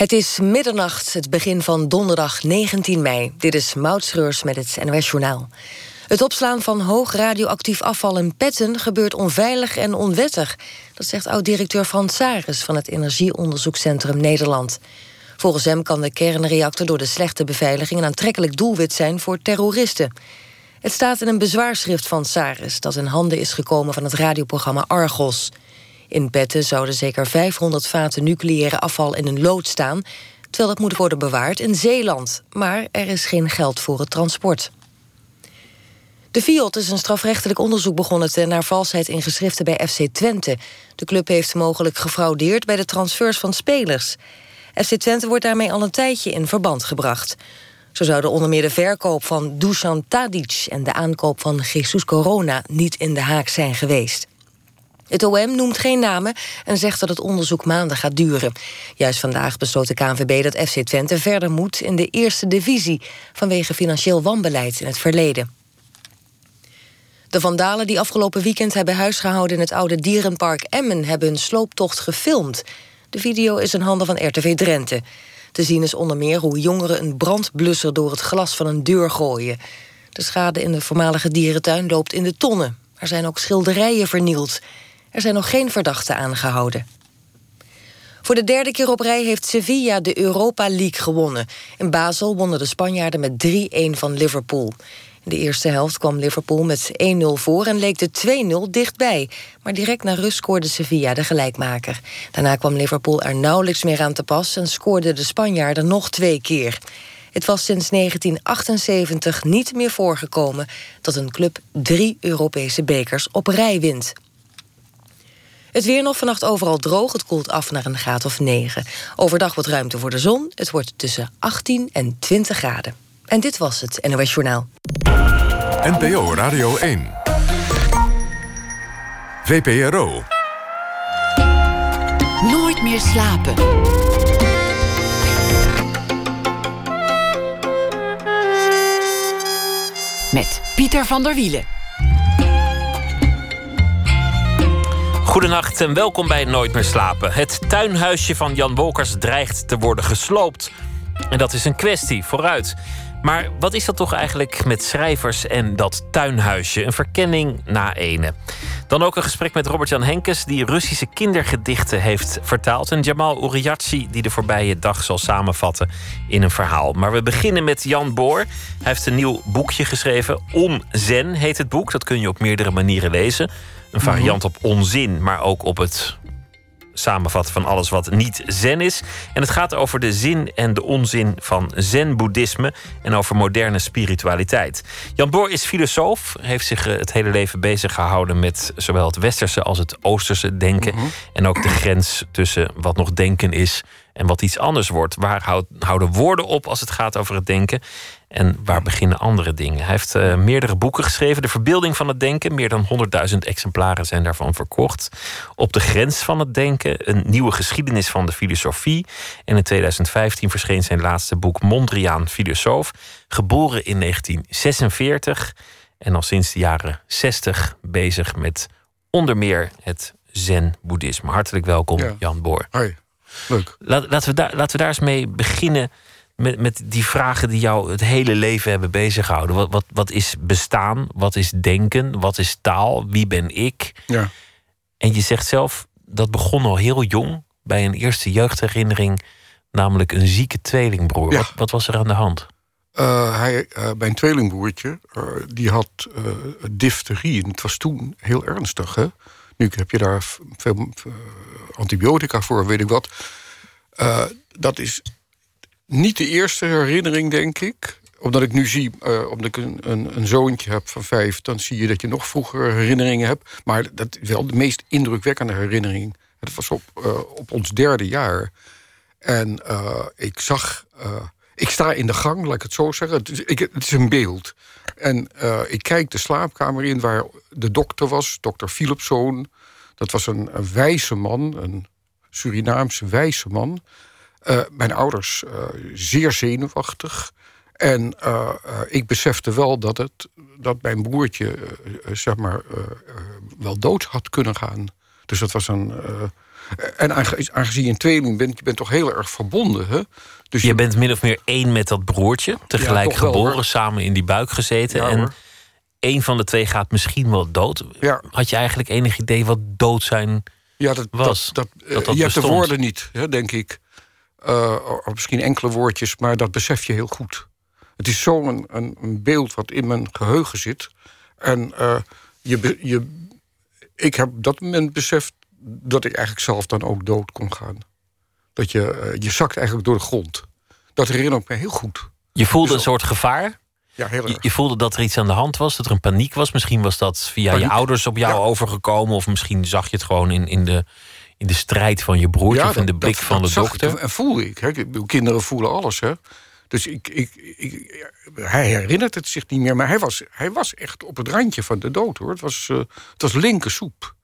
Het is middernacht, het begin van donderdag 19 mei. Dit is Moutschreurs met het NOS Journaal. Het opslaan van hoog radioactief afval in petten gebeurt onveilig en onwettig. Dat zegt oud-directeur Frans Saris van het Energieonderzoekscentrum Nederland. Volgens hem kan de kernreactor door de slechte beveiliging een aantrekkelijk doelwit zijn voor terroristen. Het staat in een bezwaarschrift van Saris dat in handen is gekomen van het radioprogramma Argos. In Petten zouden zeker 500 vaten nucleaire afval in een lood staan, terwijl het moet worden bewaard in Zeeland. Maar er is geen geld voor het transport. De Fiat is een strafrechtelijk onderzoek begonnen naar valsheid in geschriften bij FC Twente. De club heeft mogelijk gefraudeerd bij de transfers van spelers. FC Twente wordt daarmee al een tijdje in verband gebracht. Zo zouden onder meer de verkoop van Dusan Tadic en de aankoop van Jesus Corona niet in de haak zijn geweest. Het OM noemt geen namen en zegt dat het onderzoek maanden gaat duren. Juist vandaag besloot de KNVB dat FC Twente verder moet in de eerste divisie vanwege financieel wanbeleid in het verleden. De vandalen die afgelopen weekend hebben huisgehouden in het oude dierenpark Emmen hebben hun slooptocht gefilmd. De video is in handen van RTV Drenthe. Te zien is onder meer hoe jongeren een brandblusser door het glas van een deur gooien. De schade in de voormalige dierentuin loopt in de tonnen. Er zijn ook schilderijen vernield. Er zijn nog geen verdachten aangehouden. Voor de derde keer op rij heeft Sevilla de Europa League gewonnen. In Basel wonnen de Spanjaarden met 3-1 van Liverpool. In de eerste helft kwam Liverpool met 1-0 voor en leek de 2-0 dichtbij. Maar direct na rust scoorde Sevilla de gelijkmaker. Daarna kwam Liverpool er nauwelijks meer aan te pas... en scoorde de Spanjaarden nog twee keer. Het was sinds 1978 niet meer voorgekomen... dat een club drie Europese bekers op rij wint. Het weer nog vannacht overal droog. Het koelt af naar een graad of 9. Overdag wat ruimte voor de zon. Het wordt tussen 18 en 20 graden. En dit was het NOS Journaal. NPO Radio 1. VPRO. Nooit meer slapen. Met Pieter van der Wielen. Goedenacht en welkom bij Nooit meer slapen. Het tuinhuisje van Jan Wolkers dreigt te worden gesloopt. En dat is een kwestie, vooruit. Maar wat is dat toch eigenlijk met schrijvers en dat tuinhuisje? Een verkenning na ene. Dan ook een gesprek met Robert-Jan Henkes, die Russische kindergedichten heeft vertaald. En Jamal Uriachi, die de voorbije dag zal samenvatten in een verhaal. Maar we beginnen met Jan Boor. Hij heeft een nieuw boekje geschreven. Onzen heet het boek. Dat kun je op meerdere manieren lezen. Een variant op onzin, maar ook op het samenvatten van alles wat niet zen is. En het gaat over de zin en de onzin van zen-boeddhisme en over moderne spiritualiteit. Jan Boor is filosoof, heeft zich eh, het hele leven bezig gehouden met zowel het westerse als het oosterse denken. Mhm. En ook de grens tussen wat nog denken is en wat iets anders wordt. Waar houden woorden op als het gaat over het denken? En waar beginnen andere dingen? Hij heeft uh, meerdere boeken geschreven. De verbeelding van het denken. Meer dan 100.000 exemplaren zijn daarvan verkocht. Op de grens van het denken. Een nieuwe geschiedenis van de filosofie. En in 2015 verscheen zijn laatste boek Mondriaan, filosoof. Geboren in 1946. En al sinds de jaren 60 bezig met onder meer het zen-boeddhisme. Hartelijk welkom, Ja. Jan Boor. Hoi, leuk. Laten, we daar, laten we daar eens mee beginnen. Met, met die vragen die jou het hele leven hebben bezighouden. Wat, wat, wat is bestaan? Wat is denken? Wat is taal? Wie ben ik? Ja. En je zegt zelf, dat begon al heel jong. Bij een eerste jeugdherinnering. Namelijk een zieke tweelingbroer. Ja. Wat, wat was er aan de hand? Eh, hij, eh, mijn tweelingbroertje, eh, die had difterie. En het was toen heel ernstig. Hè? Nu heb je daar veel antibiotica voor, weet ik wat. Dat is niet de eerste herinnering, denk ik. Omdat ik nu zie, eh, omdat ik een, een, zoontje heb van vijf... dan zie je dat je nog vroeger herinneringen hebt. Maar dat wel de meest indrukwekkende herinnering. Het was op, eh, op ons derde jaar. En eh, ik zag... ik sta in de gang, laat ik het zo zeggen. Het is, ik, het is een beeld. En ik kijk de slaapkamer in waar de dokter was, dokter Philipszoon. Dat was een, een wijze man, een Surinaamse wijze man. Eh, mijn ouders eh, zeer zenuwachtig. En eh, ik besefte wel dat, het, dat mijn broertje zeg maar, wel dood had kunnen gaan. Dus dat was een. en aangezien je een tweeling bent, je bent toch heel erg verbonden. Hè? Dus je, bent min of meer één met dat broertje. Tegelijk geboren, samen in die buik gezeten. en hoor. één van de twee gaat misschien wel dood. Had je eigenlijk enig idee wat dood zijn ja, dat, was? Dat, dat, dat je hebt de woorden niet, hè, denk ik. Uh, of misschien enkele woordjes, maar dat besef je heel goed. Het is zo'n een, een, beeld wat in mijn geheugen zit. En uh, je, je, ik heb op dat moment beseft dat ik eigenlijk zelf dan ook dood kon gaan. Dat je, uh, je zakt eigenlijk door de grond. Dat herinner ik me heel goed. Je voelde dus een soort gevaar? Ja, heel erg. Je, voelde dat er iets aan de hand was, dat er een paniek was. Misschien was dat via je ouders op jou overgekomen. Of misschien zag je het gewoon in, in, de, in de strijd van je broertje of in de blik van de dokter. en voelde ik. Hè. Kinderen voelen alles. Hè. Dus ik, ik, ik, hij herinnert het zich niet meer. Maar hij was, hij was echt op het randje van de dood hoor. Het was, uh, het was linkersoep.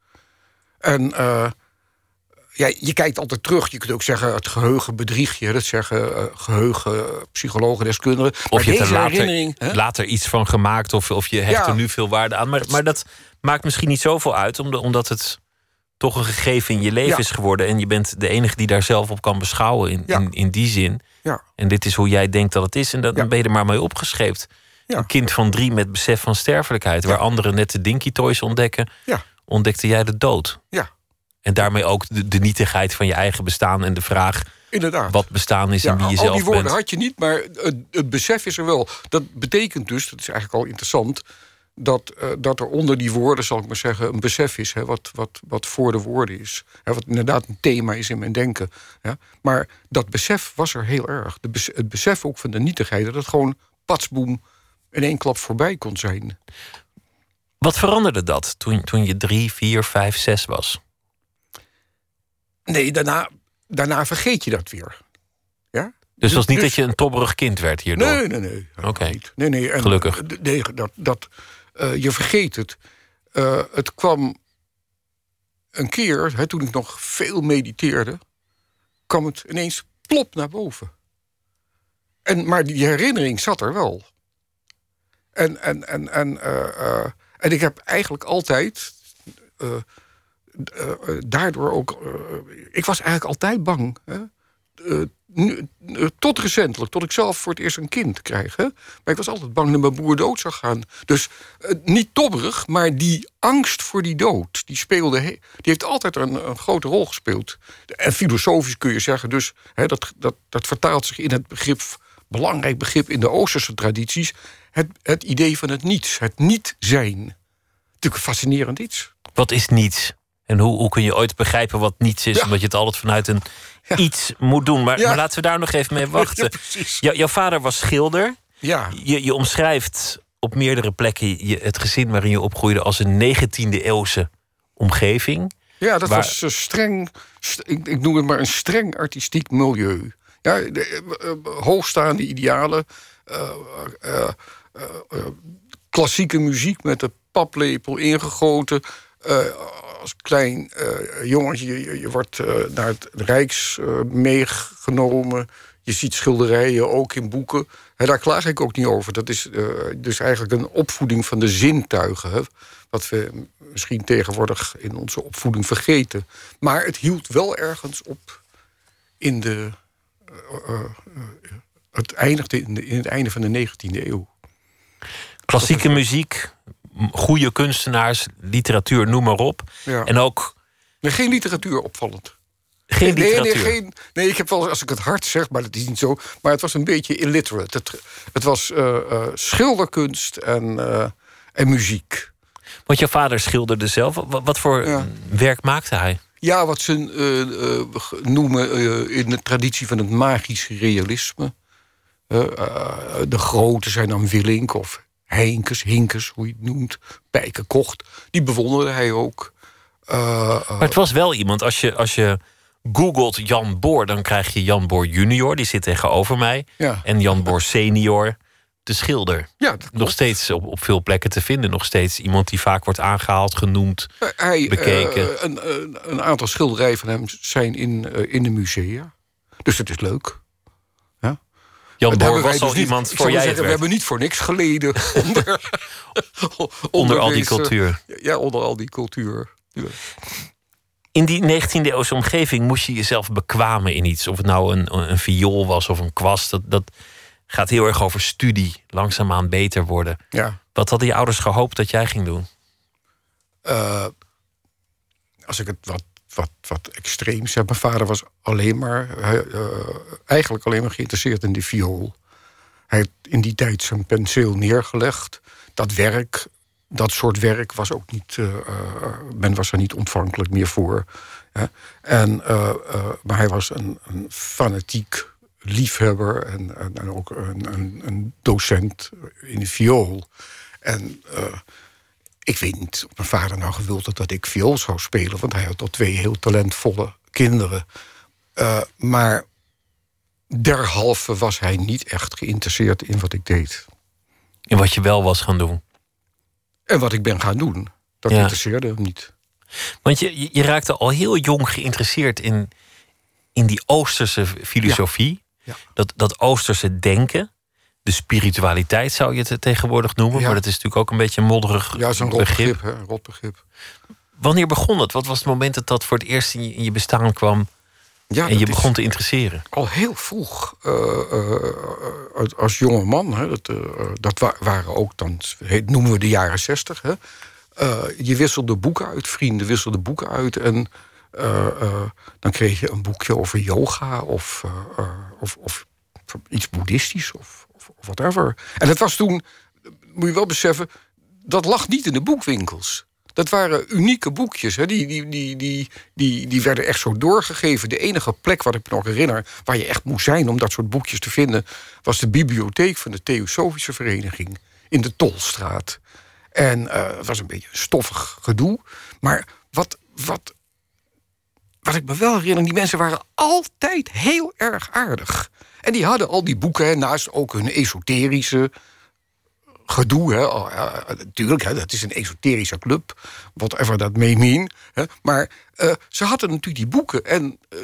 En uh, ja, je kijkt altijd terug. Je kunt ook zeggen het geheugen bedrieg je. Dat zeggen uh, geheugen, psychologen, deskundigen. Of je hebt er later, later, iets van gemaakt. Of, of je hecht er nu veel waarde aan. Maar, maar dat maakt misschien niet zoveel uit. Omdat het toch een gegeven in je leven is geworden. En je bent de enige die daar zelf op kan beschouwen. In, in, in die zin. Ja. En dit is hoe jij denkt dat het is. En dan ben je er maar mee opgescheept. Een kind van drie met besef van sterfelijkheid. Waar anderen net de dinky toys ontdekken. Ontdekte jij de dood. Ja. En daarmee ook de, de nietigheid van je eigen bestaan. En de vraag Inderdaad. wat bestaan is en wie je zelf bent. Al die woorden had je niet, maar het, het besef is er wel. Dat betekent dus, dat is eigenlijk al interessant dat, uh, dat er onder die woorden, zal ik maar zeggen, een besef is. Hè, wat, wat, wat voor de woorden is. Hè, wat inderdaad een thema is in mijn denken. Hè. Maar dat besef was er heel erg. De het besef ook van de nietigheid. Dat het gewoon patsboom in één klap voorbij kon zijn. Wat veranderde dat toen, toen je drie, vier, vijf, zes was? Nee, daarna, daarna vergeet je dat weer. Ja? Dus het was niet dus- dat je een tobberig kind werd hierdoor? Nee, nee, nee. Oké. Nee, nee. En, Gelukkig. Nee, dat, dat, uh, je vergeet het. Uh, het kwam een keer, toen ik nog veel mediteerde, kwam het ineens plop naar boven. En, maar die herinnering zat er wel. En, en, en, en, uh, en ik heb eigenlijk altijd daardoor ook. ik was eigenlijk altijd bang. Hè? Nu, tot recentelijk, tot ik zelf voor het eerst een kind kreeg. Hè? Maar ik was altijd bang dat mijn broer dood zou gaan. Dus uh, niet tobberig, maar die angst voor die dood... die, speelde, die heeft altijd een, een grote rol gespeeld. En filosofisch kun je zeggen dus... Hè, dat, dat, dat vertaalt zich in het begrip... belangrijk begrip in de Oosterse tradities... het, het idee van het niets, het niet zijn. Natuurlijk een fascinerend iets. Wat is niets? En hoe, hoe kun je ooit begrijpen wat niets is? Omdat je het altijd vanuit een iets moet doen. Maar, maar, laten we daar nog even mee wachten. jouw vader was schilder. Ja. Je, je omschrijft op meerdere plekken je, het gezin waarin je opgroeide als een 19e eeuwse omgeving. Ja, dat was uh, streng, ik, ik, noem het maar een streng artistiek milieu. Ja, de, uh, hoogstaande idealen, uh, klassieke muziek met de paplepel ingegoten als klein uh, jongetje, je, je wordt uh, naar het Rijks uh, meegenomen. Je ziet schilderijen, ook in boeken. Daar klaag ik ook niet over. Dat is dus eigenlijk een opvoeding van de zintuigen. Hè, wat we misschien tegenwoordig in onze opvoeding vergeten. Maar het hield wel ergens op in de... het eindigde in, de, in het einde van de 19e eeuw. Klassieke muziek, goede kunstenaars, literatuur, noem maar op. En ook. Nee, geen literatuur opvallend. Geen nee, literatuur. Nee, geen, nee, ik heb wel, als ik het hard zeg, maar dat is niet zo. Maar het was een beetje illiterate. Het, het was uh, uh, schilderkunst en, uh, en muziek. Want jouw vader schilderde zelf. Wat, wat voor ja. werk maakte hij? Ja, wat ze noemen in de traditie van het magisch realisme. de grote zijn dan Willink of Heinkes, Hinkes, hoe je het noemt, Pijken Kocht. Die bewonderde hij ook. Uh, maar het was wel iemand, als je, als je googelt Jan Boor... dan krijg je Jan Boor junior, die zit tegenover mij. Ja. En Jan Boor senior, de schilder. Ja, nog steeds op, op veel plekken te vinden. Nog steeds iemand die vaak wordt aangehaald, genoemd, hij, bekeken. Uh, een, een, aantal schilderijen van hem zijn in, in de musea. Dus dat is leuk. Jan Boor was al dus iemand voor jij zeggen, We hebben niet voor niks geleden onder, onder, al die cultuur. Ja, onder al die cultuur. In die 19e eeuwse omgeving moest je jezelf bekwamen in iets. Of het nou een, een viool was of een kwast. Dat, dat gaat heel erg over studie. Langzaamaan beter worden. Ja. Wat hadden je ouders gehoopt dat jij ging doen? Uh, als ik het wat, wat, wat extreem zeg. Mijn vader was alleen maar, uh, eigenlijk alleen maar geïnteresseerd in die viool. Hij heeft in die tijd zijn penseel neergelegd. Dat werk, dat soort werk was ook niet. Uh, men was er niet ontvankelijk meer voor. En, maar hij was een, een fanatiek liefhebber en, en, en ook een, een, een, docent in de viool. En ik weet niet of mijn vader nou gewild had dat ik viool zou spelen, want hij had al twee heel talentvolle kinderen. Uh, maar derhalve was hij niet echt geïnteresseerd in wat ik deed. In wat je wel was gaan doen? En wat ik ben gaan doen. Dat ja. interesseerde hem niet. Want je, je raakte al heel jong geïnteresseerd in, in die Oosterse filosofie. Ja. Ja. Dat, dat Oosterse denken de spiritualiteit zou je het tegenwoordig noemen. Maar dat is natuurlijk ook een beetje een modderig ja, zo'n begrip. Hè, rot begrip. Wanneer begon het? Wat was het moment dat dat voor het eerst in je, in je bestaan kwam... Ja, en je begon te interesseren? Al heel vroeg, uh, uh, als jonge man. Hè, dat, uh, dat waren ook dan, noemen we de jaren zestig. je wisselde boeken uit, vrienden wisselden boeken uit. En dan kreeg je een boekje over yoga of, of, of iets boeddhistisch of, whatever. En dat was toen, moet je wel beseffen, dat lag niet in de boekwinkels. Dat waren unieke boekjes. Hè. Die, die, die, die, die, die werden echt zo doorgegeven. De enige plek, wat ik me nog herinner, waar je echt moest zijn om dat soort boekjes te vinden, was de bibliotheek van de Theosofische Vereniging in de Tolstraat. En uh, het was een beetje stoffig gedoe. Maar wat, wat, wat ik me wel herinner, die mensen waren altijd heel erg aardig. En die hadden al die boeken, naast ook hun esoterische gedoe. Hè. Oh, ja, natuurlijk, hè, dat is een esoterische club, whatever dat may mean. Hè. Maar uh, ze hadden natuurlijk die boeken. En uh,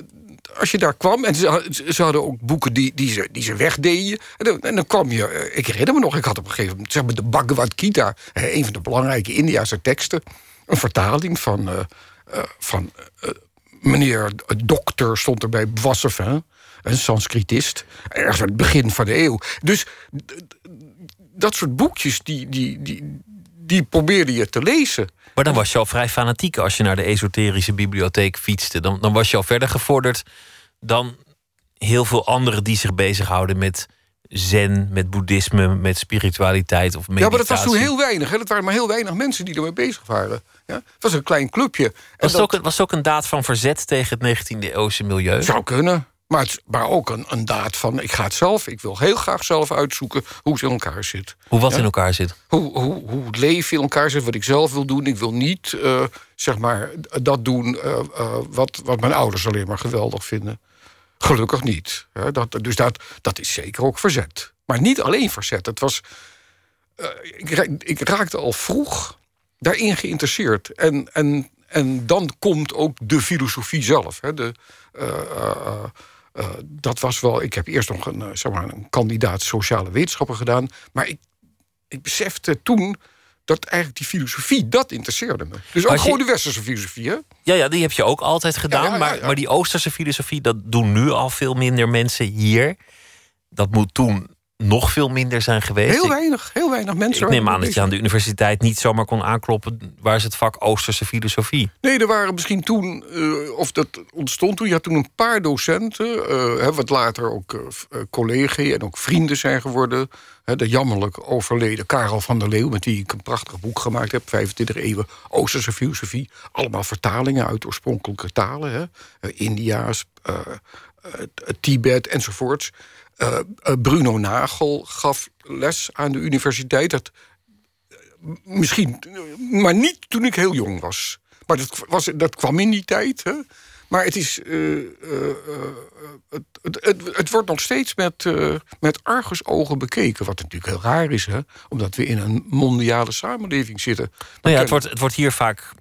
als je daar kwam, en ze, ze, hadden ook boeken die, die, ze, die ze wegdeden. En dan, kwam je, uh, ik herinner me nog, ik had op een gegeven moment zeg maar, de Bhagavad Gita, een van de belangrijke Indiase teksten, een vertaling van, van meneer dokter stond erbij, Wassevin een Sanskritist. Ergens aan het begin van de eeuw. Dus dat soort boekjes, die, die, die, die probeerde je te lezen. Maar dan was je al vrij fanatiek als je naar de esoterische bibliotheek fietste. Dan, dan was je al verder gevorderd dan heel veel anderen die zich bezighouden met zen, met boeddhisme, met spiritualiteit of meditatie. Ja, maar dat was toen heel weinig. Hè? Dat waren maar heel weinig mensen die ermee bezig waren. Ja? Het was een klein clubje. Was, het dat... ook, was ook een daad van verzet tegen het 19e eeuwse milieu? Zou kunnen. Maar, het, maar ook een, een daad van, ik ga het zelf, ik wil heel graag zelf uitzoeken hoe het in elkaar zit. Hoe wat in elkaar zit? Hoe, hoe, hoe het leven in elkaar zit, wat ik zelf wil doen. Ik wil niet, uh, zeg maar, dat doen uh, uh, wat, wat mijn ouders alleen maar geweldig vinden. Gelukkig niet. Dat, dus dat, dat is zeker ook verzet. Maar niet alleen verzet. Het was, ik, ik raakte al vroeg daarin geïnteresseerd. En, en, en dan komt ook de filosofie zelf. Hè, de, uh, dat was wel. Ik heb eerst nog een, zeg maar, een kandidaat sociale wetenschappen gedaan. Maar ik, ik besefte toen dat eigenlijk die filosofie, dat interesseerde me. Dus ook gewoon de westerse filosofie, hè? Ja, ja, die heb je ook altijd gedaan. Ja, ja, ja, maar, maar die oosterse filosofie, dat doen nu al veel minder mensen hier. Dat moet toen nog veel minder zijn geweest. Heel weinig, heel weinig mensen. Ik neem aan dat je aan de universiteit niet zomaar kon aankloppen... waar is het vak Oosterse filosofie? Nee, er waren misschien toen, uh, of dat ontstond toen... je had toen een paar docenten, uh, wat later ook uh, collega en ook vrienden zijn geworden... de jammerlijk overleden Karel van der Leeuw... met wie ik een prachtig boek gemaakt heb, 25 eeuwen Oosterse filosofie. Allemaal vertalingen uit oorspronkelijke talen, hè? India's, Tibet enzovoorts... Uh, Bruno Nagel gaf les aan de universiteit. Dat, uh, misschien, maar niet toen ik heel jong was. Maar dat, was, dat kwam in die tijd. Hè? Maar het, is, uh, het, het, het, het, wordt nog steeds met, met argusogen bekeken. Wat natuurlijk heel raar is, hè? omdat we in een mondiale samenleving zitten. Nou ja, het, wordt, het wordt hier vaak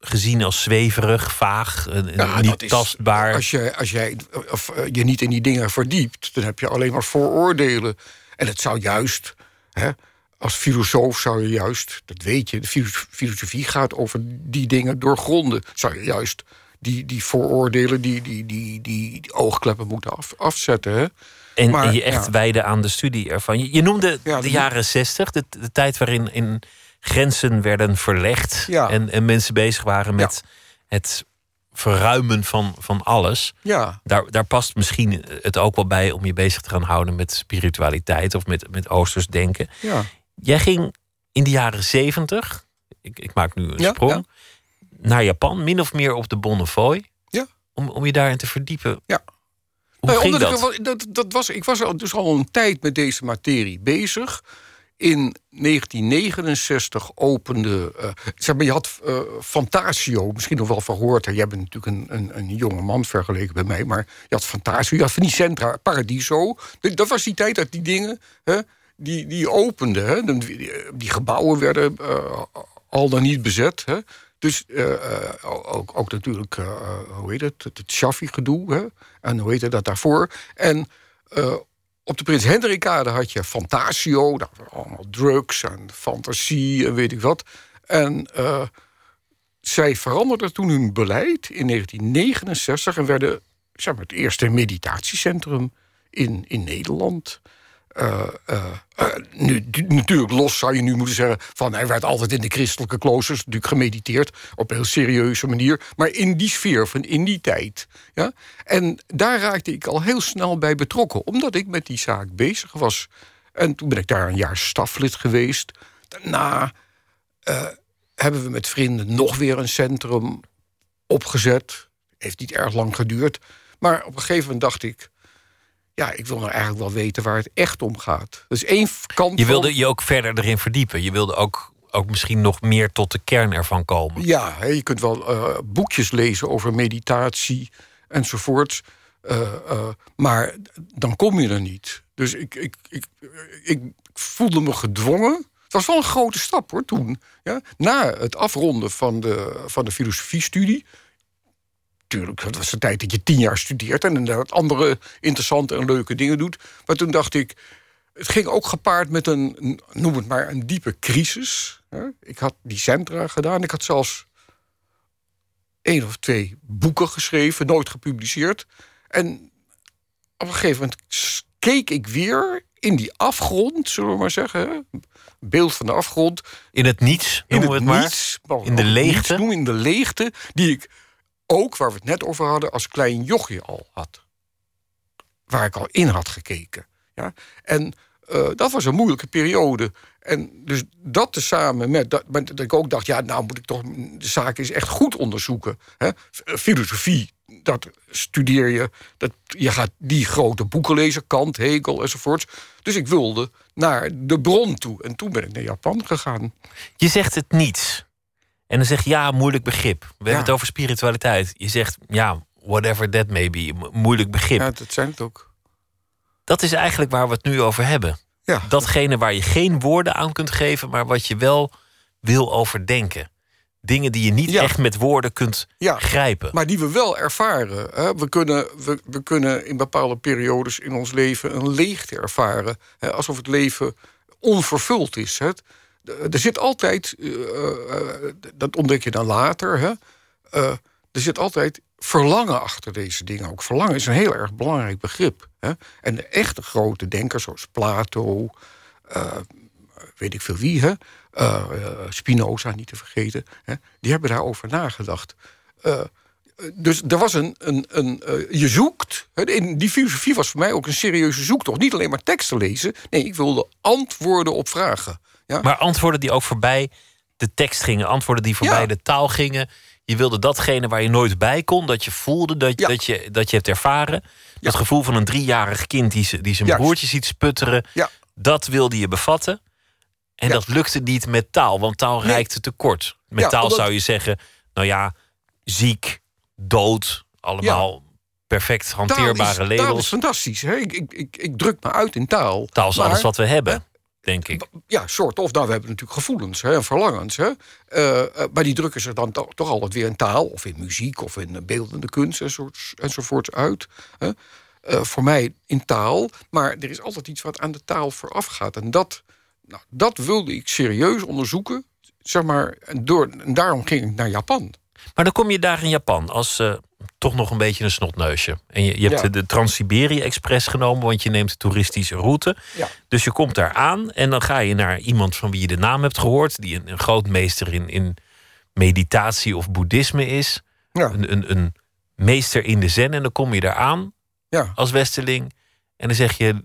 gezien als zweverig, vaag, ja, niet tastbaar. Als, je, als jij of, uh, je niet in die dingen verdiept, dan heb je alleen maar vooroordelen. En het zou juist, hè, als filosoof zou je juist, dat weet je, de filosofie gaat over die dingen doorgronden. Zou je juist die, die vooroordelen, die, die, die, die, die oogkleppen moeten af, afzetten. Hè? En, Maar, en je echt ja. wijden aan de studie ervan. Je, je noemde Ja, de jaren zestig, de, de tijd waarin in grenzen werden verlegd. Ja. En, en mensen bezig waren met het verruimen van, van alles. Ja, Daar, daar past misschien het ook wel bij om je bezig te gaan houden met spiritualiteit of met, met oosters denken. ja. Jij ging in de jaren zeventig, ik, ik maak nu een Ja, sprong, naar Japan, min of meer op de Bonnefoy. Ja. Om, om je daarin te verdiepen. Ja. Hoe ging dat? Ik, dat, dat was, ik was dus al een tijd met deze materie bezig. In 1969 opende. eh, zeg maar, je had eh, Fantasio, misschien nog wel verhoord. Jij bent natuurlijk een, een, een jonge man vergeleken bij mij. Maar je had Fantasio, je had van die centra, Paradiso. Dat- was die tijd dat die dingen. Hè, die, die openden. Hè. Die, gebouwen werden eh, al dan niet bezet. Hè. Dus ook, ook natuurlijk, hoe heet het, het, hè. En hoe heette dat daarvoor? En eh, op de Prins Hendrikade had je Fantasio. Daar waren allemaal drugs en fantasie en weet ik wat. En eh, zij veranderden toen hun beleid in 1969... en werden zeg maar, het eerste meditatiecentrum in, in Nederland... Eh, eh, eh, nu, natuurlijk los zou je nu moeten zeggen... van hij werd altijd in de christelijke kloosters natuurlijk gemediteerd... op een heel serieuze manier. Maar in die sfeer, van in die tijd. Ja? En daar raakte ik al heel snel bij betrokken... omdat ik met die zaak bezig was. En toen ben ik daar een jaar staflid geweest. Daarna hebben we met vrienden nog weer een centrum opgezet. Heeft niet erg lang geduurd. Maar op een gegeven moment dacht ik... ja, ik wil nou eigenlijk wel weten waar het echt om gaat. Dus één kant Je wilde je ook verder erin verdiepen. Je wilde ook, ook misschien nog meer tot de kern ervan komen. Ja, je kunt wel eh, boekjes lezen over meditatie enzovoorts. eh, eh, maar dan kom je er niet. Dus ik, ik, ik, ik voelde me gedwongen. Het was wel een grote stap hoor toen. Ja? Na het afronden van de, van de filosofiestudie. Tuurlijk, dat was de tijd dat je tien jaar studeert en inderdaad andere interessante en leuke dingen doet. Maar toen dacht ik, het ging ook gepaard met een, noem het maar, een diepe crisis. Ik had die centra gedaan. Ik had zelfs één of twee boeken geschreven, nooit gepubliceerd. En op een gegeven moment keek ik weer in die afgrond, zullen we maar zeggen. Beeld van de afgrond. In het niets, In het we het maar. niets. maar In de leegte. noemen, in de leegte. Die ik ook, waar we het net over hadden, als klein jochje al had. Waar ik al in had gekeken. Ja? En eh, dat was een moeilijke periode. En dus dat tezamen met dat, met dat ik ook dacht... ja, nou moet ik toch de zaak eens echt goed onderzoeken. Hè? Filosofie, dat studeer je. Dat, je gaat die grote boeken lezen, Kant, Hegel enzovoorts. Dus ik wilde naar de bron toe. En toen ben ik naar Japan gegaan. Je zegt het niets. En dan zeg je ja, moeilijk begrip. We hebben het over spiritualiteit. Je zegt ja, whatever that may be. mo- Moeilijk begrip. Ja, dat zijn het ook. Dat is eigenlijk waar we het nu over hebben. Ja, Datgene waar je geen woorden aan kunt geven, maar wat je wel wil overdenken. Dingen die je niet Ja. echt met woorden kunt Ja. grijpen. maar die we wel ervaren. Hè? We, kunnen, we, we kunnen in bepaalde periodes in ons leven een leegte ervaren. Hè? Alsof het leven onvervuld is. Hè? Er zit altijd, eh, eh, dat ontdek je dan later, hè? eh, er zit altijd verlangen achter deze dingen. Ook verlangen is een heel erg belangrijk begrip. Hè? En de echte grote denkers, zoals Plato, eh, weet ik veel wie, hè? Eh, eh, Spinoza niet te vergeten, hè? die hebben daarover nagedacht. Eh, dus er was een. een, een eh, je zoekt. hè, In die filosofie was voor mij ook een serieuze zoektocht. Niet alleen maar teksten lezen. Nee, ik wilde antwoorden op vragen. Ja? Maar antwoorden die ook voorbij de tekst gingen, antwoorden die voorbij Ja. de taal gingen. Je wilde datgene waar je nooit bij kon, dat je voelde, dat, Ja. dat, je, dat je hebt ervaren. Het gevoel van een driejarig kind die, die zijn Juist. broertje ziet sputteren. Ja. Dat wilde je bevatten. En dat lukte niet met taal, want taal Nee. reikte tekort. Met taal omdat- zou je zeggen, nou ja, ziek, dood, allemaal perfect Taal hanteerbare taal labels. is fantastisch. Hè? Ik, ik, ik, ik druk me uit in taal. Taal is Maar- alles wat we hebben, denk ik. Ja, soort of. Nou, we hebben natuurlijk gevoelens hè, en verlangens. Hè. Eh, eh, maar die drukken zich dan to- toch altijd weer in taal... of in muziek of in eh, beeldende kunst enzovoorts, uit. Hè. Voor mij in taal. Maar er is altijd iets wat aan de taal vooraf gaat. En dat, nou, dat wilde ik serieus onderzoeken. Zeg maar, door, en daarom ging ik naar Japan. Maar dan kom je daar in Japan als eh, toch nog een beetje een snotneusje. En je, je hebt Ja. de, Trans-Siberië Express genomen, want je neemt de toeristische route. Ja. Dus je komt daar aan en dan ga je naar iemand van wie je de naam hebt gehoord, die een, een grootmeester in, in meditatie of boeddhisme is. Ja. Een, een, een meester in de zen. En dan kom je daar aan Ja. als Westerling. En dan zeg je: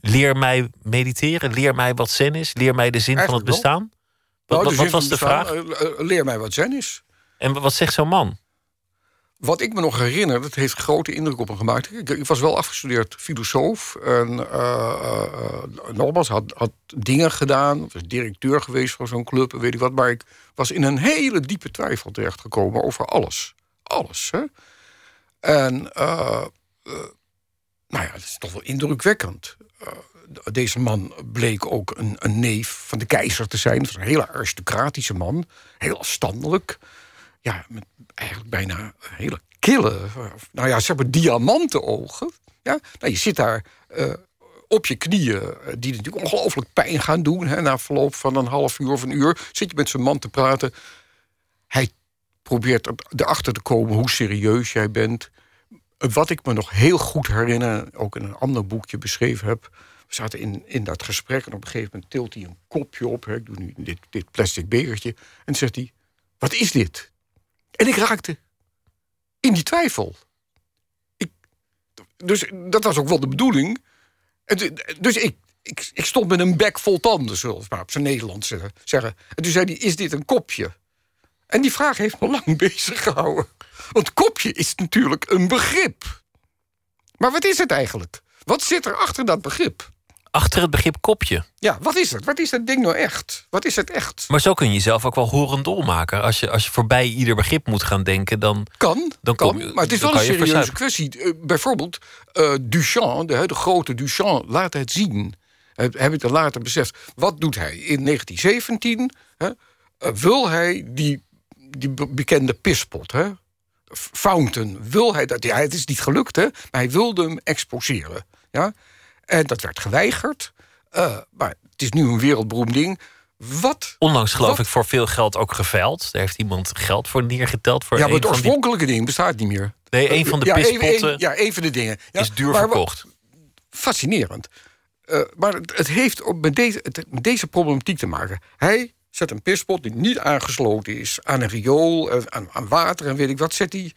Leer mij mediteren, leer mij wat zen is, leer mij de zin van het bestaan. Wat, Nou, wat, was de vraag? eh, eh, leer mij wat zen is. En wat zegt zo'n man? Wat ik me nog herinner, dat heeft grote indruk op me gemaakt. Ik, ik was wel afgestudeerd filosoof. En eh, eh, eh, nogmaals, had, had dingen gedaan. Was directeur geweest van zo'n club, en weet ik wat. Maar ik was in een hele diepe twijfel terechtgekomen over alles. Alles, hè. En, eh, eh, nou ja, dat is toch wel indrukwekkend. Deze man bleek ook een, een neef van de keizer te zijn. Een hele aristocratische man. Heel afstandelijk ja, met eigenlijk bijna hele kille, nou ja, zeg maar diamanten ogen. Ja? Nou, je zit daar eh, op je knieën, eh, die natuurlijk ongelooflijk pijn gaan doen. Hè? Na verloop van een half uur of een uur zit je met zijn man te praten. Hij probeert er- erachter te komen hoe serieus jij bent. Wat ik me nog heel goed herinner, ook in een ander boekje beschreven heb. We zaten in, in dat gesprek en op een gegeven moment tilt hij een kopje op. Hè? Ik doe nu dit, dit plastic bekertje. En zegt hij: Wat is dit? En ik raakte in die twijfel. Ik, dus dat was ook wel de bedoeling. En dus ik, ik, ik stond met een bek vol tanden, zullen we maar op zijn Nederlands zeggen. En toen zei hij, is dit een kopje? En die vraag heeft me lang bezig gehouden. Want kopje is natuurlijk een begrip. Maar wat is het eigenlijk? Wat zit er achter dat begrip? Achter het begrip kopje. Ja, wat is het? Wat is dat ding nou echt? Wat is het echt? Maar zo kun je jezelf ook wel horendol maken. Als je, als je voorbij ieder begrip moet gaan denken, dan. Kan, Dan kan kom je- maar het is wel een serieuze verzuipen. kwestie. Eh, bijvoorbeeld eh, Duchamp, de, de grote Duchamp, laat het zien. Heb, heb ik er later beseft. Wat doet hij? In 1917 hè, eh, wil hij die, die be- bekende pispot, hè, Fountain, wil hij dat? Ja, het is niet gelukt, hè, maar hij wilde hem exposeren. Ja? En dat werd geweigerd. Eh, maar het is nu een wereldberoemd ding. Wat Onlangs geloof Wat? ik voor veel geld ook geveild. Daar heeft iemand geld voor neergeteld. Voor ja, maar het van die, oorspronkelijke ding bestaat niet meer. nee, een van de ja, pispotten een- ja, een van de dingen. Ja, is duur maar verkocht. fascinerend. Eh, maar het, het heeft ook met deze, het, met deze problematiek te maken. Hij zet een pispot die niet aangesloten is aan een riool, eh, aan, aan water en weet ik wat, zet hij.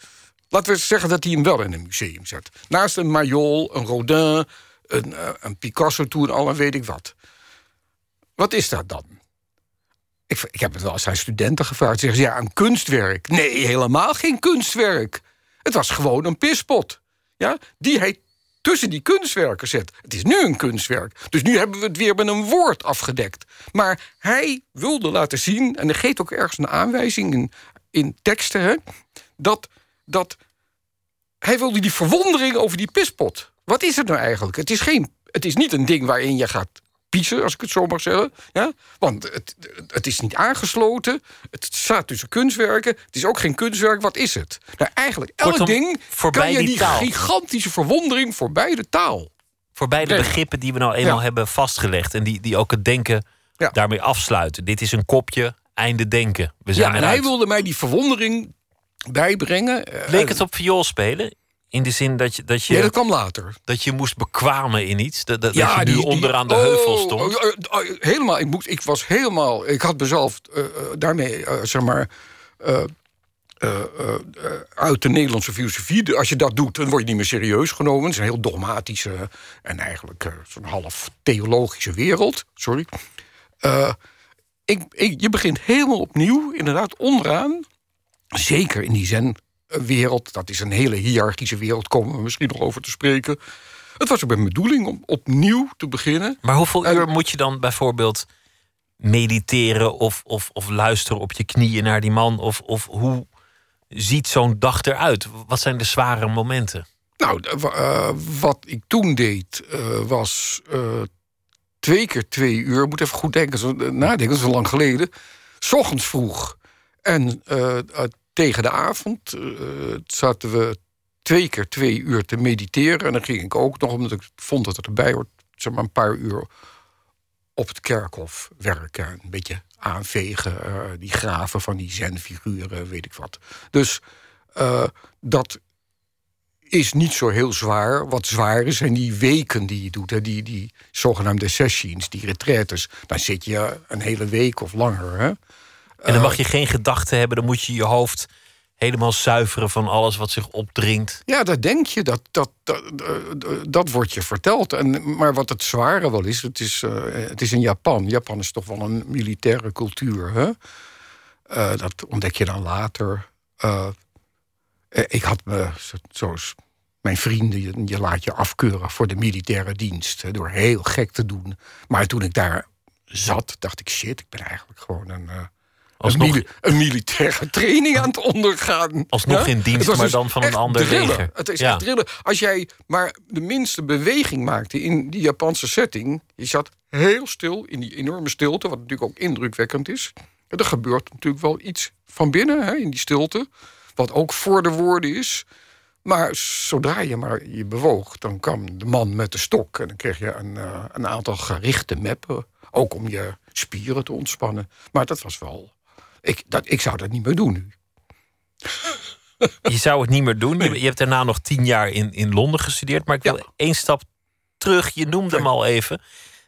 Laten we zeggen dat hij hem wel in een museum zet. Naast een Mayol, een Rodin, een, eh, een Picasso toen al en weet ik wat. Wat is dat dan? Ik, ik heb het wel eens aan studenten gevraagd. Zeggen ze, ja, een kunstwerk. Nee, helemaal geen kunstwerk. Het was gewoon een pispot. Ja, die hij tussen die kunstwerken zet. Het is nu een kunstwerk. Dus nu hebben we het weer met een woord afgedekt. Maar hij wilde laten zien, en er geeft ook ergens een aanwijzing in, in teksten, hè, dat, dat hij wilde die verwondering over die pispot. Wat is het nou eigenlijk? Het is, geen, het is niet een ding waarin je gaat piezen, als ik het zo mag zeggen. Ja? Want het, het is niet aangesloten. Het staat tussen kunstwerken. Het is ook geen kunstwerk. Wat is het? Nou, eigenlijk, elk Kortom, ding voorbij kan je die gigantische verwondering voorbij de taal. Voorbij de begrippen die we nou eenmaal Ja. hebben vastgelegd. En die, die ook het denken Ja. daarmee afsluiten. Dit is een kopje, einde denken. We zijn Ja, en eruit. hij wilde mij die verwondering bijbrengen. Eh, Leek het op viool spelen? In de zin dat je, dat je, Nee, dat kwam later. dat je moest bekwamen in iets? Dat, dat, dat je nu onderaan de oh, heuvel stond? oh, oh, helemaal, ik, moest, ik was helemaal. Ik had mezelf eh, eh, daarmee, eh, zeg maar. uit de Nederlandse filosofie. Als je dat doet, dan word je niet meer serieus genomen. Het is een heel dogmatische en eigenlijk zo'n half theologische wereld. Sorry. Ik, ik, je begint helemaal opnieuw, inderdaad, onderaan. Zeker in die zen-wereld. Dat is een hele hiërarchische wereld, komen we misschien nog over te spreken. Het was ook mijn bedoeling om opnieuw te beginnen. Maar hoeveel En- uur moet je dan bijvoorbeeld mediteren of, of, of luisteren op je knieën naar die man? Of, of hoe ziet zo'n dag eruit? Wat zijn de zware momenten? Nou, eh, wat ik toen deed, eh, was eh, twee keer twee uur. Ik moet even goed denken, zo, nadenken, dat is al lang geleden. 's ochtends vroeg en tegen de avond eh, zaten we twee keer twee uur te mediteren. En dan ging ik ook nog, omdat ik vond dat het erbij hoort, zeg maar een paar uur op het kerkhof werken. Een beetje aanvegen. eh, die graven van die zen-figuren, weet ik wat. Dus eh, dat is niet zo heel zwaar. Wat zwaar is, zijn die weken die je doet. Hè, die, die zogenaamde sessions, die retraites. Dan zit je een hele week of langer. Hè? En dan mag je geen gedachten hebben, dan moet je je hoofd helemaal zuiveren van alles wat zich opdringt. Ja, dat denk je. Dat, dat, dat, dat, wordt je verteld. En, maar wat het zware wel is, het is, eh, het is in Japan. Japan is toch wel een militaire cultuur. Hè? Eh, dat ontdek je dan later. Eh, ik had me, zo- zoals mijn vrienden, je, je laat je afkeuren voor de militaire dienst. Hè, door heel gek te doen. Maar toen ik daar zat, dacht ik: shit, ik ben eigenlijk gewoon een. Een, Alsnog- mili- een militaire training aan het ondergaan. Alsnog in dienst, maar dus dan van een ander drillen. leger. Het is Ja. echt drillen. Als jij maar de minste beweging maakte in die Japanse setting... je zat heel stil in die enorme stilte... wat natuurlijk ook indrukwekkend is. En er gebeurt natuurlijk wel iets van binnen hè, in die stilte... wat ook voor de woorden is... Maar zodra je maar je bewoog, dan kwam de man met de stok... en dan kreeg je een, eh, een aantal gerichte meppen. Ook om je spieren te ontspannen. Maar dat was wel... Ik, dat, ik zou dat niet meer doen nu. Je zou het niet meer doen. Je, je hebt daarna nog tien jaar in, in Londen gestudeerd. Maar ik wil Ja. één stap terug. Je noemde hem al even.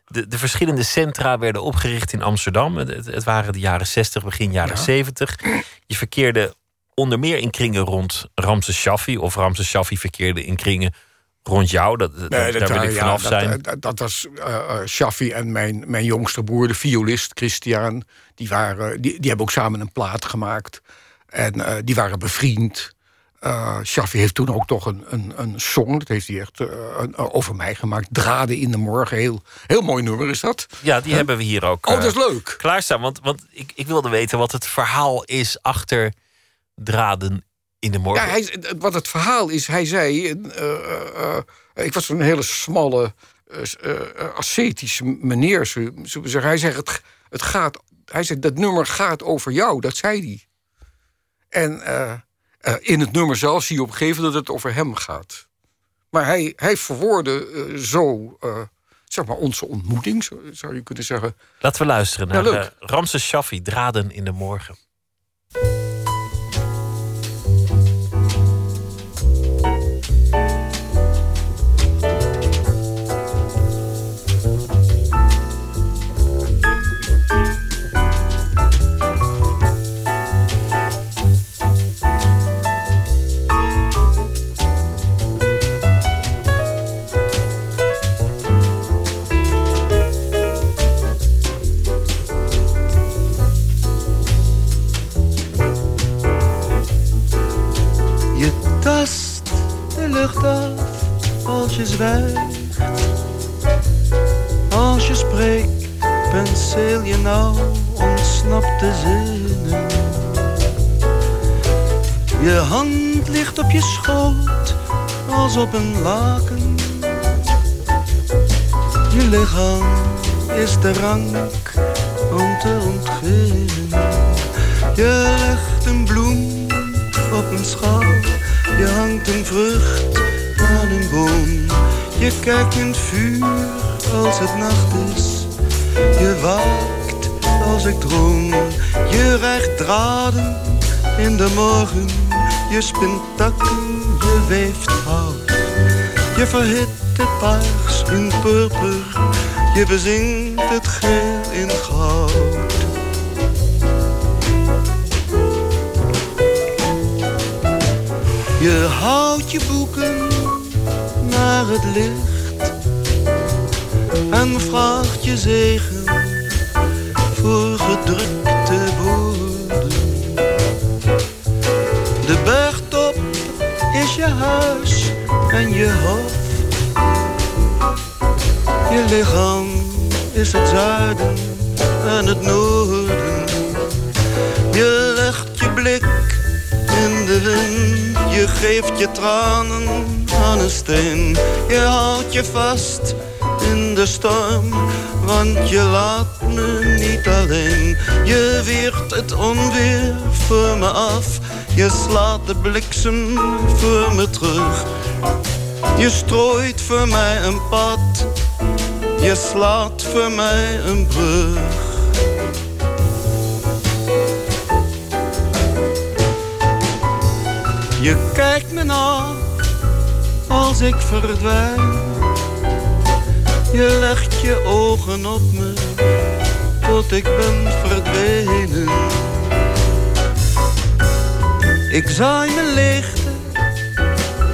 De, de verschillende centra werden opgericht in Amsterdam. Het, het- waren de jaren 60, begin jaren Ja. 70. Je verkeerde onder meer in kringen rond Ramses Shaffi. Of Ramses Shaffi verkeerde in kringen rond jou. Dat, dat- daar wil ik ja, vanaf dat, zijn. Dat, dat was eh, Shaffi en mijn, mijn jongste broer, de violist Christian. Die, waren, die, die hebben ook samen een plaat gemaakt. En eh, die waren bevriend. Eh Shaffi heeft toen ook toch een, een, een song, dat heeft hij echt een- over mij gemaakt. Draden in de morgen, heel, heel mooi nummer is dat. Ja, die hebben we hier ook Oh, dat is leuk. klaarstaan. Want, want ik, ik wilde weten wat het verhaal is achter draden in de morgen. Ja, hij, wat het verhaal is, hij zei... eh, eh, eh, ik was een hele smalle, ascetische meneer, we zeggen. Hij zei, het, het gaat, hij zei, dat nummer gaat over jou, dat zei hij. En in het nummer zelf zie je op een gegeven moment dat het over hem gaat. Maar hij, hij verwoordde zo, zeg maar, onze ontmoeting, zo- zou je kunnen zeggen. Laten we luisteren naar eh, Ramses Shaffi, Draden in de morgen. Je zwijgt. Als je spreekt, penseel je nou ontsnapt de zinnen. Je hand ligt op je schoot als op een laken. Je lichaam is te rank om te ontginnen. Je legt een bloem op een schaal. Je hangt een vrucht boom. Je kijkt in het vuur als het nacht is. Je waakt als ik droom. Je rijgt draden in de morgen. Je spint takken, je weeft hout. Je verhit het paars in purper. Je bezingt het geel in goud. Je houdt je boeken naar het licht en vraagt je zegen voor gedrukte woorden. De bergtop is je huis en je hof. Je lichaam is het zuiden en het noorden. Je legt je blik in de wind. Je geeft je tranen je houdt je vast in de storm, want je laat me niet alleen. Je weert het onweer voor me af, je slaat de bliksem voor me terug. Je strooit voor mij een pad, je slaat voor mij een brug. Je kijkt me na als ik verdwijn. Je legt je ogen op me tot ik ben verdwenen. Ik zaai mijn lichten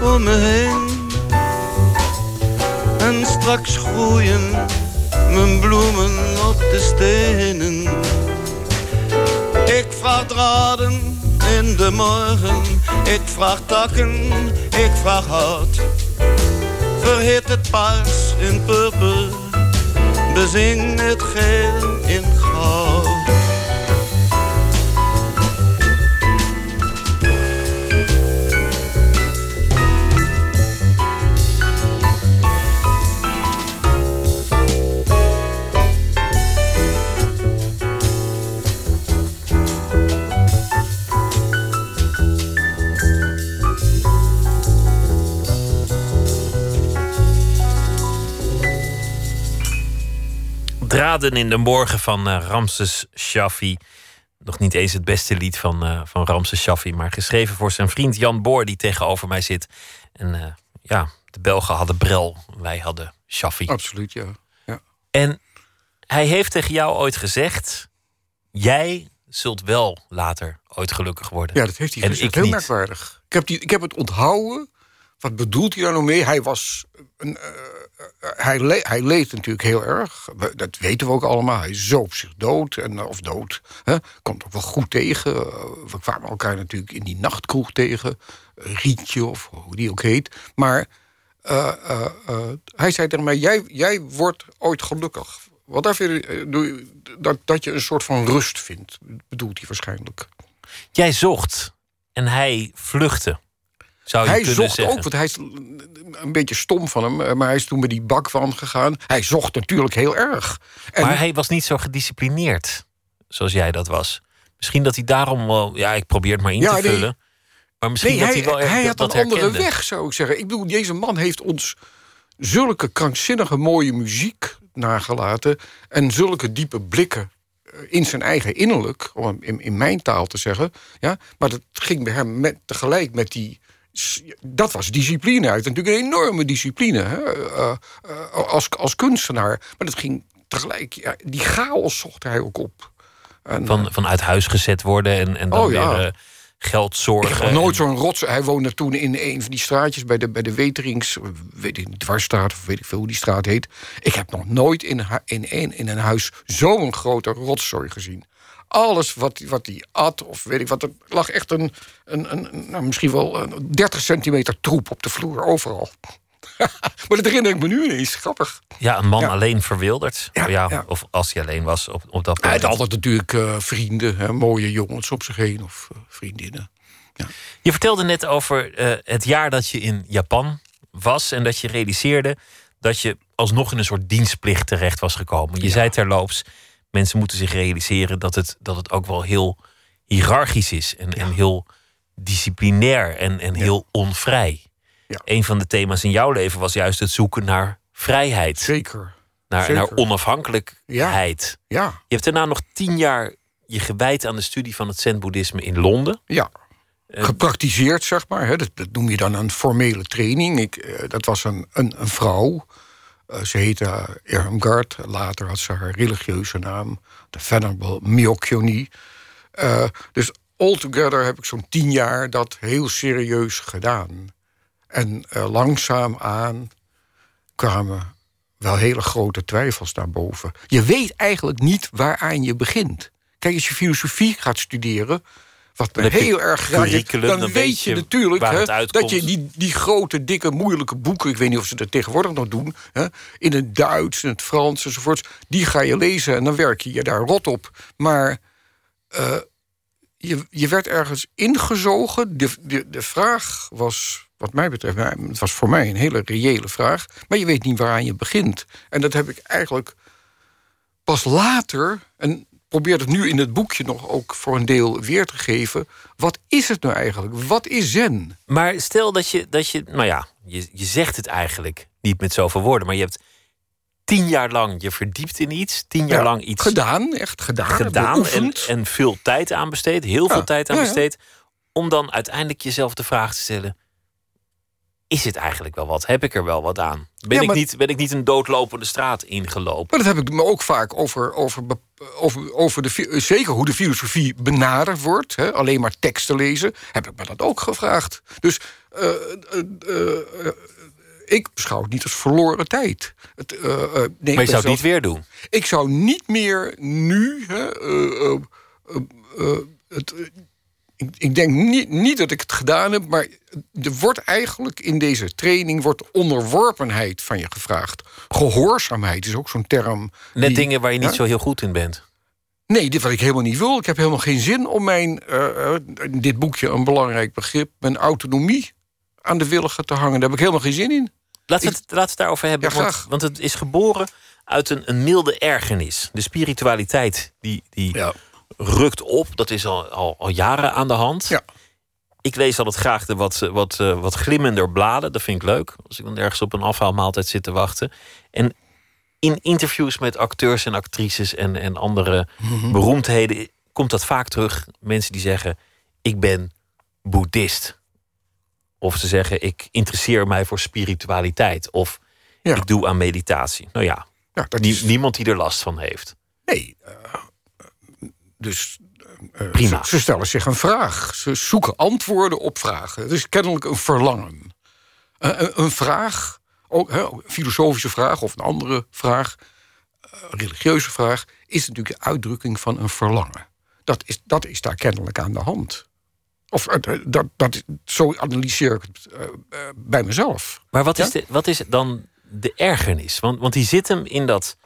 om me heen. En straks groeien mijn bloemen op de stenen. Ik vraag draden in de morgen, ik vraag takken, ik vraag hout. Verhit het paars in purper, bezing het geel in goud. In de morgen van uh, Ramses Shaffi. Nog niet eens het beste lied van, uh, van Ramses Shaffi, maar geschreven voor zijn vriend Jan Boor, die tegenover mij zit. En uh, ja, de Belgen hadden Brel, wij hadden Shaffi. Absoluut, ja. ja. En hij heeft tegen jou ooit gezegd: Jij zult wel later ooit gelukkig worden. Ja, dat heeft hij gezegd. Heel niet. merkwaardig. Ik heb, die, ik heb het onthouden. Wat bedoelt hij daar nou mee? Hij was een, hij, le hij leed natuurlijk heel erg. Dat weten we ook allemaal. Hij zoop zich dood. En, eh, of dood. Hè? Komt ook wel goed tegen. Eh, we kwamen elkaar natuurlijk in die nachtkroeg tegen. Rietje of hoe die ook heet. Maar hij zei tegen mij: jij, jij wordt ooit gelukkig. Wat daar dat, dat je een soort van rust vindt, bedoelt hij waarschijnlijk. Jij zocht en hij vluchtte hij zocht zeggen. ook, want hij is een beetje stom van hem, eh, maar hij is toen met die bak van gegaan. Hij zocht natuurlijk heel erg. En maar hij was niet zo gedisciplineerd zoals jij dat was. Misschien dat hij daarom wel, ja, ik probeer het maar in te vullen. Maar misschien nee, dat hij, wel hij had een andere weg, zou ik zeggen. Ik bedoel, deze man heeft ons zulke krankzinnige mooie muziek nagelaten en zulke diepe blikken eh, in zijn eigen innerlijk, om in, in mijn taal te zeggen. Ja, maar dat ging bij hem met, tegelijk met die dat was discipline. Hij had natuurlijk een enorme discipline hè? Uh, uh, als, als kunstenaar. Maar dat ging tegelijk. Ja, die chaos zocht hij ook op. En, van, van uit huis gezet worden en, en dan oh, ja. weer geld zorgen. Ik nooit zo'n rots. Hij woonde toen in een van die straatjes bij de, bij de Weterings. Weet ik niet, dwarsstraat of weet ik veel hoe die straat heet. Ik heb nog nooit in, in, in, in een huis zo'n grote rotzooi gezien alles wat, wat hij at, of weet ik wat. Er lag echt een, een, een nou, misschien wel een 30 centimeter troep op de vloer, overal. maar dat herinner ik me nu ineens. Grappig. Ja, een man alleen verwilderd. Ja, ja, Of als hij alleen was op, op dat moment. Hij had altijd natuurlijk uh, vrienden, hè, mooie jongens op zich heen of uh, vriendinnen. Je vertelde net over uh, het jaar dat je in Japan was en dat je realiseerde dat je alsnog in een soort dienstplicht terecht was gekomen. Je zei terloops, mensen moeten zich realiseren dat het, dat het ook wel heel hiërarchisch is en, en heel disciplinair en, en heel onvrij. Ja. Een van de thema's in jouw leven was juist het zoeken naar vrijheid. Zeker. Naar, Zeker. naar onafhankelijkheid. Ja. Je hebt daarna nog tien jaar je gewijd aan de studie van het Zen-boeddhisme in Londen. Ja. Gepraktiseerd, zeg maar. Hè. Dat, dat, noem je dan een formele training. Ik, uh, dat was een, een, een vrouw ze heette Irmgard. Later had ze haar religieuze naam, de Venerable Myokyoni. Uh, dus altogether heb ik zo'n tien jaar dat heel serieus gedaan. En uh, langzaamaan kwamen wel hele grote twijfels naar boven. Je weet eigenlijk niet waaraan je begint. Kijk, als je filosofie gaat studeren, wat me heel erg graag dan, dan weet je, natuurlijk hè, dat je die, die grote, dikke, moeilijke boeken... ik weet niet of ze dat tegenwoordig nog doen... Hè, in het Duits, in het Frans enzovoorts... die ga je lezen en dan werk je je daar rot op. Maar uh, je, je werd ergens ingezogen. De, de, de vraag was, wat mij betreft... het was voor mij een hele reële vraag... maar je weet niet waaraan je begint. En dat heb ik eigenlijk pas later... En probeer het nu in het boekje nog ook voor een deel weer te geven. Wat is het nou eigenlijk? Wat is zen? Maar stel dat je, dat je nou ja, je, je zegt het eigenlijk niet met zoveel woorden, maar je hebt tien jaar lang je verdiept in iets, tien jaar lang iets gedaan, echt gedaan, gedaan en, en, veel tijd aan besteed, heel veel tijd aan besteed, om dan uiteindelijk jezelf de vraag te stellen: is het eigenlijk wel wat? Heb ik er wel wat aan? Ben, Ja, ik, niet, ben ik niet een doodlopende straat ingelopen? Maar dat heb ik me ook vaak over, over, over, over de, fi- zeker hoe de filosofie benaderd wordt. Hè, alleen maar teksten lezen, heb ik me dat ook gevraagd. Dus eh, eh, eh, eh, ik beschouw het niet als verloren tijd. Het, eh, eh, nee, maar je zou het niet weer doen. Ik zou niet meer nu. Hè, eh, eh, eh, eh, het, eh, ik, ik denk niet, niet dat ik het gedaan heb, maar er wordt eigenlijk in deze training wordt onderworpenheid van je gevraagd. Gehoorzaamheid is ook zo'n term. Net die- dingen waar je niet zo heel goed in bent. Nee, dit wat ik helemaal niet wil. Ik heb helemaal geen zin om mijn, eh, eh, in dit boekje een belangrijk begrip, mijn autonomie aan de willigen te hangen. Daar heb ik helemaal geen zin in. Laten we het, we het daarover hebben. Ja, want, want het is geboren uit een, een milde ergernis. De spiritualiteit die, die Ja. Rukt op. Dat is al, al, al jaren aan de hand. Ja. Ik lees altijd graag de wat, wat, eh, wat glimmender bladen. Dat vind ik leuk. Als ik dan ergens op een afhaalmaaltijd zit te wachten. En in interviews met acteurs en actrices en, en andere Mhm. beroemdheden komt dat vaak terug. Mensen die zeggen: Ik ben boeddhist. Of ze zeggen: Ik interesseer mij voor spiritualiteit. Of Ja. ik doe aan meditatie. Nou ja, Ja, dat is, niemand die er last van heeft. nee, eh, dus eh, Prima. Ze, ze stellen zich een vraag. Ze zoeken antwoorden op vragen. Het is kennelijk een verlangen. Eh, een, een vraag, ook, hè, een filosofische vraag of een andere vraag, eh, een religieuze vraag, is natuurlijk de uitdrukking van een verlangen. Dat is, dat is daar kennelijk aan de hand. Of eh, dat, dat, zo analyseer ik het eh, eh, bij mezelf. Maar wat, Ja? is, de, wat is dan de ergernis? Want, want die zit hem in dat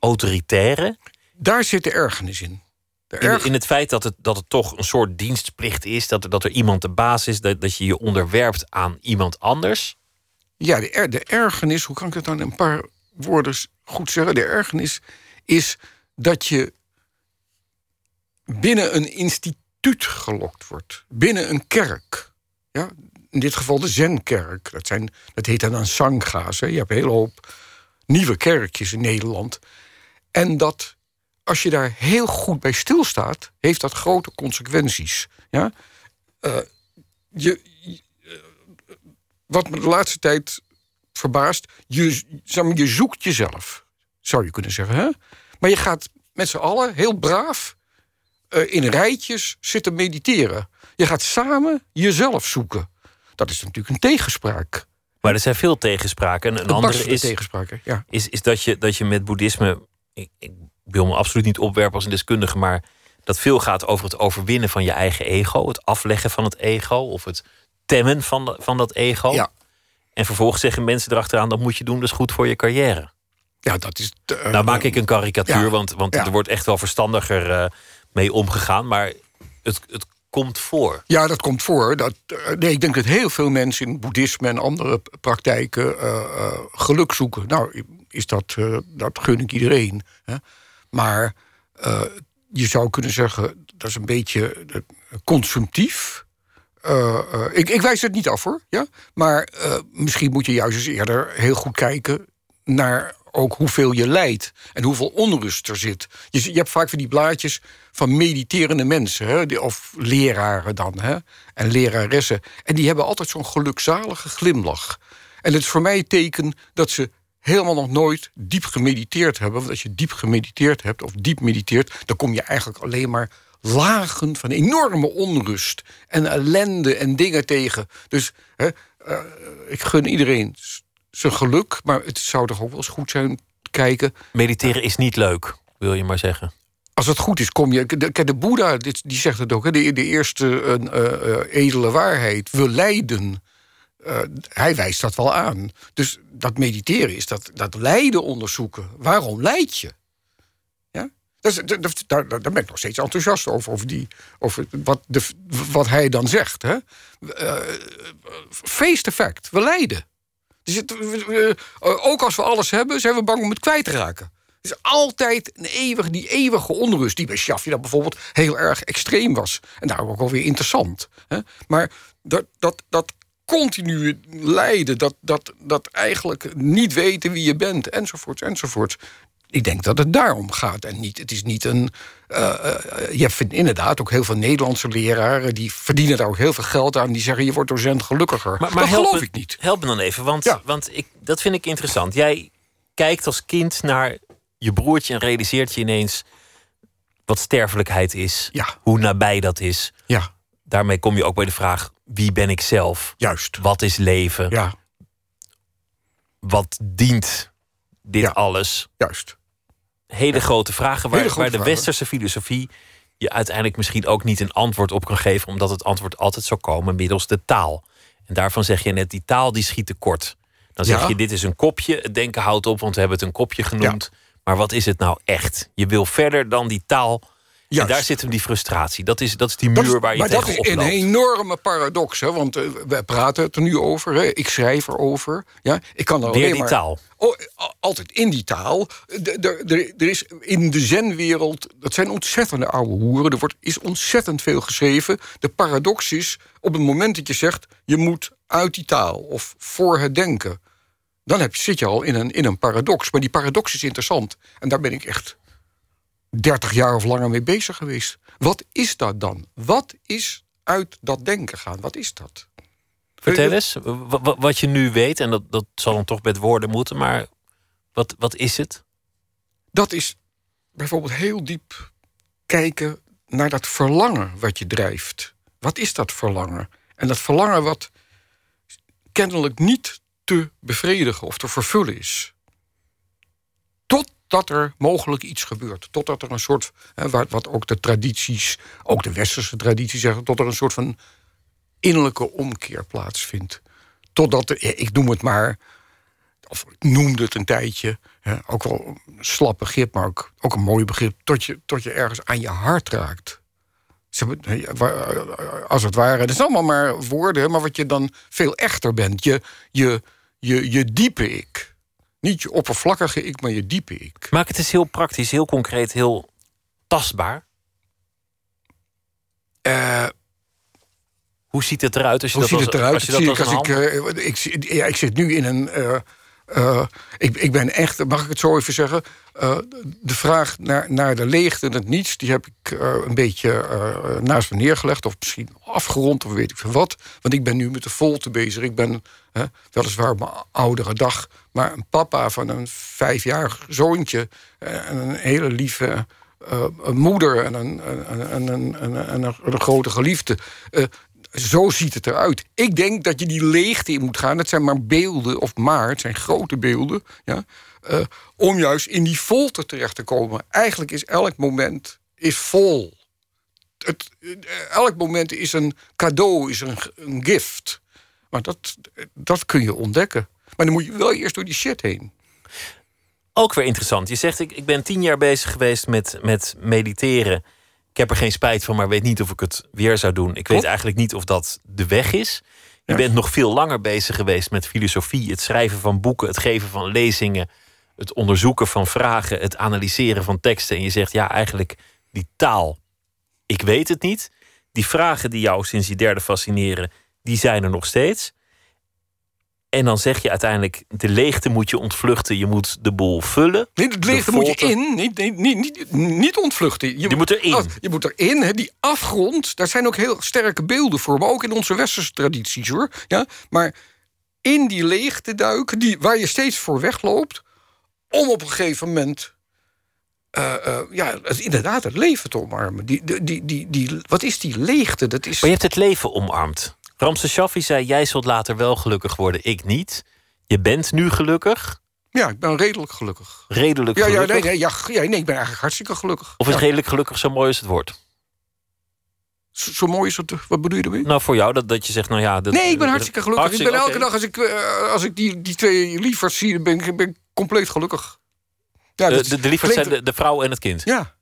autoritaire. Daar zit de ergernis in. In, in het feit dat het, dat het toch een soort dienstplicht is. Dat er, dat er iemand de baas is. Dat, dat je je onderwerpt aan iemand anders. Ja, de, er, de ergernis, hoe kan ik het dan in een paar woorden goed zeggen? De ergernis is dat je binnen een instituut gelokt wordt. Binnen een kerk. Ja? In dit geval de Zenkerk. Dat, zijn, dat heet dan een sangha's. Hè? Je hebt een hele hoop nieuwe kerkjes in Nederland. En dat, als je daar heel goed bij stilstaat, heeft dat grote consequenties. Ja? Eh, je, je- eh, wat me de laatste tijd verbaast, je, je zoekt jezelf, zou je kunnen zeggen. Hè? Maar je gaat met z'n allen heel braaf eh, in rijtjes zitten mediteren. Je gaat samen jezelf zoeken. Dat is natuurlijk een tegenspraak. Maar er zijn veel tegenspraken. En een Een andere is, tegenspraak. Ja. is, is dat, je, dat je met boeddhisme. Ik, ik wil me absoluut niet opwerpen als een deskundige. Maar dat veel gaat over het overwinnen van je eigen ego. Het afleggen van het ego. Of het temmen van, de- van dat ego. Ja. En vervolgens zeggen mensen erachteraan: dat moet je doen, dat is goed voor je carrière. ja, dat is. eh, Nou maak ik een karikatuur, ja, want, want ja. er wordt echt wel verstandiger eh, mee omgegaan. Maar het, het komt voor. Ja, dat komt voor. Dat, eh, nee, ik denk dat heel veel mensen in boeddhisme en andere praktijken geluk zoeken. Nou, is dat, dat gun ik iedereen. Hè? Maar eh, je zou kunnen zeggen, dat is een beetje eh, consumptief. Eh, ik, ik wijs het niet af hoor. Ja? Maar misschien moet je juist eens eerder heel goed kijken naar ook hoeveel je lijdt en hoeveel onrust er zit. Je, je hebt vaak van die blaadjes van mediterende mensen, hè, of leraren dan, hè, en leraressen. En die hebben altijd zo'n gelukzalige glimlach. En het is voor mij teken dat ze helemaal nog nooit diep gemediteerd hebben. Want als je diep gemediteerd hebt of diep mediteert, dan kom je eigenlijk alleen maar lagen van enorme onrust en ellende en dingen tegen. Dus hè, eh, ik gun iedereen zijn geluk, maar het zou toch ook wel eens goed zijn te kijken. Mediteren is niet leuk, wil je maar zeggen. Als het goed is, kom je. De, de Boeddha die zegt het ook. Hè, de, de eerste eh, eh, eh, edele waarheid. We lijden. Eh, hij wijst dat wel aan. Dus dat mediteren is dat, dat lijden onderzoeken. Waarom lijd je? Ja? Dat- daar, ben ik nog steeds enthousiast over. Die, over wat, de, wat hij dan zegt. Hè? Eh, face effect. We lijden. Dus het, eh, ook als we alles hebben, zijn we bang om het kwijt te raken. Het is altijd een eeuwig, die eeuwige onrust... die bij Shafi dan bijvoorbeeld heel erg extreem was. En daarom ook wel weer interessant. Hè? Maar dat, dat, dat continue lijden, dat, dat, dat eigenlijk niet weten wie je bent... enzovoorts, enzovoorts... ik denk dat het daarom gaat. En niet, het is niet een. Uh, je vindt inderdaad ook heel veel Nederlandse leraren. die verdienen daar ook heel veel geld aan. die zeggen: je wordt docent gelukkiger. Maar, maar dat geloof ik niet. Help me dan even, want, want ik, dat vind ik interessant. Jij kijkt als kind naar je broertje en realiseert je ineens. wat sterfelijkheid is. Ja. Hoe nabij dat is. Ja. Daarmee kom je ook bij de vraag: wie ben ik zelf? Juist. Wat is leven? Ja. Wat dient dit alles? Juist. Hele grote vragen waar, waar de westerse filosofie je uiteindelijk misschien ook niet een antwoord op kan geven, omdat het antwoord altijd zou komen middels de taal. En daarvan zeg je net, die taal die schiet tekort. Dan zeg je, dit is een kopje, het denken houdt op, want we hebben het een kopje genoemd. Maar wat is het nou echt? Je wil verder dan die taal en daar zit hem die frustratie. Dat is, dat is die muur waar je maar tegen Maar dat is een enorme paradox. Hè? Want uh, we praten het er nu over. Hè? Ik schrijf erover. Ja? Ik kan er Weer alleen die maar, taal. Oh, altijd in die taal. Er is in de zenwereld... Dat zijn ontzettende oude hoeren. Er wordt, is ontzettend veel geschreven. De paradox is, op het moment dat je zegt... je moet uit die taal of voor het denken... dan heb je, zit je al in een, in een paradox. Maar die paradox is interessant. En daar ben ik echt 30 jaar of langer mee bezig geweest. Wat is dat dan? Wat is uit dat denken gaan? Wat is dat? Vertel eens, wat je nu weet, en dat, dat zal dan toch met woorden moeten, maar wat, wat is het? Dat is bijvoorbeeld heel diep kijken naar dat verlangen wat je drijft. Wat is dat verlangen? En dat verlangen wat kennelijk niet te bevredigen of te vervullen is dat er mogelijk iets gebeurt. Totdat er een soort, hè, wat ook de tradities, ook de westerse tradities zeggen, tot er een soort van innerlijke omkeer plaatsvindt. Totdat, er, ik noem het maar, of ik noemde het een tijdje, hè, ook wel een slap begrip, maar ook, ook een mooi begrip, tot je, tot je ergens aan je hart raakt. Als het ware, het is allemaal maar woorden, maar wat je dan veel echter bent. Je, je, je, je diepe ik. Niet je oppervlakkige ik, maar je diepe ik. Maak het eens heel praktisch, heel concreet, heel tastbaar. Uh, hoe ziet het eruit als je hoe dat ziet het eruit? Als je dat als, ik, uh, ik, ja, ik zit nu in een. Uh, uh, ik, ik ben echt, mag ik het zo even zeggen? Uh, de vraag naar, naar de leegte en het niets, die heb ik uh, een beetje naast me neergelegd, of misschien afgerond, of weet ik veel wat. Want ik ben nu met de volte bezig. Ik ben weliswaar mijn oudere dag, maar een papa van een vijfjarig zoontje en een hele lieve. moeder en een, een, grote geliefde zo ziet het eruit. Ik denk dat je die leegte in moet gaan. Het zijn maar beelden, of maar, het zijn grote beelden. Ja, uh, om juist in die volte terecht te komen. Eigenlijk is elk moment is vol. Het, elk moment is een cadeau, is een, een gift. Maar dat, dat kun je ontdekken. Maar dan moet je wel eerst door die shit heen. Ook weer interessant. Je zegt, ik, ik ben tien jaar bezig geweest met, met mediteren. Ik heb er geen spijt van, maar weet niet of ik het weer zou doen. Ik weet eigenlijk niet of dat de weg is. Je bent nog veel langer bezig geweest met filosofie, het schrijven van boeken, het geven van lezingen, het onderzoeken van vragen, het analyseren van teksten. En je zegt ja, eigenlijk die taal. Ik weet het niet. Die vragen die jou sinds je derde fascineren, die zijn er nog steeds. En dan zeg je uiteindelijk, de leegte moet je ontvluchten. Je moet de boel vullen. Nee, de leegte moet je in, niet, niet, niet, niet ontvluchten. Je, moet erin. Oh, je moet erin, hè, die afgrond. Daar zijn ook heel sterke beelden voor. Maar ook in onze westerse tradities, hoor. Ja? Maar in die leegte duiken, die, waar je steeds voor wegloopt... om op een gegeven moment... Uh, uh, ja, het, inderdaad, het leven te omarmen. Die, die, die, die, wat is die leegte? Dat is... Maar je hebt het leven omarmd. Ramse Shaffi zei: Jij zult later wel gelukkig worden, ik niet. Je bent nu gelukkig. Ja, ik ben redelijk gelukkig. Redelijk ja, gelukkig? Ja, nee, nee, ja, ja, nee, ik ben eigenlijk hartstikke gelukkig. Of is ja. redelijk gelukkig zo mooi als het wordt? Zo, zo, mooi is het, wat bedoel je ermee? Nou, voor jou, dat, dat je zegt, nou ja... Dat, nee, ik ben hartstikke gelukkig. Hartstikke, ik ben elke okay. dag, als ik, uh, als ik die, die twee lieverds zie, ben ik ben compleet gelukkig. Ja, de, de, de lieverds zijn de, de vrouw en het kind? Ja.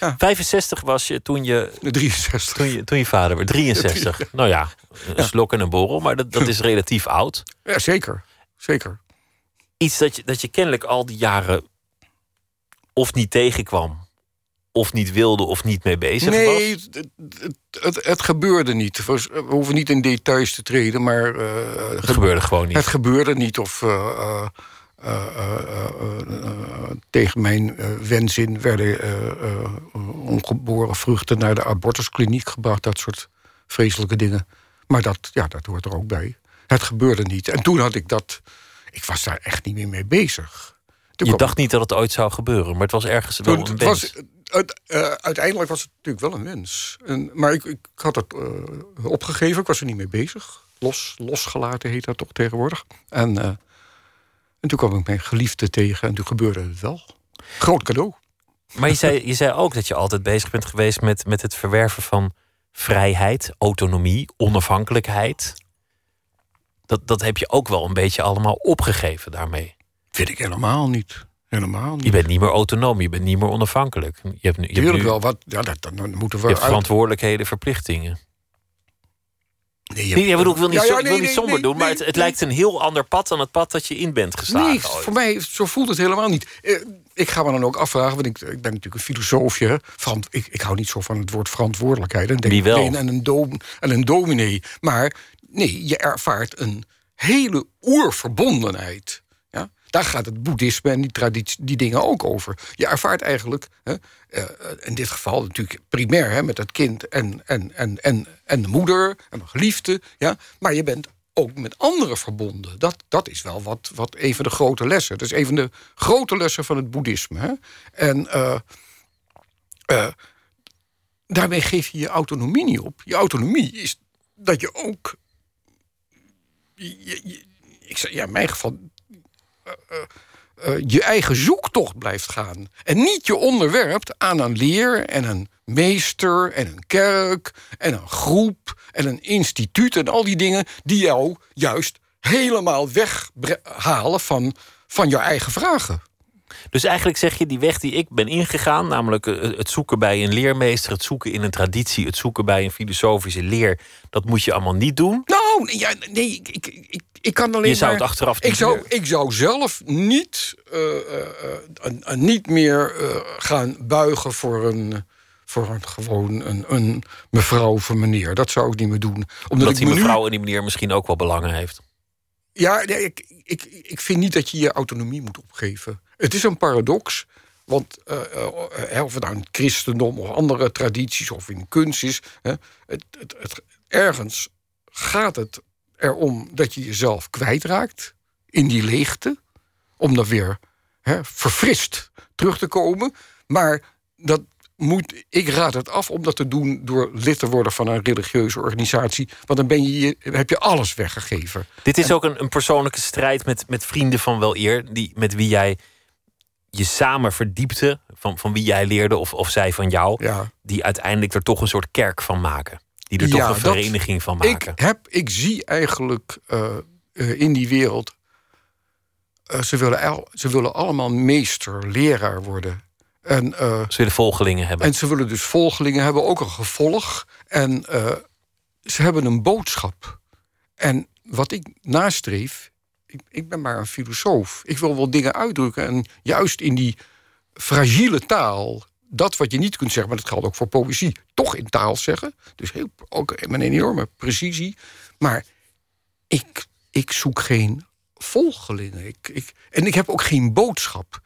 Ja. 65 was je toen je. 63. Toen je, toen je vader werd. 63. Ja, nou ja, een slok en een borrel, maar dat, dat is relatief oud. Ja, zeker. Zeker. Iets dat je, dat je kennelijk al die jaren of niet tegenkwam, of niet wilde, of niet mee bezig nee, was. Nee, het, het, het, gebeurde niet. We hoeven niet in details te treden, maar. Uh, het gebeurde gewoon niet. Het gebeurde niet. Of. Uh, uh, tegen mijn wens in werden ongeboren vruchten naar de abortuskliniek gebracht. Dat soort vreselijke dingen. Maar dat, ja, dat hoort er ook bij. Het gebeurde niet. En toen had ik dat. Ik was daar echt niet meer mee bezig. je dacht niet dat het ooit zou gebeuren, maar het was ergens wel een wens. Was, uiteindelijk was het natuurlijk wel een wens. En, maar ik, ik had het opgegeven, ik was er niet mee bezig. Los, losgelaten heet dat toch tegenwoordig. En en toen kwam ik mijn geliefde tegen en toen gebeurde het wel. Groot cadeau. Maar je zei, je zei ook dat je altijd bezig bent geweest met, met het verwerven van vrijheid, autonomie, onafhankelijkheid. Dat, dat heb je ook wel een beetje allemaal opgegeven daarmee. Vind ik helemaal niet. Helemaal niet. Je bent niet meer autonoom, je bent niet meer onafhankelijk. Je hebt, je hebt nu, wel wat. Ja, dat, dan moeten we. Je hebt verantwoordelijkheden, verplichtingen. Nee, je... nee, bedoel, ik wil niet, ja, wil niet somber doen, maar het, het lijkt een heel ander pad dan het pad dat je in bent geslagen. Nee, voor mij zo voelt het helemaal niet. Eh, ik ga me dan ook afvragen, want ik, ik ben natuurlijk een filosoofje. Ik, ik hou niet zo van het woord verantwoordelijkheid. En denk wel? En een, dom, en een dominee. Maar nee, je ervaart een hele oerverbondenheid daar gaat het boeddhisme en die, traditie, die dingen ook over. Je ervaart eigenlijk, hè, uh, in dit geval natuurlijk primair hè, met het kind en, en, en, en, en de moeder en mijn geliefde. Ja, maar je bent ook met anderen verbonden. Dat, dat is wel wat, wat een de grote lessen. Dat is een de grote lessen van het boeddhisme. Hè. En uh, daarmee geef je je autonomie niet op. Je autonomie is dat je ook. Ik zeg, ja, in mijn geval eh, eh, eh, je eigen zoektocht blijft gaan. En niet je onderwerpt aan een leer en een meester en een kerk en een groep en een instituut en al die dingen die jou juist helemaal weghalen van, van je eigen vragen. Dus eigenlijk zeg je die weg die ik ben ingegaan, namelijk het zoeken bij een leermeester, het zoeken in een traditie, het zoeken bij een filosofische leer, dat moet je allemaal niet doen. Nou, ja, nee, ik, ik, ik kan alleen je zou het achteraf ik zou, ik zou zelf niet, uh, uh, niet meer gaan buigen voor een, voor een gewoon een, een mevrouw of een meneer. Dat zou ik niet meer doen. Omdat, Omdat die mevrouw nu... en die meneer misschien ook wel belangen heeft. Ja, nee, ik, ik, ik vind niet dat je je autonomie moet opgeven. Het is een paradox. Want uh, of het nou in het christendom of andere tradities of in kunst is, het, het, het, ergens gaat het erom dat je jezelf kwijtraakt in die leegte. Om dan weer hè, verfrist terug te komen. Maar dat moet, ik raad het af om dat te doen door lid te worden van een religieuze organisatie. Want dan ben je, heb je alles weggegeven. Dit is ook een, een persoonlijke strijd met, met vrienden van wel eer, die, met wie jij je samen verdiepte, van, van wie jij leerde of, of zij van jou, ja. die uiteindelijk er toch een soort kerk van maken. Die er toch een vereniging van maken. Ik, heb, ik zie eigenlijk uh, uh, in die wereld. Uh, ze, willen al, ze willen allemaal meester, leraar worden. En, ze willen volgelingen hebben. En ze willen dus volgelingen hebben, ook een gevolg. En ze hebben een boodschap. En wat ik nastreef, ik, ik ben maar een filosoof. Ik wil wel dingen uitdrukken. En juist in die fragiele taal dat wat je niet kunt zeggen, maar dat geldt ook voor poëzie, toch in taal zeggen. Dus heel, ook met een enorme precisie. Maar ik, ik zoek geen volgelingen. Ik, ik, en ik heb ook geen boodschap.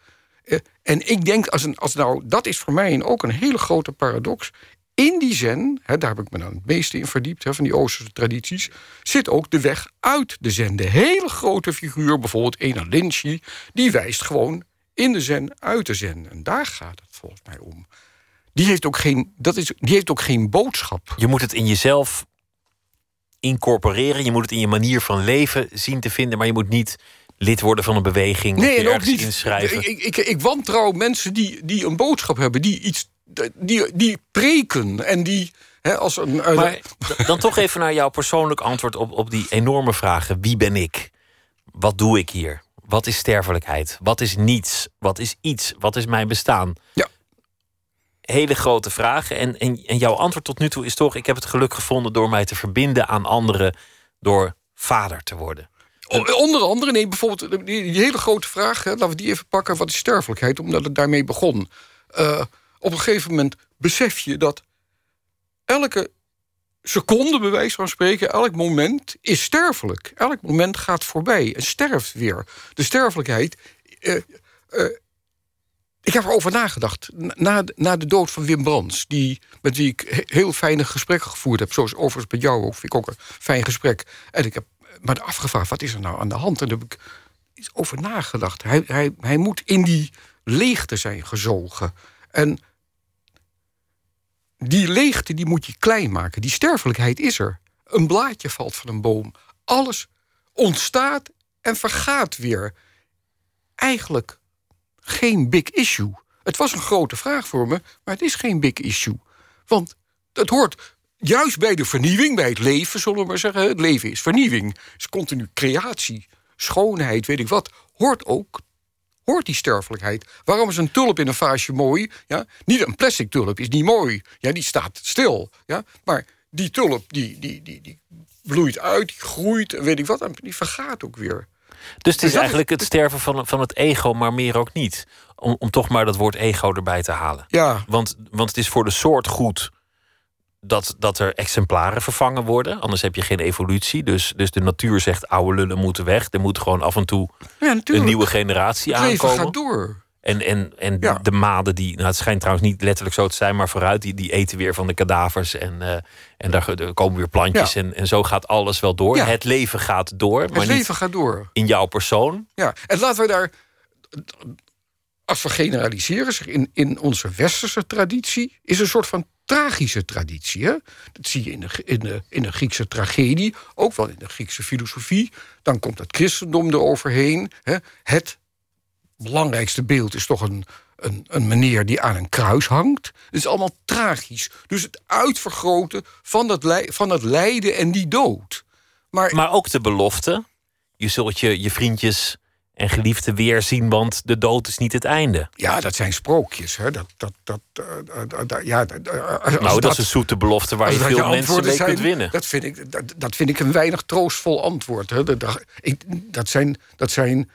Uh, en ik denk, als, een, als nou, dat is voor mij ook een hele grote paradox. In die zen, hè, daar heb ik me dan het meeste in verdiept, hè, van die Oosterse tradities, zit ook de weg uit de zen. De hele grote figuur, bijvoorbeeld Ena die wijst gewoon in de zen uit de zen. En daar gaat het volgens mij om. Die heeft ook geen, dat is, die heeft ook geen boodschap. Je moet het in jezelf incorporeren. Je moet het in je manier van leven zien te vinden. Maar je moet niet lid worden van een beweging. Nee, en ook niet inschrijven. Ik, ik, ik, wantrouw mensen die, die een boodschap hebben, die iets die, die preken en die. als een, maar dan toch even naar jouw persoonlijk antwoord op, op die enorme vragen. Wie ben ik? Wat doe ik hier? Wat is sterfelijkheid? Wat is niets? Wat is iets? Wat is mijn bestaan? Ja. Hele grote vragen. En, en, en jouw antwoord tot nu toe is toch: ik heb het geluk gevonden door mij te verbinden aan anderen, door vader te worden. Onder andere, nee, bijvoorbeeld die, hele grote vraag, hè, laten we die even pakken. Wat is sterfelijkheid? Omdat het daarmee begon. Uh, op een gegeven moment besef je dat elke seconde, bij wijze van spreken, elk moment is sterfelijk. Elk moment gaat voorbij en sterft weer. De sterfelijkheid. Uh, uh, ik heb erover nagedacht. Na, na de dood van Wim Brands, die, met wie ik heel fijne gesprekken gevoerd heb. Zoals overigens met jou ook, vind ik ook een fijn gesprek. En ik heb me afgevraagd, wat is er nou aan de hand? En daar heb ik over nagedacht. Hij, hij, hij moet in die leegte zijn gezogen. En die leegte die moet je klein maken. Die sterfelijkheid is er. Een blaadje valt van een boom. Alles ontstaat en vergaat weer. Eigenlijk geen big issue. Het was een grote vraag voor me, maar het is geen big issue. Want het hoort juist bij de vernieuwing, bij het leven, zullen we maar zeggen. Het leven is vernieuwing, is continu creatie, schoonheid, weet ik wat. Hoort ook, hoort die sterfelijkheid. Waarom is een tulp in een vaasje mooi? Ja? Niet een plastic tulp is niet mooi. Ja, die staat stil. Ja? Maar die tulp, die, die, die, die bloeit uit, die groeit, weet ik wat. En die vergaat ook weer. Dus het is eigenlijk het sterven van, van het ego, maar meer ook niet. Om, om toch maar dat woord ego erbij te halen. Ja. Want, want het is voor de soort goed dat, dat er exemplaren vervangen worden. Anders heb je geen evolutie. Dus, dus de natuur zegt oude lullen moeten weg. Er moet gewoon af en toe ja, een nieuwe generatie het aankomen. leven gaat door. En, en, en de maden die, nou het schijnt trouwens niet letterlijk zo te zijn, maar vooruit, die, die eten weer van de kadavers. En, uh, en daar komen weer plantjes. En, en zo gaat alles wel door. Het leven gaat door. Het maar leven gaat door. In jouw persoon. Ja, en laten we daar. Als we generaliseren, in, in onze westerse traditie is een soort van tragische traditie. Dat zie je in de, in, de, in de Griekse tragedie, ook wel in de Griekse filosofie. Dan komt het christendom eroverheen. Hè? Het belangrijkste beeld is toch een, een, een meneer die aan een kruis hangt. Het is allemaal tragisch. Dus het uitvergroten van dat, van dat lijden en die dood. Maar, maar ook de belofte. Je zult je, je vriendjes en geliefden weer zien, want de dood is niet het einde. Ja, dat zijn sprookjes. Hè? Dat, dat, dat, uh, ja, nou, dat, is een zoete belofte waar je veel mensen mee kunt winnen. Dat vind, ik, dat, dat, vind ik een weinig troostvol antwoord. Hè? Dat, dat zijn, dat zijn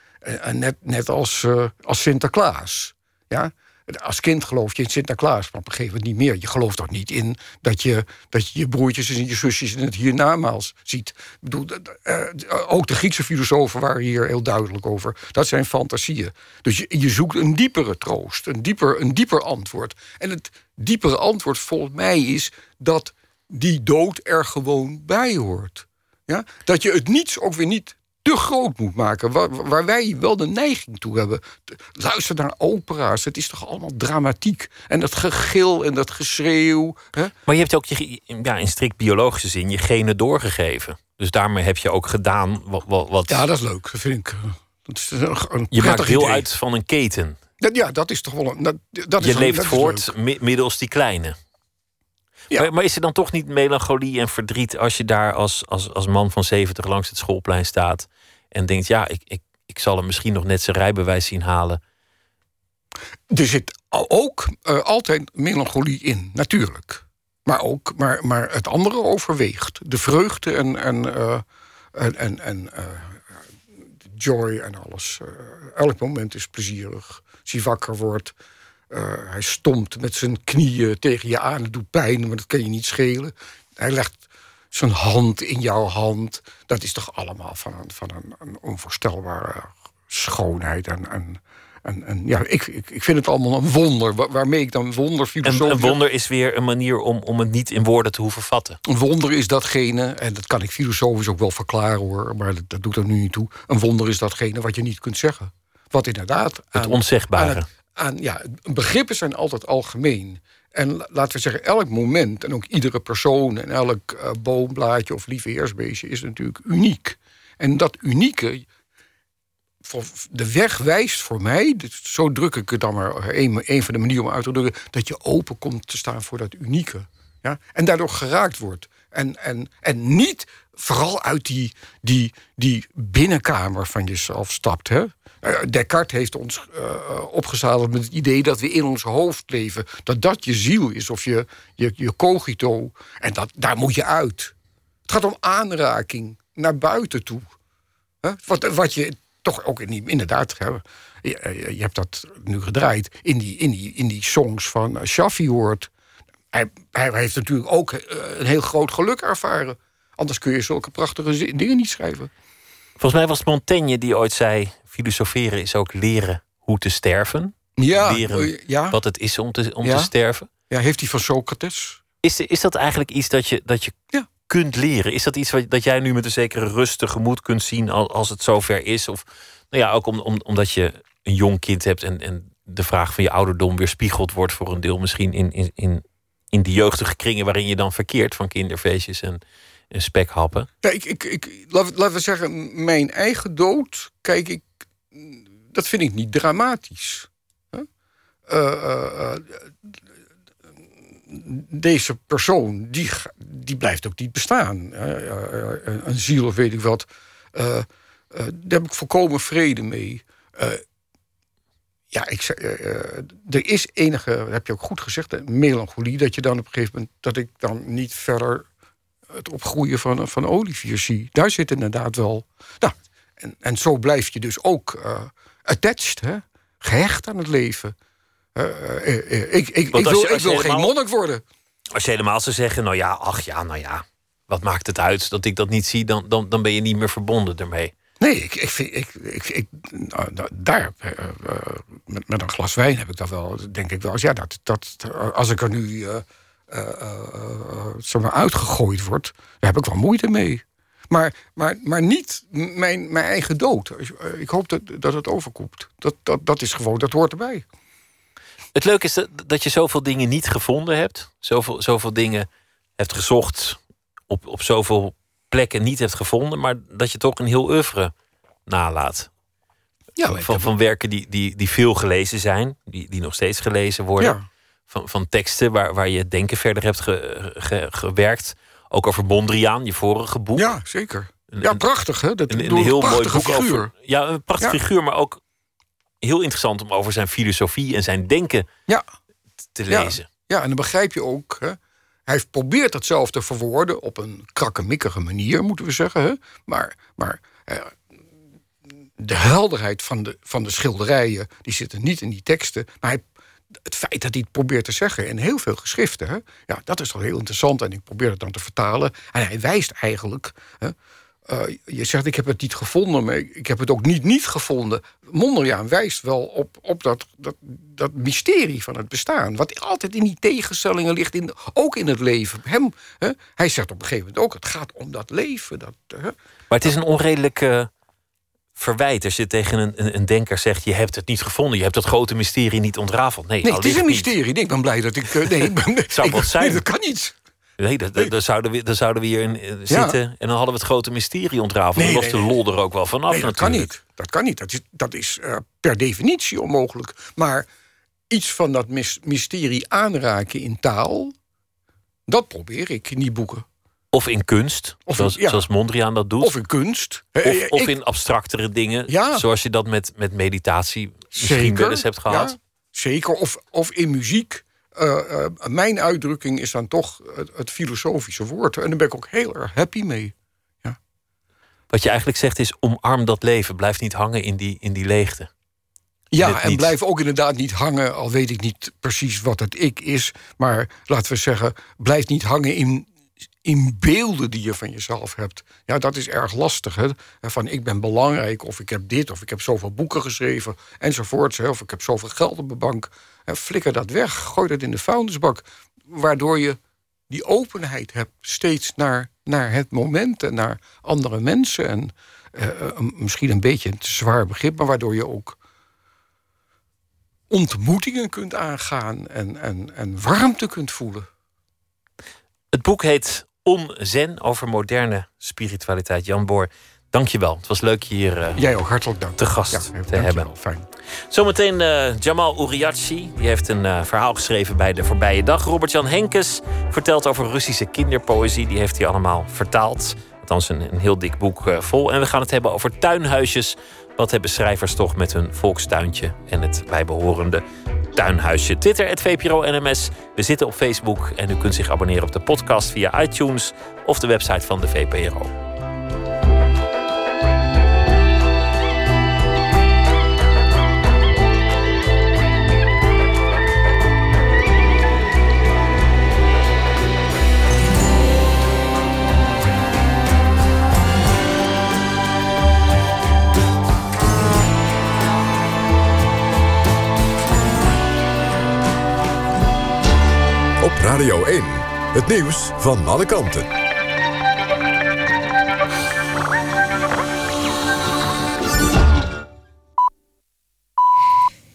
net, net als, als Sinterklaas. Ja? Als kind geloof je in Sinterklaas, maar op een gegeven moment niet meer. Je gelooft toch niet in dat je dat je, je broertjes en je zusjes in het hiernamaals ziet. Ik bedoel, uh, ook de Griekse filosofen waren hier heel duidelijk over. Dat zijn fantasieën. Dus je, je zoekt een diepere troost, een dieper, een dieper antwoord. En het diepere antwoord volgens mij is dat die dood er gewoon bij hoort. Ja? Dat je het niets ook weer niet te groot moet maken. Waar, waar, wij wel de neiging toe hebben. Luister naar opera's. Het is toch allemaal dramatiek. En dat gegil en dat geschreeuw. Hè? Maar je hebt ook je, ja, in strikt biologische zin je genen doorgegeven. Dus daarmee heb je ook gedaan wat. wat... Ja, dat is leuk. Dat vind ik. Eh, dat is een, je maakt deel uit van een keten. ja, dat is toch wel een. Dat, dat je is leeft voort middels die kleine. Ja. Maar, maar, is er dan toch niet melancholie en verdriet als je daar als, als, als man van 70 langs het schoolplein staat en denkt, ja, ik, ik, ik zal hem misschien nog net zijn rijbewijs zien halen? Er zit ook uh, altijd melancholie in, natuurlijk. Maar, ook, maar, maar het andere overweegt. De vreugde en, en, uh, en, en, en uh, joy en alles. elk moment is plezierig. Als hij wakker wordt, hij stomt met zijn knieën tegen je aan. Het doet pijn, maar dat kan je niet schelen. Hij legt zijn hand in jouw hand. Dat is toch allemaal van een, van een, een onvoorstelbare schoonheid. En, en, en, en ja, ik, ik, ik vind het allemaal een wonder. waarmee ik dan wonder En een wonder is weer een manier om, om het niet in woorden te hoeven vatten. Een wonder is datgene, en dat kan ik filosofisch ook wel verklaren hoor, maar dat, dat doet er nu niet toe. Een wonder is datgene wat je niet kunt zeggen. Wat inderdaad. Het onzegbare. Aan, ja, begrippen zijn altijd algemeen. En laten we zeggen, elk moment en ook iedere persoon en elk uh, boomblaadje of lieveheersbeestje is natuurlijk uniek. En dat unieke, de weg wijst voor mij, zo druk ik het dan maar, een, een van de manieren om uit te drukken, dat je open komt te staan voor dat unieke. Ja? En daardoor geraakt wordt. En, en, en niet vooral uit die, die, die binnenkamer van jezelf stapt. Hè? Eh, Descartes heeft ons uh, opgezadeld met het idee dat we in ons hoofd leven. Dat dat je ziel is of je, je, cogito. En dat, daar moet je uit. Het gaat om aanraking naar buiten toe. Wat, wat je toch ook in inderdaad... Je, je, hebt dat nu gedraaid in die, in die, in die songs van Shaffi hoort. Hij, hij heeft natuurlijk ook een heel groot geluk ervaren. Anders kun je zulke prachtige dingen niet schrijven. Volgens mij was het Montaigne die ooit zei: filosoferen is ook leren hoe te sterven. Ja, leren eh, ja. wat het is om te, om Ja. te sterven? ja, heeft hij van Socrates? Is, is dat eigenlijk iets dat je, dat je Ja. kunt leren? Is dat iets wat, dat jij nu met een zekere rust tegemoet kunt zien als, als het zover is? Of nou ja, ook om, om, omdat je een jong kind hebt en, en de vraag van je ouderdom weerspiegeld wordt voor een deel misschien in, in, in, in die jeugdige kringen waarin je dan verkeert van kinderfeestjes en, en spekhappen. Ja, ik, ik, ik, laten, we- zeggen, mijn eigen dood, kijk ik, dat vind ik niet dramatisch. Eh, eh, eh, deze persoon, die, die blijft ook niet bestaan. Een ziel of weet ik wat. Daar heb ik volkomen vrede mee. Ja, ik, er is enige, dat heb je ook goed gezegd, melancholie. Dat je dan op een gegeven moment, dat ik dan niet verder het opgroeien van, van Olivier zie. Daar zit inderdaad wel. Nou, en, en zo blijf je dus ook eh, attached, hè? gehecht aan het leven. Eh, eh, ik ik, ik als wil, je- ik als wil geen monnik worden. Als je helemaal zou zeggen, nou ja, ach ja, nou ja, wat maakt het uit dat ik dat niet zie, dan, dan, dan ben je niet meer verbonden ermee. Nee, ik, ik vind, ik, ik, ik, nou, nou, daar, met, met een glas wijn heb ik dat wel, denk ik wel. eens, Ja, dat, dat, als ik er nu eh, eh, eh, eh, zeg maar uitgegooid word, daar heb ik wel moeite mee. Maar, maar, maar niet mijn, mijn eigen dood. Ik hoop dat, dat het overkomt. Dat, dat, dat is gewoon, dat hoort erbij. Het leuke is dat, dat je zoveel dingen niet gevonden hebt. Zoveel, zoveel dingen hebt gezocht, op, op zoveel plekken niet hebt gevonden, maar dat je toch een heel oeuvre nalaat. Ja, van, van werken die, die, die veel gelezen zijn, die, die nog steeds gelezen worden. Ja. Van, van teksten waar, waar je denken verder hebt ge- ge- gewerkt. Ook over Mondriaan, je vorige boek. ja, zeker. Een- Ja, prachtig, hè? Dat, Een, een heel mooi boek figuur. over. Ja, een prachtig Ja. figuur, maar ook heel interessant om over zijn filosofie en zijn denken Ja, te lezen. Ja, en dan begrijp je ook. Hè, hij probeert dat zelf te verwoorden op een krakkemikkige manier, moeten we zeggen. Hè, maar maar eh, de helderheid van de, van de schilderijen, die zitten niet in die teksten. Maar hij, het feit dat hij het probeert te zeggen in heel veel geschriften, ja, dat is toch heel interessant. En ik probeer het dan te vertalen. En hij wijst eigenlijk. Hè, eh, je zegt, ik heb het niet gevonden, maar ik heb het ook niet niet gevonden. Mondriaan wijst wel op, op dat, dat, dat mysterie van het bestaan. Wat altijd in die tegenstellingen ligt, in, ook in het leven. Hem, hè, hij zegt op een gegeven moment ook, het gaat om dat leven. Dat. Maar het is een onredelijk eh, verwijt als je tegen een, een, een denker zegt: Je hebt het niet gevonden, je hebt dat grote mysterie niet ontrafeld. Nee, Nee, het is een niet. mysterie. Nee, ik ben blij dat ik... eh, Nee, ik ben, Zou ik- wat zijn. Nee, dat kan niet. Nee, dan, zouden we, dan zouden we hier in, eh, zitten en dan hadden we het grote mysterie ontrafeld. Nee, dan was de lol er ook wel vanaf. Nee, dat kan natuurlijk. niet. Dat kan niet. Dat is, dat is eh, per definitie onmogelijk. Maar iets van dat mys- mysterie aanraken in taal... dat probeer ik in die boeken. Of in kunst, Of in- zoals, ja. zoals Mondriaan dat doet. Of in kunst. Of, Eh, of ik- in abstractere dingen, Ja. zoals je dat met, met meditatie misschien Zeker, wel eens hebt gehad. ja, zeker. Of, of in muziek. Eh, eh, mijn uitdrukking is dan toch het, het filosofische woord. En daar ben ik ook heel erg happy mee. Wat je eigenlijk zegt is: omarm dat leven, blijf niet hangen in die, in die leegte. Ja, en blijf ook inderdaad niet hangen, al weet ik niet precies wat het ik is. Maar laten we zeggen, blijf niet hangen in, in beelden die je van jezelf hebt. Ja, dat is erg lastig. Hè? Van ik ben belangrijk, of ik heb dit, of ik heb zoveel boeken geschreven, enzovoorts. Hè? Of ik heb zoveel geld op mijn bank. Hè, Flikker dat weg, gooi dat in de vuilnisbak. Waardoor je die openheid hebt steeds naar, naar het moment en naar andere mensen. En eh, eh, misschien een beetje een te zwaar begrip, maar waardoor je ook ontmoetingen kunt aangaan en, en, en warmte kunt voelen. Het boek heet Onzen over moderne spiritualiteit. Jan Boor, dank je wel. Het was leuk je hier eh, Jij ook hartelijk dank. te gast Ja, te dankjewel. hebben. Fijn. Zometeen eh, Jamal Uriachi. Die heeft een eh, verhaal geschreven bij de voorbije dag. Robert-Jan Henkes vertelt over Russische kinderpoëzie. Die heeft hij allemaal vertaald. Althans, een, een heel dik boek vol. En we gaan het hebben over tuinhuisjes. Wat hebben schrijvers toch met hun volkstuintje en het bijbehorende tuinhuisje? Twitter, VPRO NMS. We zitten op Facebook en u kunt zich abonneren op de podcast via iTunes of de website van de VPRO. Radio 1. Het nieuws van alle kanten.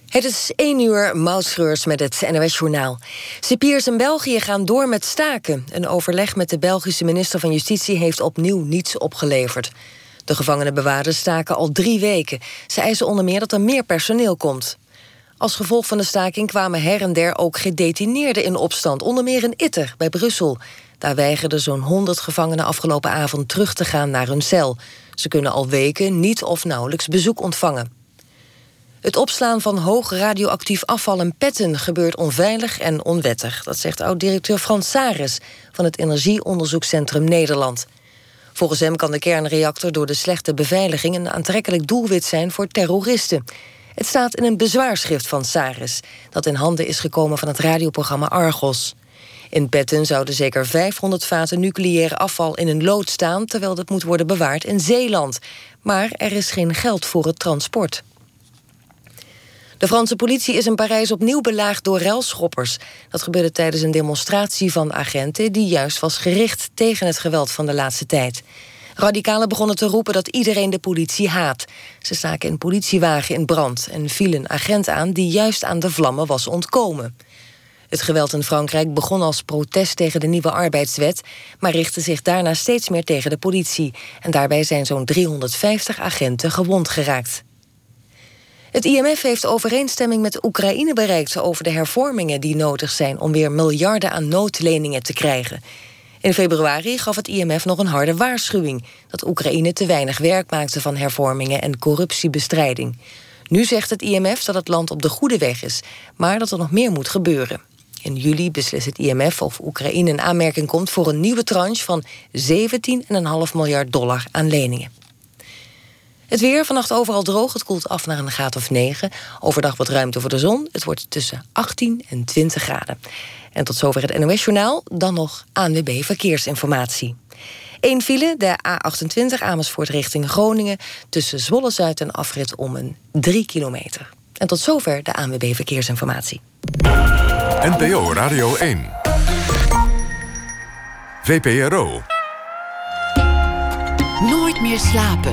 Het is 1 uur, Mautschreurs met het NOS-journaal. Cipiers in België gaan door met staken. Een overleg met de Belgische minister van Justitie... heeft opnieuw niets opgeleverd. De gevangenenbewaarders staken al drie weken. Ze eisen onder meer dat er meer personeel komt. Als gevolg van de staking kwamen her en der ook gedetineerden in opstand. Onder meer in Itter, bij Brussel. Daar weigerden zo'n 100 gevangenen afgelopen avond terug te gaan naar hun cel. Ze kunnen al weken niet of nauwelijks bezoek ontvangen. Het opslaan van hoog radioactief afval en petten gebeurt onveilig en onwettig. Dat zegt oud-directeur Frans Saris van het Energieonderzoekscentrum Nederland. Volgens hem kan de kernreactor door de slechte beveiliging een aantrekkelijk doelwit zijn voor terroristen. Het staat in een bezwaarschrift van Saris, dat in handen is gekomen van het radioprogramma Argos. In Petten zouden zeker 500 vaten nucleaire afval in een lood staan, terwijl dat moet worden bewaard in Zeeland. Maar er is geen geld voor het transport. De Franse politie is in Parijs opnieuw belaagd door relschoppers. Dat gebeurde tijdens een demonstratie van agenten... die juist was gericht tegen het geweld van de laatste tijd. Radicalen begonnen te roepen dat iedereen de politie haat. Ze staken een politiewagen in brand en vielen een agent aan... die juist aan de vlammen was ontkomen. Het geweld in Frankrijk begon als protest tegen de nieuwe arbeidswet... maar richtte zich daarna steeds meer tegen de politie. En daarbij zijn zo'n 350 agenten gewond geraakt. Het IMF heeft overeenstemming met Oekraïne bereikt over de hervormingen die nodig zijn om weer miljarden aan noodleningen te krijgen. In februari gaf het IMF nog een harde waarschuwing dat Oekraïne te weinig werk maakte van hervormingen en corruptiebestrijding. Nu zegt het IMF dat het land op de goede weg is, maar dat er nog meer moet gebeuren. In juli beslist het IMF of Oekraïne in aanmerking komt voor een nieuwe tranche van 17,5 miljard dollar aan leningen. Het weer vannacht overal droog. Het koelt af naar een graad of 9. Overdag wat ruimte voor de zon. Het wordt tussen 18 en 20 graden. En tot zover het NOS-journaal. Dan nog ANWB Verkeersinformatie. Eén file, de A28 Amersfoort richting Groningen... tussen Zwolle-Zuid en afrit om een 3 kilometer. En tot zover de ANWB Verkeersinformatie. NPO Radio 1. VPRO. Nooit meer slapen.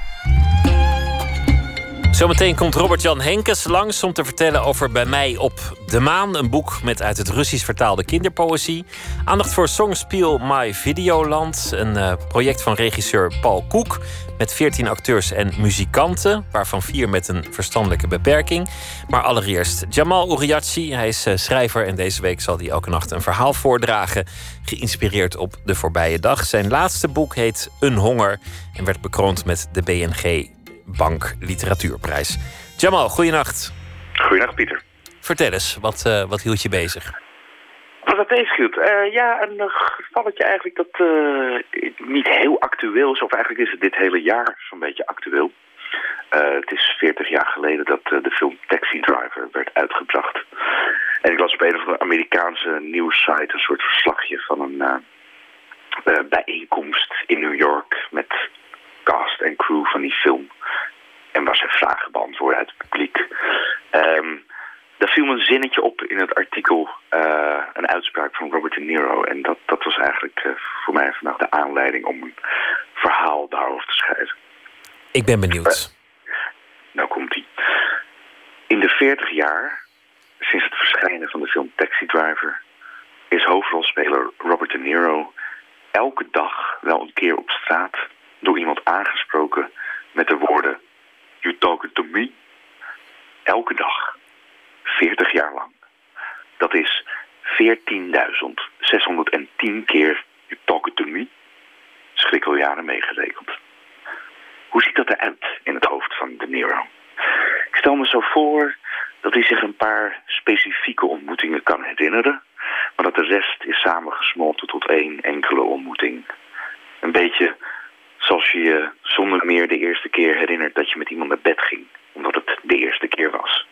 Zometeen komt Robert-Jan Henkes langs om te vertellen over Bij mij op de maan. Een boek met uit het Russisch vertaalde kinderpoëzie. Aandacht voor Songspiel My Videoland. Een uh, project van regisseur Paul Koek. Met 14 acteurs en muzikanten. Waarvan vier met een verstandelijke beperking. Maar allereerst Jamal Uriachi. Hij is uh, schrijver en deze week zal hij elke nacht een verhaal voordragen. Geïnspireerd op de voorbije dag. Zijn laatste boek heet Een Honger. En werd bekroond met de BNG Bank Literatuurprijs. Jamal, goeienacht. Goeienacht, Pieter. Vertel eens, wat, uh, wat hield je bezig? Wat dat bezig hield? Uh, ja, een gevalletje eigenlijk dat uh, niet heel actueel is. Of eigenlijk is het dit hele jaar zo'n beetje actueel. het is 40 jaar geleden dat de film Taxi Driver werd uitgebracht. En ik las op een of andere Amerikaanse nieuwssite een soort verslagje van een bijeenkomst in New York met cast en crew van die film. En was er vragen beantwoord uit het publiek. Um, daar viel me een zinnetje op in het artikel, uh, een uitspraak van Robert De Niro. En dat, dat was eigenlijk uh, voor mij vandaag de aanleiding om een verhaal daarover te schrijven. Ik ben benieuwd. Uh, nou komt ie. In de 40 jaar, sinds het verschijnen van de film Taxi Driver, is hoofdrolspeler Robert De Niro elke dag wel een keer op straat door iemand aangesproken met de woorden You talking to me? Elke dag. 40 jaar lang. Dat is 14.610 keer You talking to me. Schrikkeljaren meegerekend. Hoe ziet dat eruit in het hoofd van De Niro? Ik stel me zo voor dat hij zich een paar specifieke ontmoetingen kan herinneren, maar dat de rest is samengesmolten tot één enkele ontmoeting. Een beetje als je je zonder meer de eerste keer herinnert dat je met iemand naar bed ging, omdat het de eerste keer was.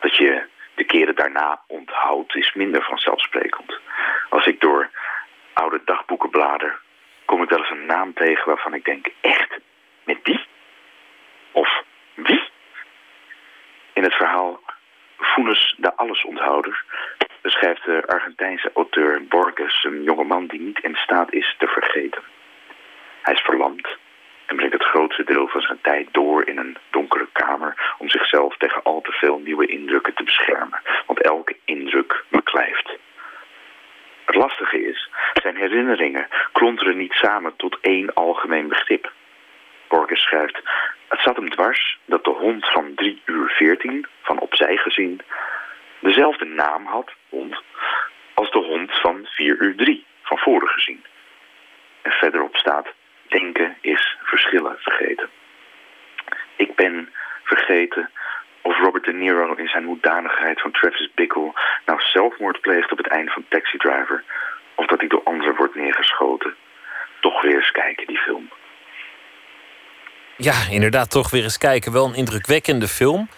Dat je de keren daarna onthoudt is minder vanzelfsprekend. Als ik door oude dagboeken blader, kom ik wel eens een naam tegen waarvan ik denk, echt, met die? Of wie? In het verhaal Funes de Allesonthouder beschrijft de Argentijnse auteur Borges een jongeman die niet in staat is te vergeten. Hij is verlamd en brengt het grootste deel van zijn tijd door in een donkere kamer om zichzelf tegen al te veel nieuwe indrukken te beschermen, want elke indruk beklijft. Het lastige is, zijn herinneringen klonteren niet samen tot één algemeen begrip. Borges schrijft, het zat hem dwars dat de hond van 3 uur 14, van opzij gezien, dezelfde naam had, hond, als de hond van 4 uur 3, van voren gezien. En verderop staat, denken is verschillen vergeten. Ik ben vergeten of Robert De Niro in zijn hoedanigheid van Travis Bickle nou zelfmoord pleegt op het einde van Taxi Driver, of dat hij door anderen wordt neergeschoten. Toch weer eens kijken, die film. Ja, inderdaad, toch weer eens kijken. Wel een indrukwekkende film.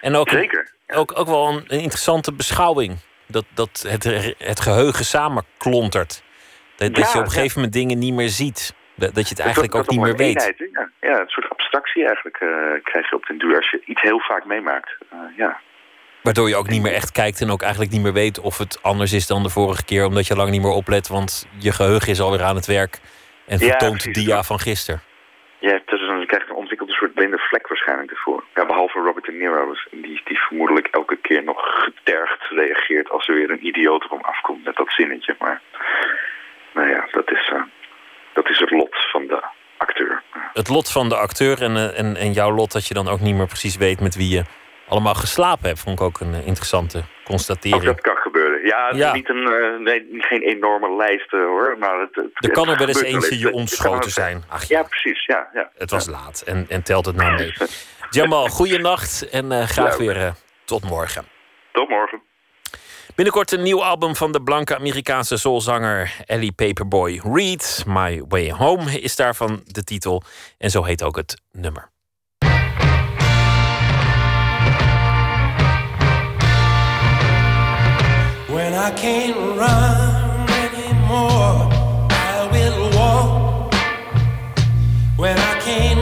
En ook, Zeker. ook, ook wel een, een interessante beschouwing. Dat, dat het, het geheugen samenklontert. Dat, dat je op een ja. gegeven moment dingen niet meer ziet. Dat, dat je het eigenlijk Dat- ook dat niet meer weet. ja. ja, een soort abstractie eigenlijk eh, krijg je op den duur als je iets heel vaak meemaakt. Eh, ja. Waardoor je ook niet meer echt kijkt en ook eigenlijk niet meer weet of het anders is dan de vorige keer. Omdat je lang niet meer oplet, want je geheugen is alweer aan het werk. En Ja, vertoont precies. dia van gisteren. Ja, het is een, je een ontwikkeld een soort blinde vlek waarschijnlijk ervoor. Ja, behalve Robert De Niro, dus die, die vermoedelijk elke keer nog getergd reageert als er weer een idioot hem afkomt met dat zinnetje. Maar nou ja, dat is, eh, dat is het lot van de acteur. Het lot van de acteur en, eh, en, en jouw lot dat je dan ook niet meer precies weet met wie je allemaal geslapen hebt. Vond ik ook een eh, interessante Ook constatering. dat kan gebeuren. Ja, niet een, eh, nee, geen enorme lijst hoor. Maar het, het, Er kan er wel eens eentje je ontschoten zijn. Ach ja, Ja, precies. Ja, ja. het was laat en, en telt het nou mee. Jamal, goeie nacht en eh, graag weer tot morgen. Tot morgen. Binnenkort een nieuw album van de blanke Amerikaanse soulzanger Ellie Paperboy Reed. My Way Home is daarvan de titel. En zo heet ook het nummer. When I can't run anymore, I will walk. When I can't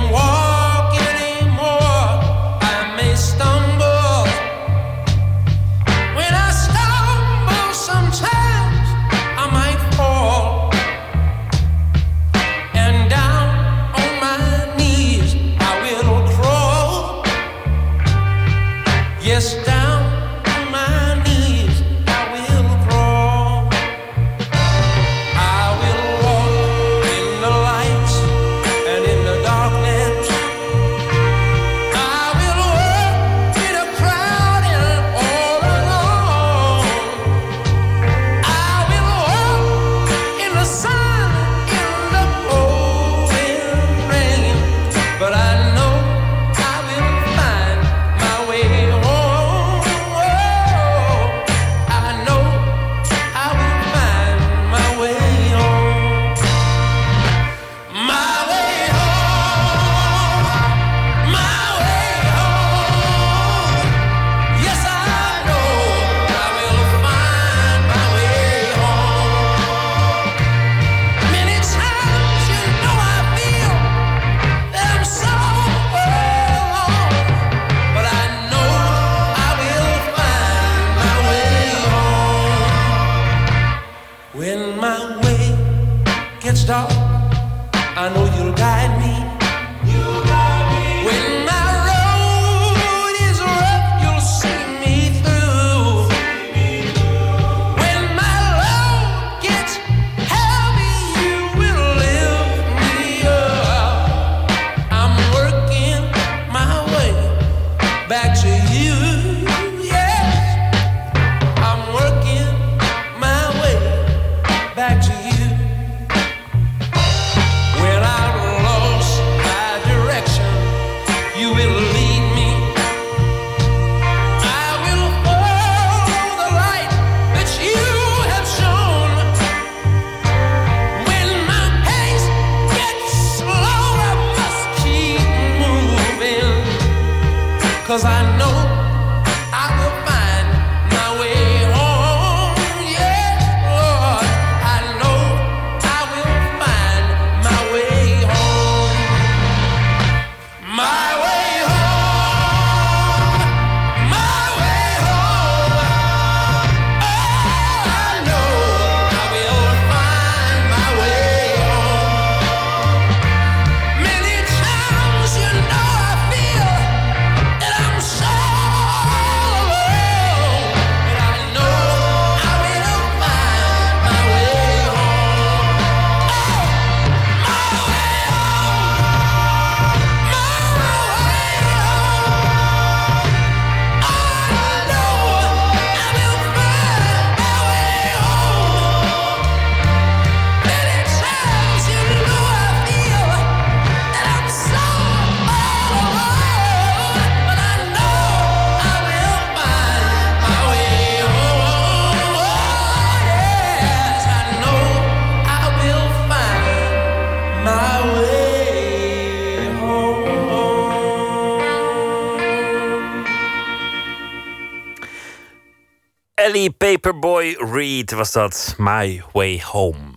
Was dat. My Way Home.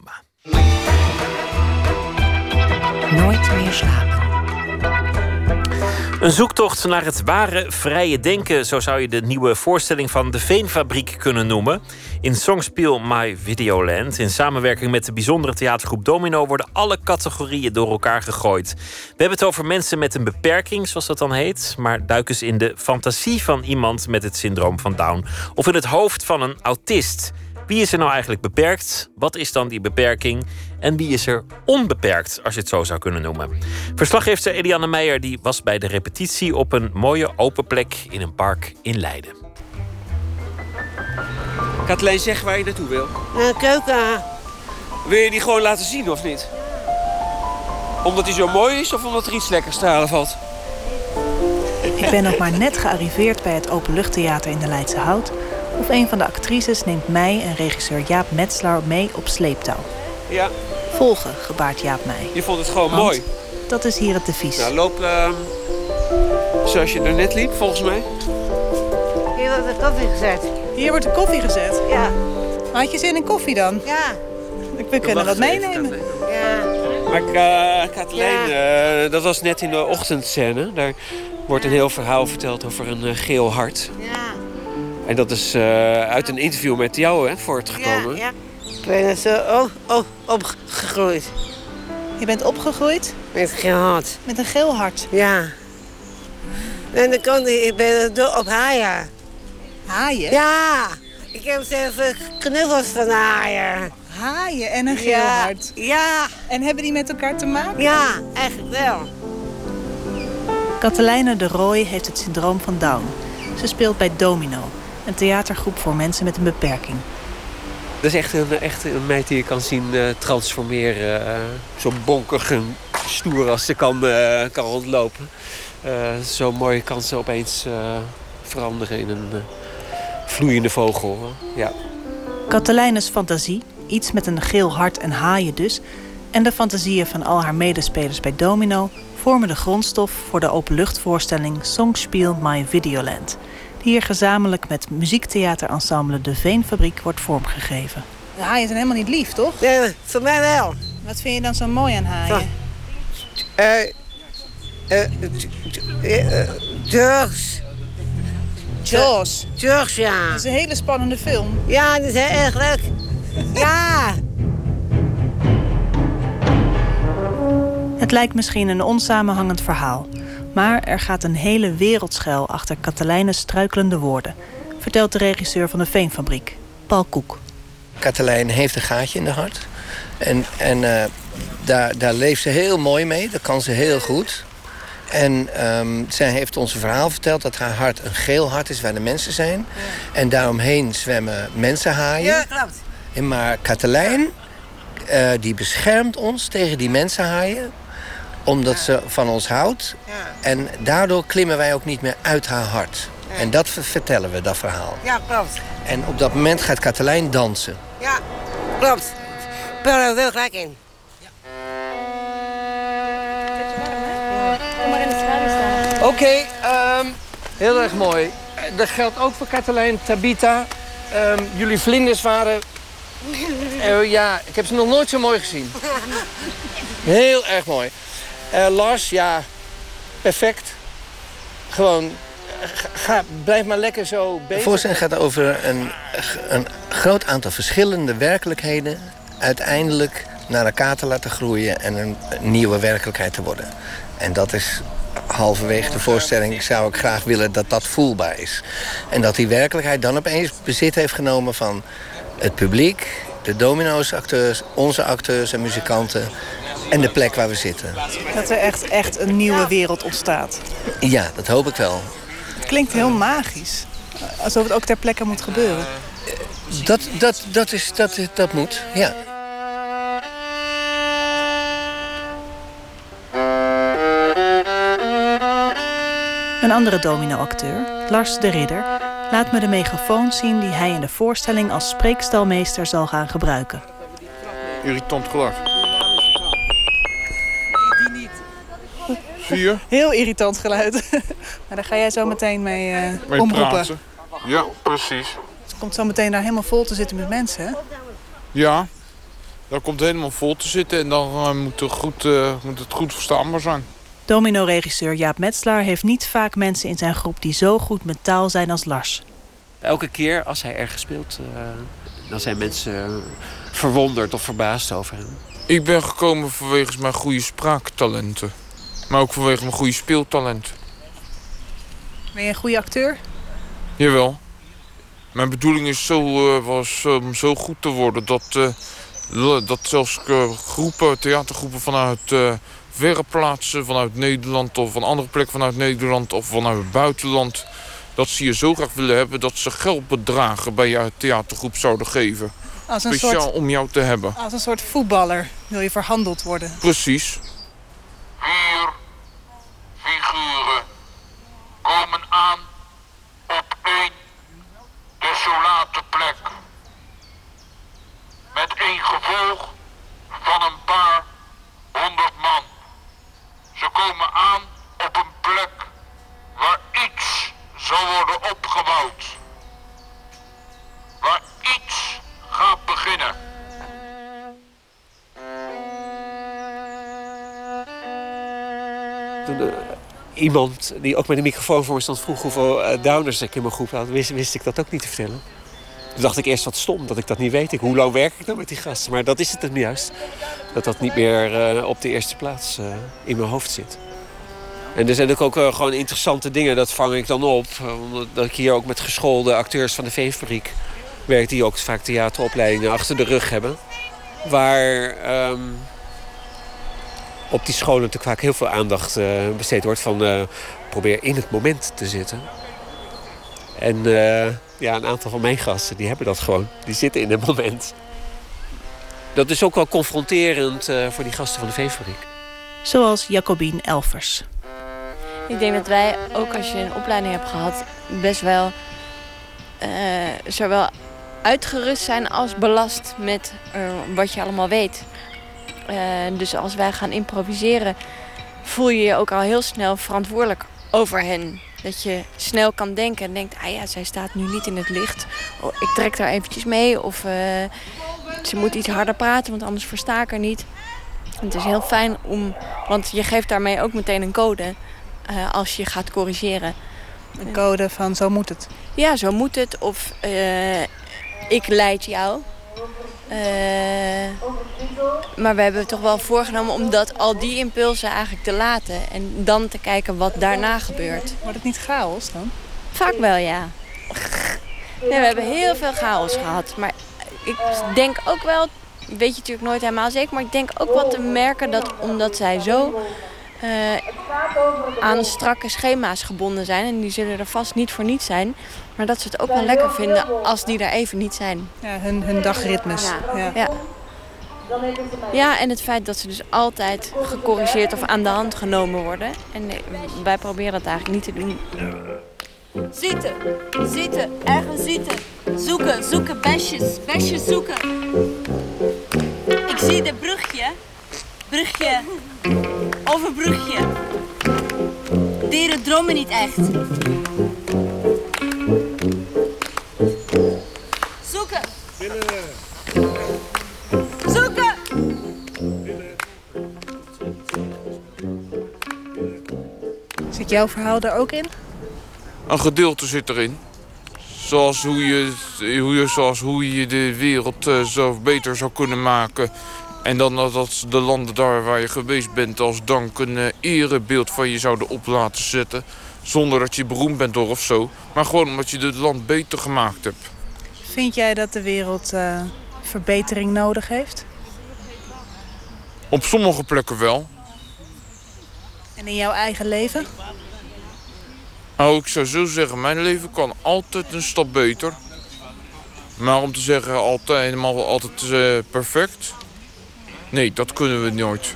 Nooit meer slapen. Een zoektocht naar het ware vrije denken, zo zou je de nieuwe voorstelling van de Veenfabriek kunnen noemen. In Songspiel My Videoland, in samenwerking met de bijzondere theatergroep Domino, worden alle categorieën door elkaar gegooid. We hebben het over mensen met een beperking, zoals dat dan heet, maar duik eens in de fantasie van iemand met het syndroom van Down of in het hoofd van een autist. Wie is er nou eigenlijk beperkt? Wat is dan die beperking? En wie is er onbeperkt, als je het zo zou kunnen noemen? Verslaggever Eliane Meijer die was bij de repetitie op een mooie open plek in een park in Leiden. Kathleen, zeg waar je naartoe wil. Een keuken. Wil je die gewoon laten zien of niet? Omdat hij zo mooi is of omdat er iets lekkers te halen valt? Ik ben nog maar net gearriveerd bij het Openluchttheater in de Leidse Hout... of een van de actrices neemt mij en regisseur Jaap Metzler mee op sleeptouw. Ja, Volgen, gebaart Jaap mij. je vond het gewoon Want mooi. Dat is hier het devies. Nou, loop ehm, zoals je er net liep, volgens mij. Hier wordt de koffie gezet. Hier wordt de koffie gezet. Ja. Had je zin in koffie dan? Ja. We kunnen wat meenemen. Ja. Maar uh, Kathleen, dat was net in de ochtendscène. Daar wordt een heel verhaal verteld over een eh, geel hart. Ja. En dat is eh, uit een interview met jou hè, voortgekomen. Ja. Ik ben er zo op, op, opgegroeid. Je bent opgegroeid Met gehad. met een geel hart. Ja. En dan kon ik, ik ben door op haaien. Haaien? Ja. Ik heb zelfs eh, knuffels van haaien. Haaien en een geel Ja. hart. Ja. En hebben die met elkaar te maken? Ja, eigenlijk wel. Katelijne de Rooij heeft het syndroom van Down. Ze speelt bij Domino, een theatergroep voor mensen met een beperking. Dat is echt een, echt een meid die je kan zien eh, transformeren. eh, zo bonkig en stoer als ze kan, eh, kan rondlopen. Zo mooi kan ze opeens veranderen in een vloeiende vogel. Ja. Katelijnes fantasie, iets met een geel hart en haaien dus... en de fantasieën van al haar medespelers bij Domino... vormen de grondstof voor de openluchtvoorstelling Songspiel My Videoland... hier gezamenlijk met muziektheaterensemble De Veenfabriek wordt vormgegeven. De haaien zijn helemaal niet lief, toch? Nee, voor mij wel. Wat vind je dan zo mooi aan haaien? Eh, eh, eh, eh, drugs. Jaws. Drugs, ja. Dat is een hele spannende film. Ja, dat is heel erg leuk. Ja. Het lijkt misschien een onsamenhangend verhaal. Maar er gaat een hele wereld schuil achter Katelijnes struikelende woorden... vertelt de regisseur van de Veenfabriek, Paul Koek. Katelijn heeft een gaatje in de hart. En, en eh, daar, daar leeft ze heel mooi mee. Dat kan ze heel goed. En ehm, zij heeft ons een verhaal verteld dat haar hart een geel hart is waar de mensen zijn. En daaromheen zwemmen mensenhaaien. Ja, klopt. En maar Katelijn, eh, die beschermt ons tegen die mensenhaaien. Omdat ze van ons houdt. En daardoor klimmen wij ook niet meer uit haar hart. En dat ver- vertellen we, dat verhaal. Ja, klopt. En op dat moment gaat Katelijn dansen. Ja, klopt. Er heel gelijk in. Oké, ehm, heel erg mooi. Eh, Dat geldt ook voor Katelijn, Tabita. Ehm, jullie vlinders waren... Eh, ja, ik heb ze nog nooit zo mooi gezien. Heel erg mooi. Eh, Lars, ja, perfect. Gewoon, eh, ga, blijf maar lekker zo bezig. De voorstelling gaat over een, een groot aantal verschillende werkelijkheden... uiteindelijk naar elkaar te laten groeien en een nieuwe werkelijkheid te worden. En dat is halverwege de voorstelling zou ik graag willen dat dat voelbaar is. En dat die werkelijkheid dan opeens bezit heeft genomen van het publiek... de domino's acteurs, onze acteurs en muzikanten... en de plek waar we zitten. Dat er echt, echt een nieuwe wereld ontstaat. Ja, dat hoop ik wel. Het klinkt heel magisch. Alsof het ook ter plekke moet gebeuren. Dat, dat, dat, is, dat, dat moet, ja. Een andere domino-acteur, Lars de Ridder, laat me de megafoon zien die hij in de voorstelling als spreekstalmeester zal gaan gebruiken. Irritant geluid. Vier. Heel irritant geluid. maar daar ga jij zo meteen mee eh, Mee omroepen. praten. Ja, precies. Komt zo meteen daar helemaal vol te zitten met mensen, hè? Ja, dat komt helemaal vol te zitten en dan eh, moet, het goed, eh, moet het goed verstaanbaar zijn. Domino-regisseur Jaap Metslaar heeft niet vaak mensen in zijn groep die zo goed met taal zijn als Lars. Elke keer als hij ergens speelt, eh, dan zijn mensen verwonderd of verbaasd over hem. Ik ben gekomen vanwege mijn goede spraaktalenten. Maar ook vanwege mijn goede speeltalenten. Ben je een goede acteur? Jawel. Mijn bedoeling is zo, eh, was om zo goed te worden dat, eh, dat zelfs eh, groepen, theatergroepen vanuit verre plaatsen, vanuit Nederland of van andere plekken vanuit Nederland of vanuit het buitenland, dat ze je zo graag willen hebben dat ze geldbedragen bij je theatergroep zouden geven. Als een, Speciaal soort, om jou te hebben. als een soort voetballer wil je verhandeld worden. Precies. Vier figuren komen aan iemand die ook met een microfoon voor me stond vroeg hoeveel eh, downers ik in mijn groep had, wist, wist ik dat ook niet te vertellen. Toen dacht ik eerst wat stom dat ik dat niet weet. Ik, hoe lang werk ik dan met die gasten? Maar dat is het hem juist. Dat dat niet meer eh, op de eerste plaats eh, in mijn hoofd zit. En er zijn ook eh, gewoon interessante dingen, dat vang ik dan op. Omdat ik hier ook met geschoolde acteurs van de Veefabriek werk... die ook vaak theateropleidingen achter de rug hebben. Waar ehm, op die scholen natuurlijk vaak heel veel aandacht eh, besteed wordt... van eh, probeer in het moment te zitten. En eh, ja, een aantal van mijn gasten die hebben dat gewoon. Die zitten in het moment. Dat is ook wel confronterend eh, voor die gasten van de Veefabriek. Zoals Jacobien Elvers. Ik denk dat wij, ook als je een opleiding hebt gehad, best wel eh, zowel uitgerust zijn als belast met eh, wat je allemaal weet. Dus als wij gaan improviseren, voel je je ook al heel snel verantwoordelijk over hen. Dat je snel kan denken en denkt, ah ja, zij staat nu niet in het licht. Oh, ik trek daar eventjes mee of eh, ze moet iets harder praten, want anders versta ik haar niet. Het is heel fijn om, want je geeft daarmee ook meteen een code eh, als je gaat corrigeren. Een code van zo moet het. Ja, zo moet het. Of eh, ik leid jou. Eh, maar we hebben toch wel voorgenomen om dat, al die impulsen eigenlijk te laten. En dan te kijken wat daarna gebeurt. Wordt het niet chaos dan? Vaak wel, ja. Nee, we hebben heel veel chaos gehad. Maar ik denk ook wel, weet je natuurlijk nooit helemaal zeker, maar ik denk ook wel te merken dat omdat zij zo eh, aan strakke schema's gebonden zijn, en die zullen er vast niet voor niets zijn, maar dat ze het ook wel lekker vinden als die er even niet zijn. Ja, hun, hun dagritmes. Ja, Ja. ja. Ja, en het feit dat ze dus altijd gecorrigeerd of aan de hand genomen worden. En eh, wij proberen dat eigenlijk niet te doen. Zitten, zitten, ergens zitten. Zoeken, zoeken, besjes, besjes zoeken. Ik zie de brugje. Brugje. Overbrugje. Dieren dromen niet echt. Zoeken. Zoeken. Zit jouw verhaal daar ook in? Een gedeelte zit erin. Zoals hoe je, hoe je, zoals hoe je de wereld zo beter zou kunnen maken. En dan dat- de landen daar waar je geweest bent als dank een eh, erebeeld van je zouden op laten zetten. Zonder dat je beroemd bent door of zo. Maar gewoon omdat je het land beter gemaakt hebt. Vind jij dat de wereld eh, verbetering nodig heeft? Op sommige plekken wel. En in jouw eigen leven? Nou, ik zou zo zeggen, mijn leven kan altijd een stap beter. Maar om te zeggen altijd helemaal altijd eh, perfect. Nee, dat kunnen we nooit.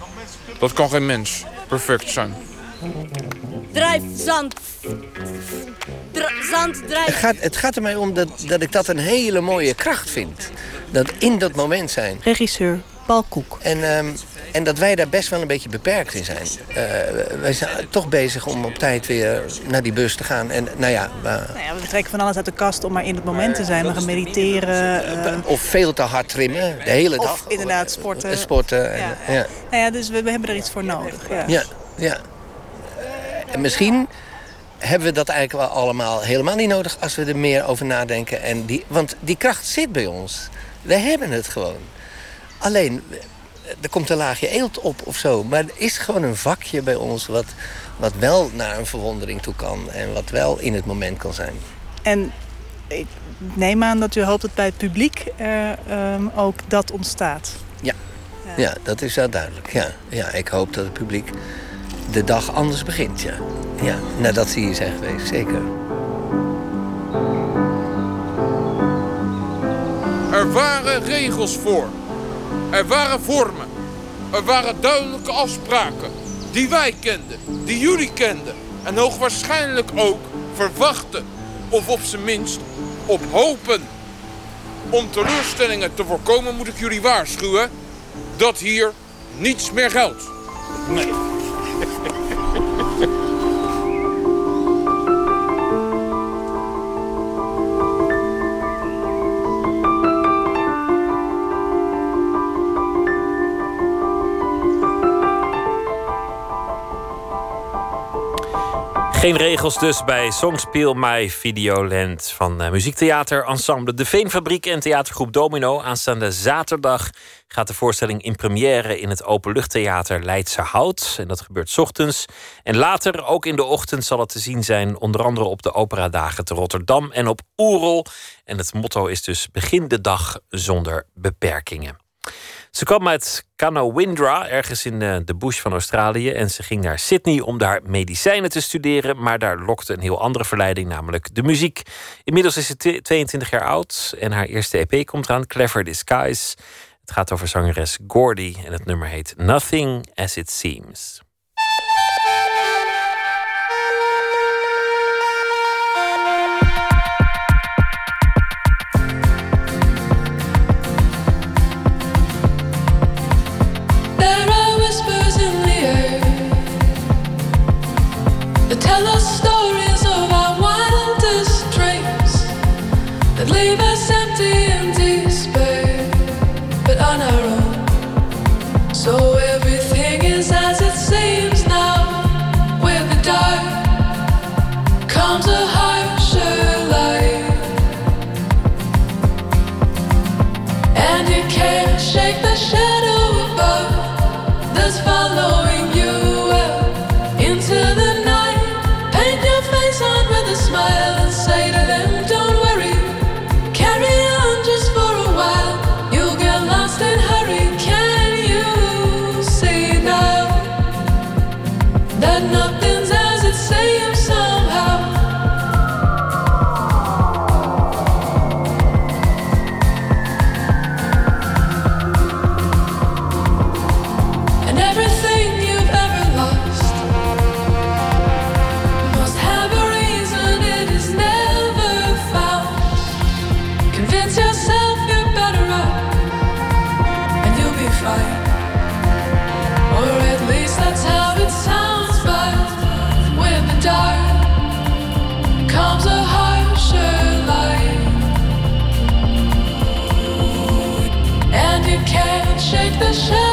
Dat kan geen mens perfect zijn. Drijf, zand. Zand, Het drijf. gaat, het gaat er mij om dat, dat ik dat een hele mooie kracht vind. Dat in dat moment zijn. Regisseur Paul Koek. En ehm, En dat wij daar best wel een beetje beperkt in zijn. Eh, wij zijn toch bezig om op tijd weer naar die bus te gaan. En nou ja, we- Nou ja, we trekken van alles uit de kast om maar in het moment te zijn. We gaan mediteren. eh, of veel te hard trimmen, de hele dag. of inderdaad sporten. Eh, sporten. En, Ja. ja. Nou ja, dus we, we hebben er iets voor nodig. Ja. Ja, ja. En misschien hebben we dat eigenlijk wel allemaal helemaal niet nodig als we er meer over nadenken. En die, want die kracht zit bij ons. We hebben het gewoon. Alleen, er komt een laagje eelt op of zo. Maar er is gewoon een vakje bij ons wat, wat wel naar een verwondering toe kan. En wat wel in het moment kan zijn. En ik neem aan dat u hoopt dat bij het publiek er ehm, ook dat ontstaat. Ja, ja dat is wel duidelijk. Ja. ja, ik hoop dat het publiek de dag anders begint. Ja, ja nadat ze hier zijn geweest, zeker. Er waren regels voor. Er waren vormen. Er waren duidelijke afspraken. Die wij kenden. Die jullie kenden. En hoogwaarschijnlijk ook verwachten. Of op zijn minst op hopen. Om teleurstellingen te voorkomen moet ik jullie waarschuwen. Dat hier niets meer geldt. Nee. Geen regels dus bij Songspeel My Videoland van eh, muziektheater Ensemble De Veenfabriek en theatergroep Domino. Aanstaande zaterdag gaat de voorstelling in première in het Openluchttheater Leidse Hout. En dat gebeurt 's ochtends. En later, ook in de ochtend, zal het te zien zijn, onder andere op de Operadagen te Rotterdam en op Oerol. En het motto is dus begin de dag zonder beperkingen. Ze kwam uit Kanawindra, ergens in eh, de bush van Australië. En ze ging naar Sydney om daar medicijnen te studeren. Maar daar lokte een heel andere verleiding, namelijk de muziek. Inmiddels is ze twe- 22 jaar oud en haar eerste EP komt eraan, Clever Disguise. Het gaat over zangeres Gordy en het nummer heet Nothing as It Seems. The shadow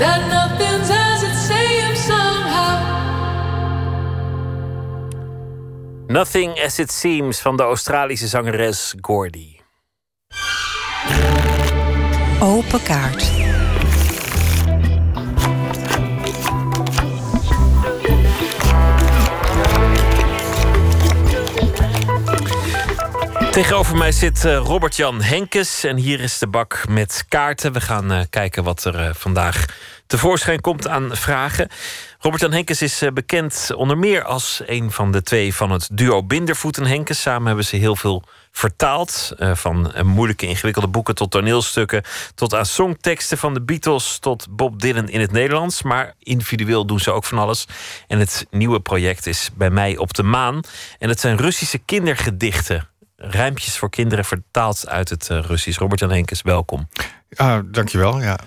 that nothing's as it seems somehow Nothing as it seems van de Australische zangeres Gordy. Open kaart. Tegenover mij zit eh, Robert-Jan Henkes en hier is de bak met kaarten. We gaan eh, kijken wat er eh, vandaag tevoorschijn komt aan vragen. Robert-Jan Henkes is bekend onder meer als een van de twee van het duo Bindervoet en Henkes. Samen hebben ze heel veel vertaald. van moeilijke, ingewikkelde boeken tot toneelstukken. Tot aan songteksten van de Beatles tot Bob Dylan in het Nederlands. Maar individueel doen ze ook van alles. En het nieuwe project is Bij mij op de maan. En het zijn Russische kindergedichten. Rijmpjes voor kinderen vertaald uit het eh, Russisch. Robert-Jan Henkes, welkom. Ah, dankjewel, ja.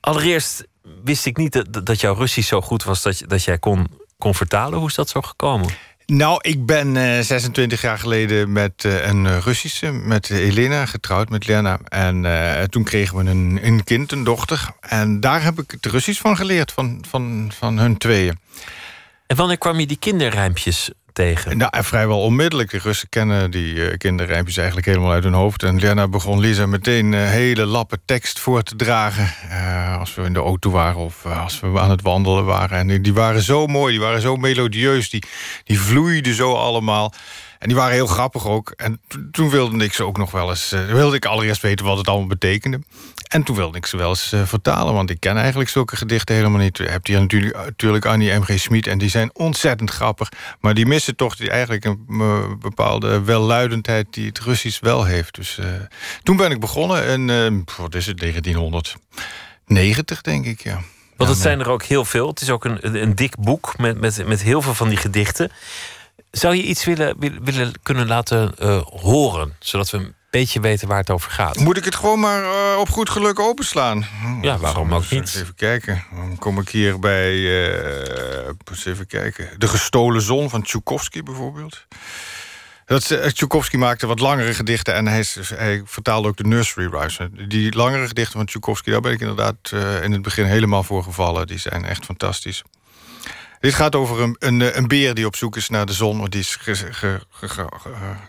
Allereerst wist ik niet dat, dat jouw Russisch zo goed was dat, je- dat jij kon, kon vertalen. Hoe is dat zo gekomen? Nou, ik ben eh, 26 jaar geleden met eh, een Russische, met Elena, getrouwd met Lena. En toen kregen we een, een kind, een dochter. En daar heb ik het Russisch van geleerd, van, van, van hun tweeën. En wanneer kwam je die kinderrijmpjes tegen? Nou, vrijwel onmiddellijk. De Russen kennen die eh, kinderrijmpjes eigenlijk helemaal uit hun hoofd. En Lena begon Lisa meteen eh, hele lappen tekst voor te dragen. eh, als we in de auto waren of als we aan het wandelen waren. En die, die waren zo mooi, die waren zo melodieus. Die, die vloeiden zo allemaal. En die waren heel grappig ook. En to- toen wilde ik ze ook nog wel eens... eh, wilde ik allereerst weten wat het allemaal betekende. En toen wilde ik ze wel eens eh, vertalen. Want ik ken eigenlijk zulke gedichten helemaal niet. Je hebt hier natuurlijk, natuurlijk Annie M.G. Schmid. En die zijn ontzettend grappig. Maar die missen toch die, eigenlijk een eh, bepaalde welluidendheid... die het Russisch wel heeft. Dus toen ben ik begonnen. En wat is het, 1990 denk ik, ja. Want het zijn er ook heel veel. Het is ook een, een, een dik boek met, met, met heel veel van die gedichten. Zou je iets willen, willen, kunnen laten eh, horen? Zodat we een beetje weten waar het over gaat. Moet ik het gewoon maar eh, op goed geluk openslaan? Ja, waarom ook niet? Even kijken. Dan kom ik hier bij... eens even kijken. De gestolen zon van Tchaikovsky bijvoorbeeld. Dat, Tchaikovsky maakte wat langere gedichten... en hij, vertaalde ook de nursery rhymes. Die langere gedichten van Tchaikovsky... daar ben ik inderdaad in het begin helemaal voor gevallen. Die zijn echt fantastisch. Dit gaat over een, een, eh, een beer die op zoek is naar de zon. Want die is ge- ge- ge-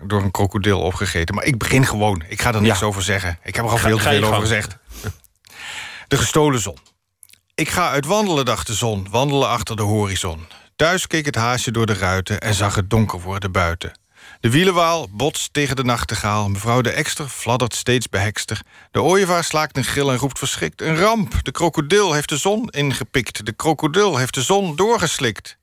door een krokodil opgegeten. Maar ik begin gewoon. Ik ga er niks Ja. over zeggen. Ik heb er al Ga- veel te veel over gezegd. De gestolen zon. Ik ga uit wandelen, dacht de zon, wandelen achter de horizon. Thuis keek het haasje door de ruiten en zag het donker worden buiten. De wielenwaal botst tegen de nachtegaal. Mevrouw de Ekster fladdert steeds behekster. De ooievaar slaakt een gil en roept verschrikt. Een ramp! De krokodil heeft de zon ingepikt. De krokodil heeft de zon doorgeslikt.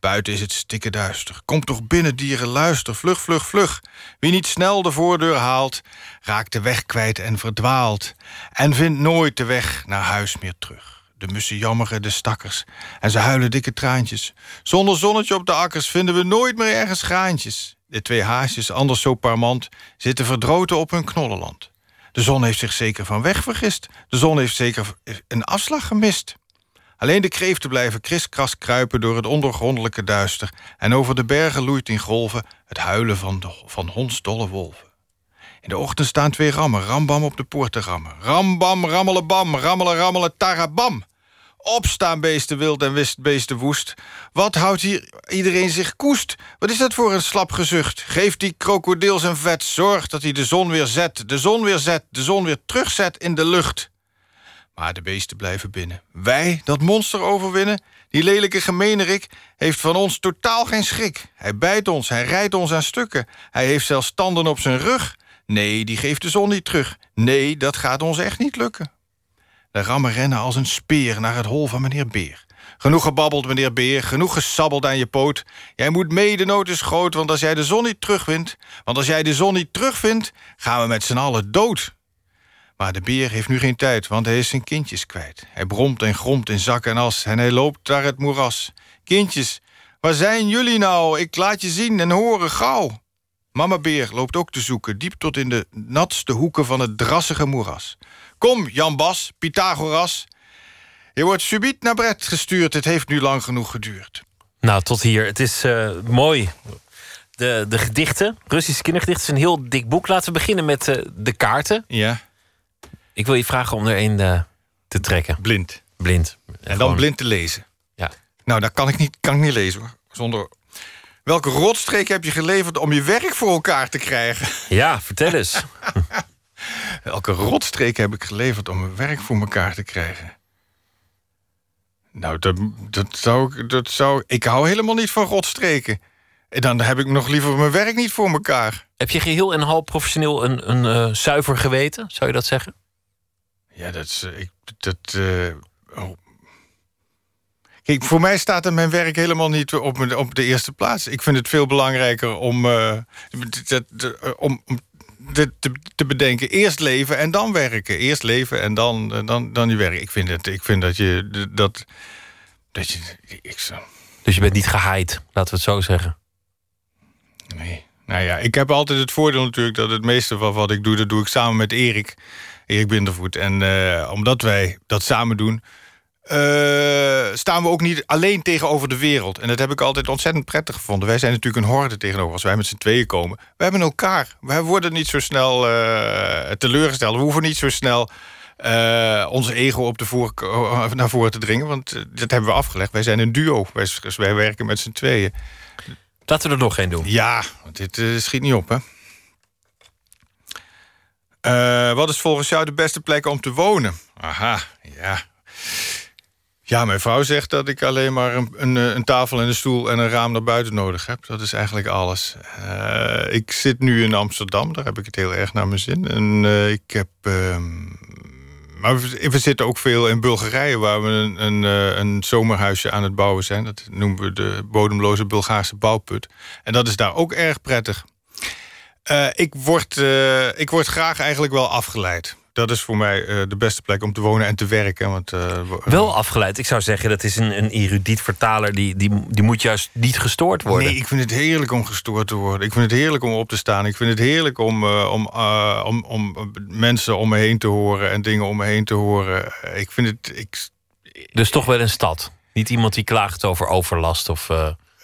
Buiten is het stikke duister. Kom toch binnen, dieren, luister. Vlug, vlug, vlug. Wie niet snel de voordeur haalt, raakt de weg kwijt en verdwaalt. En vindt nooit de weg naar huis meer terug. De mussen jammeren de stakkers en ze huilen dikke traantjes. Zonder zonnetje op de akkers vinden we nooit meer ergens graantjes. De twee haasjes, anders zo parmant, zitten verdroten op hun knollenland. De zon heeft zich zeker van weg vergist. De zon heeft zeker een afslag gemist. Alleen de kreeften blijven kriskras kruipen door het ondergrondelijke duister... en over de bergen loeit in golven het huilen van, de, van hondsdolle wolven. In de ochtend staan twee rammen, rambam op de poort te rammen. Rambam, rammelenbam, rammelen, rammelen, tarabam. Opstaan, beesten wild en beesten woest. Wat houdt hier iedereen zich koest? Wat is dat voor een slap gezucht? Geef die krokodil zijn vet, zorg dat hij de zon weer zet. De zon weer zet, de zon weer terugzet in de lucht. Maar de beesten blijven binnen. Wij dat monster overwinnen? Die lelijke gemeenerik heeft van ons totaal geen schrik. Hij bijt ons, hij rijdt ons aan stukken. Hij heeft zelfs tanden op zijn rug. Nee, die geeft de zon niet terug. Nee, dat gaat ons echt niet lukken. De rammen rennen als een speer naar het hol van meneer Beer. Genoeg gebabbeld, meneer Beer, genoeg gesabbeld aan je poot. Jij moet mee, de nood is groot, want als jij de zon niet terugvindt... want als jij de zon niet terugvindt, gaan we met z'n allen dood. Maar de beer heeft nu geen tijd, want hij is zijn kindjes kwijt. Hij bromt en gromt in zak en as en hij loopt naar het moeras. Kindjes, waar zijn jullie nou? Ik laat je zien en horen gauw. Mama beer loopt ook te zoeken, diep tot in de natste hoeken van het drassige moeras. Kom, Jan Bas, Pythagoras. Je wordt subiet naar Brett gestuurd, het heeft nu lang genoeg geduurd. Nou, tot hier. Het is eh, mooi. De, de gedichten, Russische kindergedichten, is een heel dik boek. Laten we beginnen met eh, de kaarten. Ja. Ik wil je vragen om er een eh, te trekken. Blind. Blind. En dan blind te lezen. Ja. Nou, dat kan ik niet, kan ik niet lezen hoor. Zonder... Welke rotstreek heb je geleverd om je werk voor elkaar te krijgen? Ja, vertel eens. Welke rotstreek heb ik geleverd om mijn werk voor elkaar te krijgen? Nou, dat, dat, zou, ik- dat zou... Ik hou helemaal niet van rotstreken. En dan heb ik nog liever mijn werk niet voor elkaar. Heb je geheel en half professioneel een, een eh, zuiver geweten? Zou je dat zeggen? Ja, dat is... eh, Ik, dat, eh, oh. Kijk, voor mij staat er mijn werk helemaal niet op, op de eerste plaats. Ik vind het veel belangrijker om, dat- om, om te, te bedenken. Eerst leven en dan werken. Eerst leven en dan, eh, dan, dan je werk. Ik vind, het, ik vind dat je... Dat, dat je ik zou, Dus je bent niet gehaaid, laten we het zo zeggen. Nee. Nou ja, ik heb altijd het voordeel natuurlijk dat het meeste van wat ik doe, dat doe ik samen met Erik. Erik Bindervoet. En eh, omdat wij dat samen doen, eh, staan we ook niet alleen tegenover de wereld. En dat heb ik altijd ontzettend prettig gevonden. Wij zijn natuurlijk een horde tegenover als wij met z'n tweeën komen. We hebben elkaar. Wij worden niet zo snel eh, teleurgesteld. We hoeven niet zo snel eh, onze ego op de voor, naar voren te dringen. Want dat hebben we afgelegd. Wij zijn een duo. Wij, wij werken met z'n tweeën. Laten we er nog één doen. Ja, want dit schiet niet op, hè? Wat is volgens jou de beste plek om te wonen? Aha, ja. Ja, mijn vrouw zegt dat ik alleen maar een, een, eh, een tafel en een stoel en een raam naar buiten nodig heb. Dat is eigenlijk alles. Eh, ik zit nu in Amsterdam, daar heb ik het heel erg naar mijn zin. En eh, ik heb. ehm, maar we, zitten ook veel in Bulgarije, waar we een, een, een zomerhuisje aan het bouwen zijn. Dat noemen we de bodemloze Bulgaarse bouwput. En dat is daar ook erg prettig. Ik, word, ik word graag eigenlijk wel afgeleid. Dat is voor mij eh, de beste plek om te wonen en te werken. Want, eh, wo- Wel afgeleid. Ik zou zeggen, dat is een, een erudiet vertaler. Die, die, die moet juist niet gestoord worden. Nee, ik vind het heerlijk om gestoord te worden. Ik vind het heerlijk om op te staan. Ik vind het heerlijk om, eh, om, eh, om, om mensen om me heen te horen en dingen om me heen te horen. Eh, Ik vind het. Ik, Dus toch wel een stad. Niet iemand die klaagt over overlast of...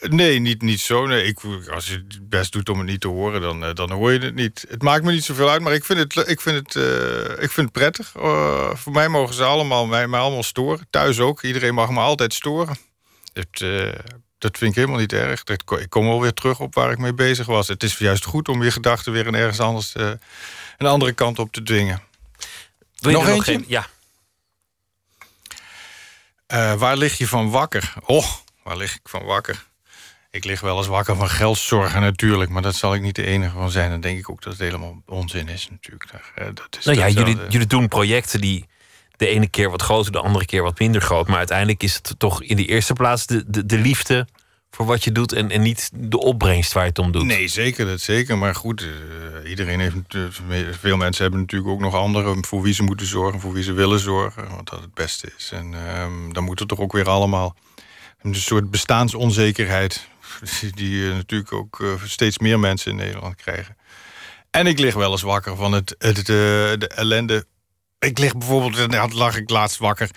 nee, niet, niet zo. Nee, ik, als je het best doet om het niet te horen, dan, eh, dan hoor je het niet. Het maakt me niet zoveel uit, maar ik vind het, ik vind het, eh, ik vind het prettig. Eh, voor mij mogen ze allemaal, mij, mij allemaal storen. Thuis ook. Iedereen mag me altijd storen. Het, dat vind ik helemaal niet erg. Dat, ik kom wel weer terug op waar ik mee bezig was. Het is juist goed om je gedachten weer een ergens anders een andere kant op te dwingen. wil je Nog eentje? geen- Ja. Waar lig je van wakker? Oh, waar lig ik van wakker? Ik lig wel eens wakker van geldzorgen natuurlijk, maar dat zal ik niet de enige van zijn. Dan denk ik ook dat het helemaal onzin is natuurlijk. Eh, dat is Nou ja, jullie, eh, jullie doen projecten die de ene keer wat groter, de andere keer wat minder groot. Maar uiteindelijk is het toch in de eerste plaats de, de, de liefde voor wat je doet en, en niet de opbrengst waar je het om doet. Nee, zeker, dat zeker. Maar goed, eh, iedereen heeft. veel mensen hebben natuurlijk ook nog anderen voor wie ze moeten zorgen, voor wie ze willen zorgen, wat dat het beste is. En ehm, dan moet het toch ook weer allemaal. Een soort bestaansonzekerheid, die eh, natuurlijk ook eh, steeds meer mensen in Nederland krijgen. En ik lig wel eens wakker van het, het, eh, de ellende. Ik lig bijvoorbeeld, daar lag ik laatst wakker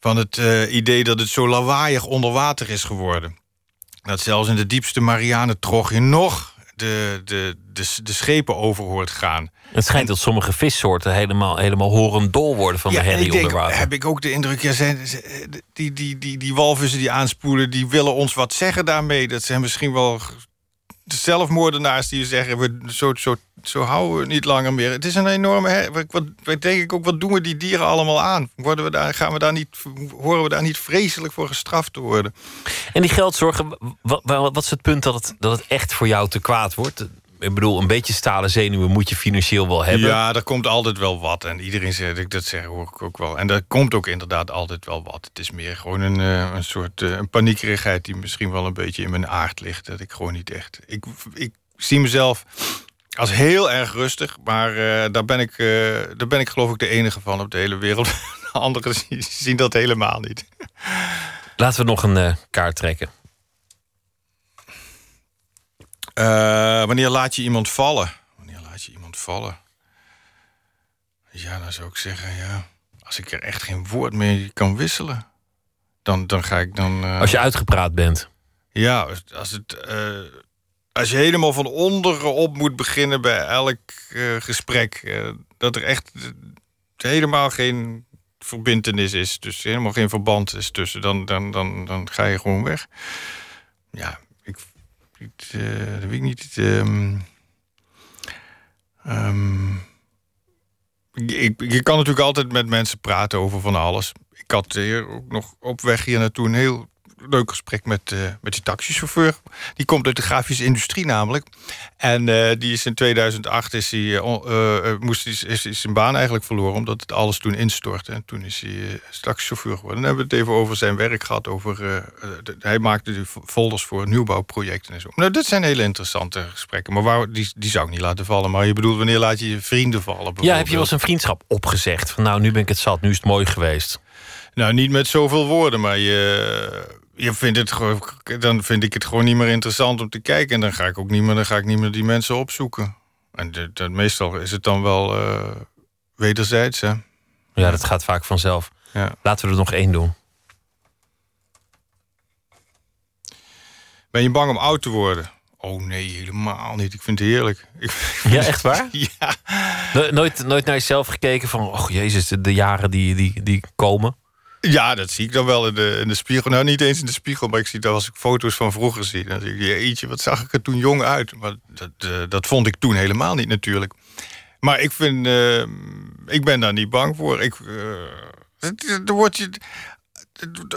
van het idee dat het zo lawaaiig onder water is geworden. Dat zelfs in de diepste Marianentrog je nog de, de, de, de schepen over hoort gaan. Het schijnt dat sommige vissoorten helemaal, helemaal horendol worden van de herrie onder water. heb ik ook de indruk, ja, zijn, ze- die, die, die, die walvissen die aanspoelen, die willen ons wat zeggen daarmee. Dat zijn misschien wel de zelfmoordenaars die zeggen, we, zo, zo, zo houden we niet langer meer. Het is een enorme, wat, wat denk ik ook, wat doen we die dieren allemaal aan? Worden we daar, gaan we daar niet, horen we daar niet vreselijk voor gestraft te worden? En die geldzorgen, wat, wat is het punt dat het, dat het echt voor jou te kwaad wordt? Ik bedoel, een beetje stalen zenuwen moet je financieel wel hebben. Ja, er komt altijd wel wat. En iedereen zegt, ik dat zeg, hoor ik ook wel. En er komt ook inderdaad altijd wel wat. Het is meer gewoon een, eh, een soort eh, een paniekerigheid die misschien wel een beetje in mijn aard ligt. Dat ik gewoon niet echt. Ik, ik zie mezelf als heel erg rustig, maar eh, daar, ben ik, daar ben ik geloof ik de enige van op de hele wereld. Anderen zien- dat helemaal niet. Laten we nog een kaart trekken. Eh, wanneer laat je iemand vallen? Wanneer laat je iemand vallen? Ja, dan zou ik zeggen, ja. Als ik er echt geen woord mee kan wisselen, dan, dan ga ik dan. eh, Als je uitgepraat bent. Ja, als- het, eh, als je helemaal van onderen op moet beginnen bij elk gesprek, dat er echt helemaal geen verbintenis is, dus helemaal geen verband is tussen, dan, dan, dan, dan ga je gewoon weg. Ja, ik, eh, dat weet ik niet. ik, je kan natuurlijk altijd met mensen praten over van alles. Ik had hier ook nog op weg hier naartoe een heel leuk gesprek met, eh, met die taxichauffeur. Die komt uit de grafische industrie namelijk. En eh, die is in 2008 is hij, eh, moest, is, is, is zijn baan eigenlijk verloren... omdat het alles toen instortte. En toen is hij taxichauffeur geworden. En dan hebben we het even over zijn werk gehad. Over, de- hij maakte die folders voor nieuwbouwprojecten en zo. Nou, dat zijn hele interessante gesprekken. Maar waar, die, die zou ik niet laten vallen. Maar je bedoelt, wanneer laat je je vrienden vallen? Ja, heb je wel eens een vriendschap opgezegd? Van nou, nu ben ik het zat, nu is het mooi geweest. Nou, niet met zoveel woorden, maar je, je vindt het dan vind ik het gewoon niet meer interessant om te kijken. En dan ga ik ook niet meer, dan ga ik niet meer die mensen opzoeken. En de, de- meestal is het dan wel eh, wederzijds, hè? Ja, dat gaat vaak vanzelf. Ja. Laten we er nog één doen. Ben je bang om oud te worden? Oh nee, helemaal niet. Ik vind het heerlijk. Ja, echt waar? ja. No- nooit, nooit naar jezelf gekeken van, oh jezus, de, de jaren die, die, die komen. Ja, dat zie ik dan wel in de, in de spiegel. Nou, niet eens in de spiegel, maar ik zie dat als ik foto's van vroeger zie. Dan ik, wat zag ik er toen jong uit. Maar dat, eh, dat vond ik toen helemaal niet natuurlijk. Maar ik vind, eh, ik ben daar niet bang voor. Ik, eh, het, wordt je,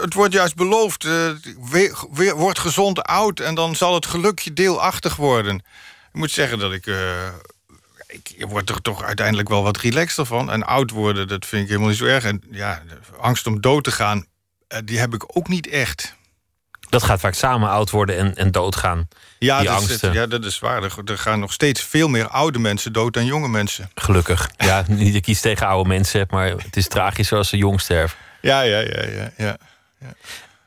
het, wordt juist beloofd, we- word gezond oud en dan zal het geluk je deelachtig worden. Ik moet zeggen dat ik, ik je wordt er toch uiteindelijk wel wat relaxter van. En oud worden, dat vind ik helemaal niet zo erg. En ja, de angst om dood te gaan, eh, die heb ik ook niet echt. Dat gaat vaak samen oud worden en, en doodgaan. Ja, die dat is, angsten. ja, dat is waar. Er, gaan nog steeds veel meer oude mensen dood dan jonge mensen. Gelukkig. Ja, niet dat ik iets tegen oude mensen heb, maar het is tragisch als ze jong sterven. Ja, ja, ja, ja. ja.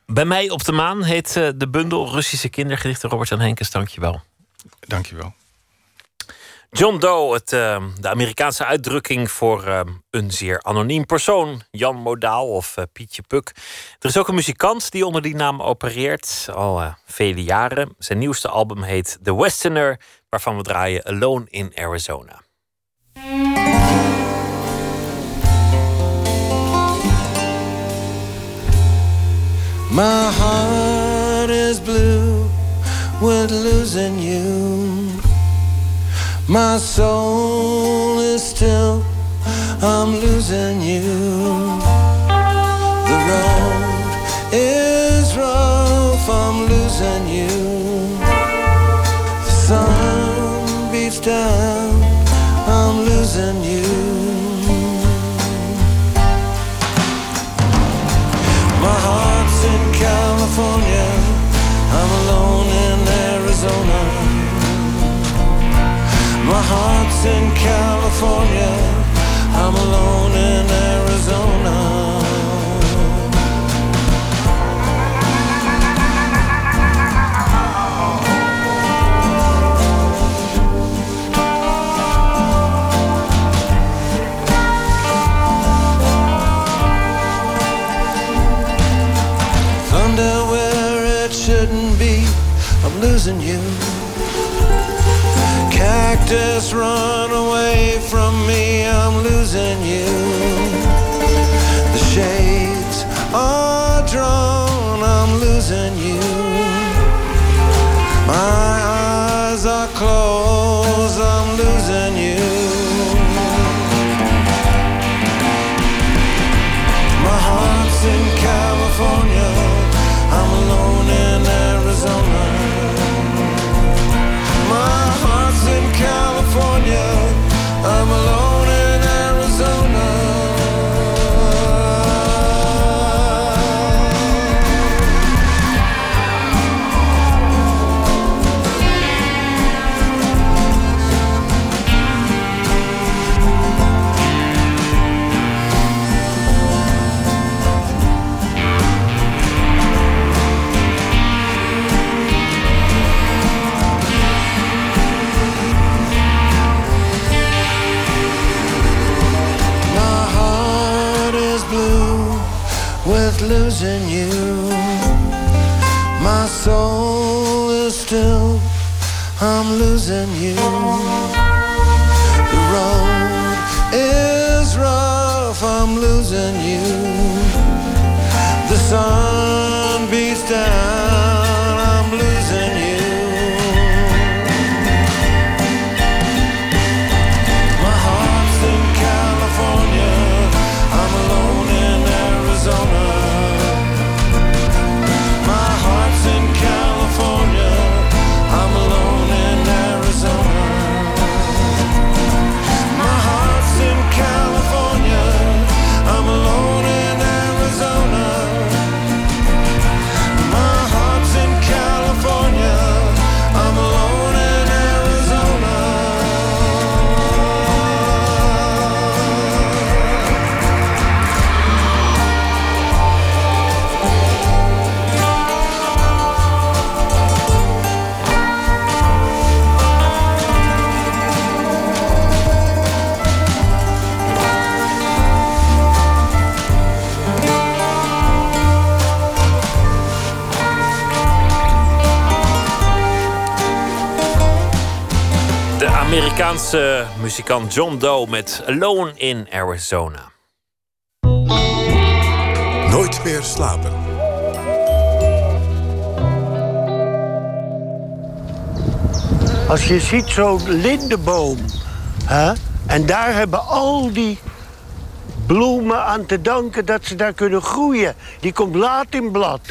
Bij mij op de maan heet eh, de bundel Russische kindergedichten. Robert-Jan Henkes, dankjewel. Dankjewel. John Doe, het, eh, de Amerikaanse uitdrukking voor eh, een zeer anoniem persoon. Jan Modaal of eh, Pietje Puk. Er is ook een muzikant die onder die naam opereert. Al eh, vele jaren. Zijn nieuwste album heet The Westerner. Waarvan we draaien Alone in Arizona. My heart is blue with losing you. My soul is still, I'm losing you. The road is rough, I'm losing you. The sun beats down, I'm losing you. My heart's in California. I'm alone in Arizona. My heart's in California. I'm alone in Arizona. Thunder where it shouldn't be. I'm losing you. Cactus run away from me. I'm losing you. The shades are drawn. I'm losing you. My eyes are closed. Soul is still, I'm losing you. The road is rough, I'm losing you. Amerikaanse muzikant John Doe met Alone in Arizona. Nooit meer slapen. Als je ziet zo'n lindenboom, hè, en daar hebben al die bloemen aan te danken dat ze daar kunnen groeien. Die komt laat in blad.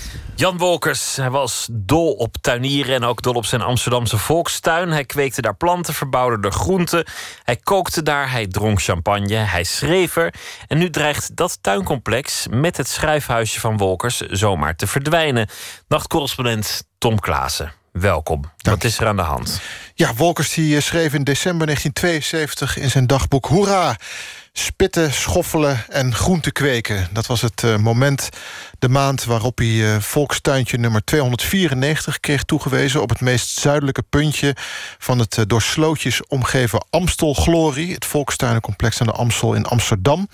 Jan Wolkers, hij was dol op tuinieren en ook dol op zijn Amsterdamse volkstuin. Hij kweekte daar planten, verbouwde er groenten. Hij kookte daar, hij dronk champagne, hij schreef er. En nu dreigt dat tuincomplex met het schrijfhuisje van Wolkers zomaar te verdwijnen. Nachtcorrespondent Tom Klaassen, welkom. Wat is er aan de hand? Ja, Wolkers die eh, schreef in december 1972 in zijn dagboek... Hoera! Spitten, schoffelen en groente kweken. Dat was het eh, moment, de maand waarop hij eh, volkstuintje nummer 294 kreeg toegewezen... op het meest zuidelijke puntje van het eh, door slootjes omgeven Amstelglorie... het volkstuinencomplex aan de Amstel in Amsterdam.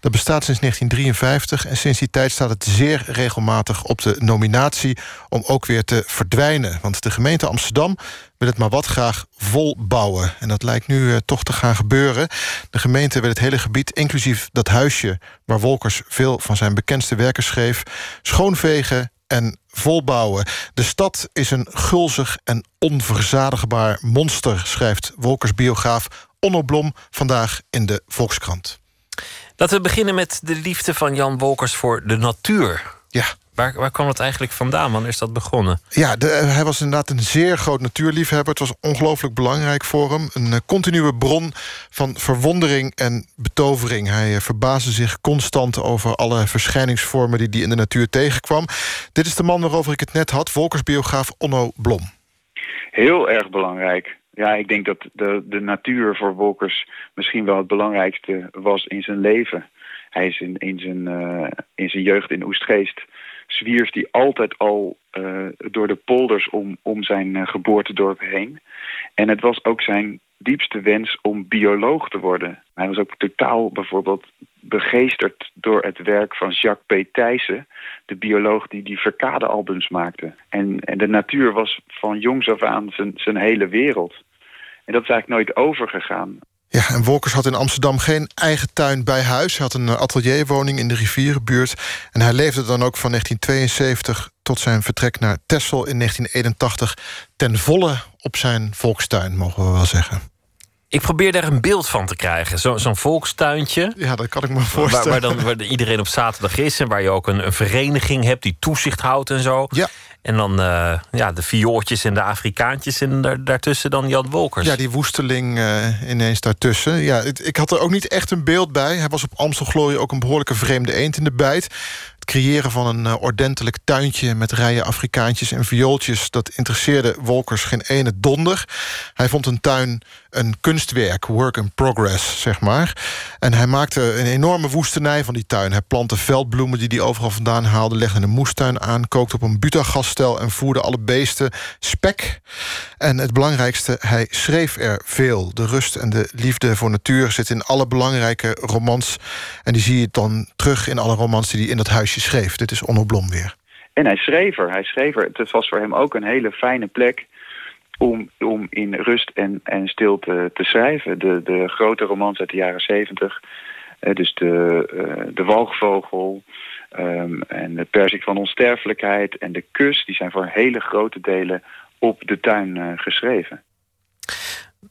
Dat bestaat sinds 1953 en sinds die tijd staat het zeer regelmatig op de nominatie... om ook weer te verdwijnen. Want de gemeente Amsterdam wil het maar wat graag volbouwen. En dat lijkt nu eh, toch te gaan gebeuren. De gemeente wil het hele gebied, inclusief dat huisje... waar Wolkers veel van zijn bekendste werken schreef... schoonvegen en volbouwen. De stad is een gulzig en onverzadigbaar monster... schrijft Wolkers biograaf Onno Blom vandaag in de Volkskrant. Laten we beginnen met de liefde van Jan Wolkers voor de natuur. Ja. Waar, waar kwam dat eigenlijk vandaan? Wanneer is dat begonnen? Ja, de, eh, hij was inderdaad een zeer groot natuurliefhebber. Het was ongelooflijk belangrijk voor hem. Een eh, continue bron van verwondering en betovering. Hij eh, verbaasde zich constant over alle verschijningsvormen... die hij in de natuur tegenkwam. Dit is de man waarover ik het net had. Volkersbiograaf Onno Blom. Heel erg belangrijk. Ja, ik denk dat de, de natuur voor Wolkers misschien wel het belangrijkste was in zijn leven. Hij is in, in, zijn, eh, in zijn jeugd in Oestgeest zwierf hij altijd al eh, door de polders om, om zijn eh, geboortedorp heen. En het was ook zijn diepste wens om bioloog te worden. Hij was ook totaal bijvoorbeeld begeesterd door het werk van Jacques P. Thijssen... de bioloog die die verkade-albums maakte. En, en de natuur was van jongs af aan zijn, zijn hele wereld. En dat is eigenlijk nooit overgegaan. Ja, en Wolkers had in Amsterdam geen eigen tuin bij huis. Hij had een eh, atelierwoning in de rivierenbuurt. En hij leefde dan ook van 1972 tot zijn vertrek naar Texel in 1981... ten volle op zijn volkstuin, mogen we wel zeggen. Ik probeer daar een beeld van te krijgen. Zo- Zo'n volkstuintje. Ja, dat kan ik me Waar, voorstellen. waar dan waar iedereen op zaterdag is en waar je ook een, een vereniging hebt die toezicht houdt en zo. Ja. En dan eh, ja, de viooltjes en de Afrikaantjes en daar, daartussen dan Jan Wolkers. Ja, die woesteling eh, ineens daartussen. Ja, ik had er ook niet echt een beeld bij. Hij was op Amstelglorie ook een behoorlijke vreemde eend in de bijt. Creëren van een eh, ordentelijk tuintje met rijen Afrikaantjes en viooltjes... dat interesseerde Wolkers geen ene donder. Hij vond een tuin een kunstwerk, work in progress, zeg maar. En hij maakte een enorme woestenij van die tuin. Hij plantte veldbloemen die hij overal vandaan haalde... legde een moestuin aan, kookte op een butagaststel... en voerde alle beesten spek. En het belangrijkste, hij schreef er veel. De rust en de liefde voor natuur zit in alle belangrijke romans. En die zie je dan terug in alle romans die in dat huisje schreef. Dit is Onno Blom weer. En hij schreef er, hij schreef er. Het was voor hem ook een hele fijne plek om, om in rust en, en stilte te schrijven. De, de grote romans uit de jaren zeventig, eh, dus de, eh, de Walgvogel ehm, en de Persik van Onsterfelijkheid en de Kus, die zijn voor hele grote delen op de tuin eh, geschreven.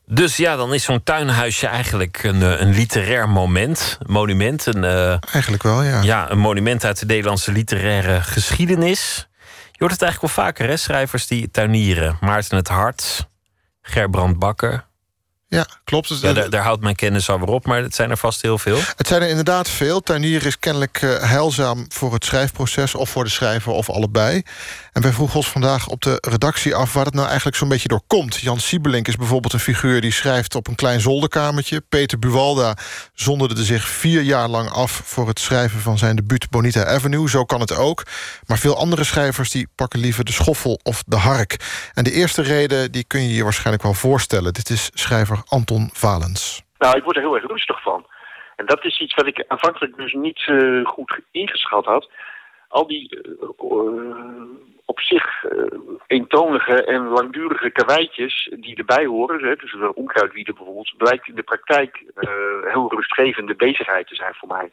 Dus ja, dan is zo'n tuinhuisje eigenlijk een, eh, een literair moment, monument. Een, eh, Eigenlijk wel, ja. ja, een monument uit de Nederlandse literaire geschiedenis. Je hoort het eigenlijk wel vaker, hè? Schrijvers die tuinieren. Maarten het Hart, Gerbrand Bakker. Ja, klopt. Ja, daar, daar houdt mijn kennis alweer op, maar het zijn er vast heel veel. Het zijn er inderdaad veel. Tuinieren is kennelijk eh, heilzaam voor het schrijfproces... of voor de schrijver of allebei. En wij vroegen ons vandaag op de redactie af... waar het nou eigenlijk zo'n beetje door komt. Jan Siebelink is bijvoorbeeld een figuur die schrijft op een klein zolderkamertje. Peter Buwalda zonderde zich vier jaar lang af... voor het schrijven van zijn debuut Bonita Avenue. Zo kan het ook. Maar veel andere schrijvers die pakken liever de schoffel of de hark. En de eerste reden die kun je je waarschijnlijk wel voorstellen. Dit is schrijver Anton Valens. Nou, ik word er heel erg rustig van. En dat is iets wat ik aanvankelijk dus niet eh, goed ingeschat had. Al die eh, eh, op zich eentonige en langdurige karweitjes die erbij horen, hè, dus een onkruidwieden bijvoorbeeld, blijkt in de praktijk heel rustgevende bezigheid te zijn voor mij.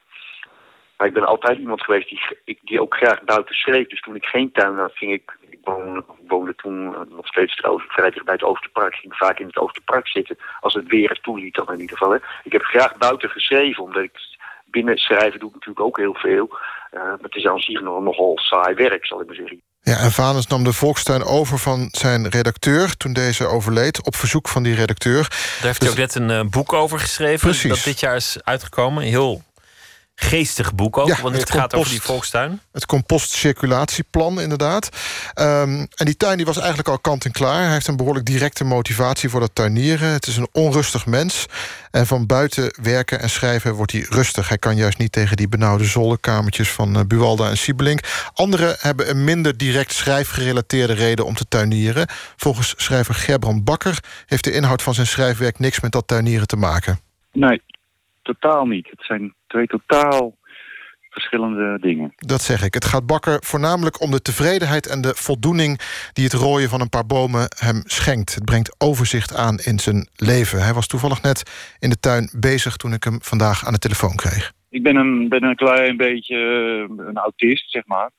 Maar ik ben altijd iemand geweest die, die ook graag buiten schreef. Dus toen ik geen tuin had, ging ik... Ik woonde, woonde toen eh, nog steeds trouwens vrij dicht bij het Oosterpark. ging vaak in het Oosterpark zitten. Als het weer het toeliet dan in ieder geval. Hè. Ik heb graag buiten geschreven, omdat ik binnen schrijven doe ik natuurlijk ook heel veel. Eh, maar het is aan zich nog, nogal saai werk, zal ik maar zeggen. Ja, en Valens nam de Volkstuin over van zijn redacteur... toen deze overleed, op verzoek van die redacteur. Daar heeft hij ook net een eh, boek over geschreven. Precies. Dat dit jaar is uitgekomen. Heel geestig boek ook. Ja, want het het gaat over die volkstuin. Het compostcirculatieplan, inderdaad. Ehm, en die tuin die was eigenlijk al kant en klaar. Hij heeft een behoorlijk directe motivatie voor dat tuinieren. Het is een onrustig mens. En van buiten werken en schrijven wordt hij rustig. Hij kan juist niet tegen die benauwde zolderkamertjes van eh, Buwalda en Siebelink. Anderen hebben een minder direct schrijfgerelateerde reden om te tuinieren. Volgens schrijver Gerbrand Bakker heeft de inhoud van zijn schrijfwerk niks met dat tuinieren te maken. Nee, totaal niet. Het zijn twee totaal verschillende dingen. Dat zeg ik. Het gaat Bakker voornamelijk om de tevredenheid en de voldoening... die het rooien van een paar bomen hem schenkt. Het brengt overzicht aan in zijn leven. Hij was toevallig net in de tuin bezig... toen ik hem vandaag aan de telefoon kreeg. Ik ben een, ben een klein beetje eh, een autist, zeg maar.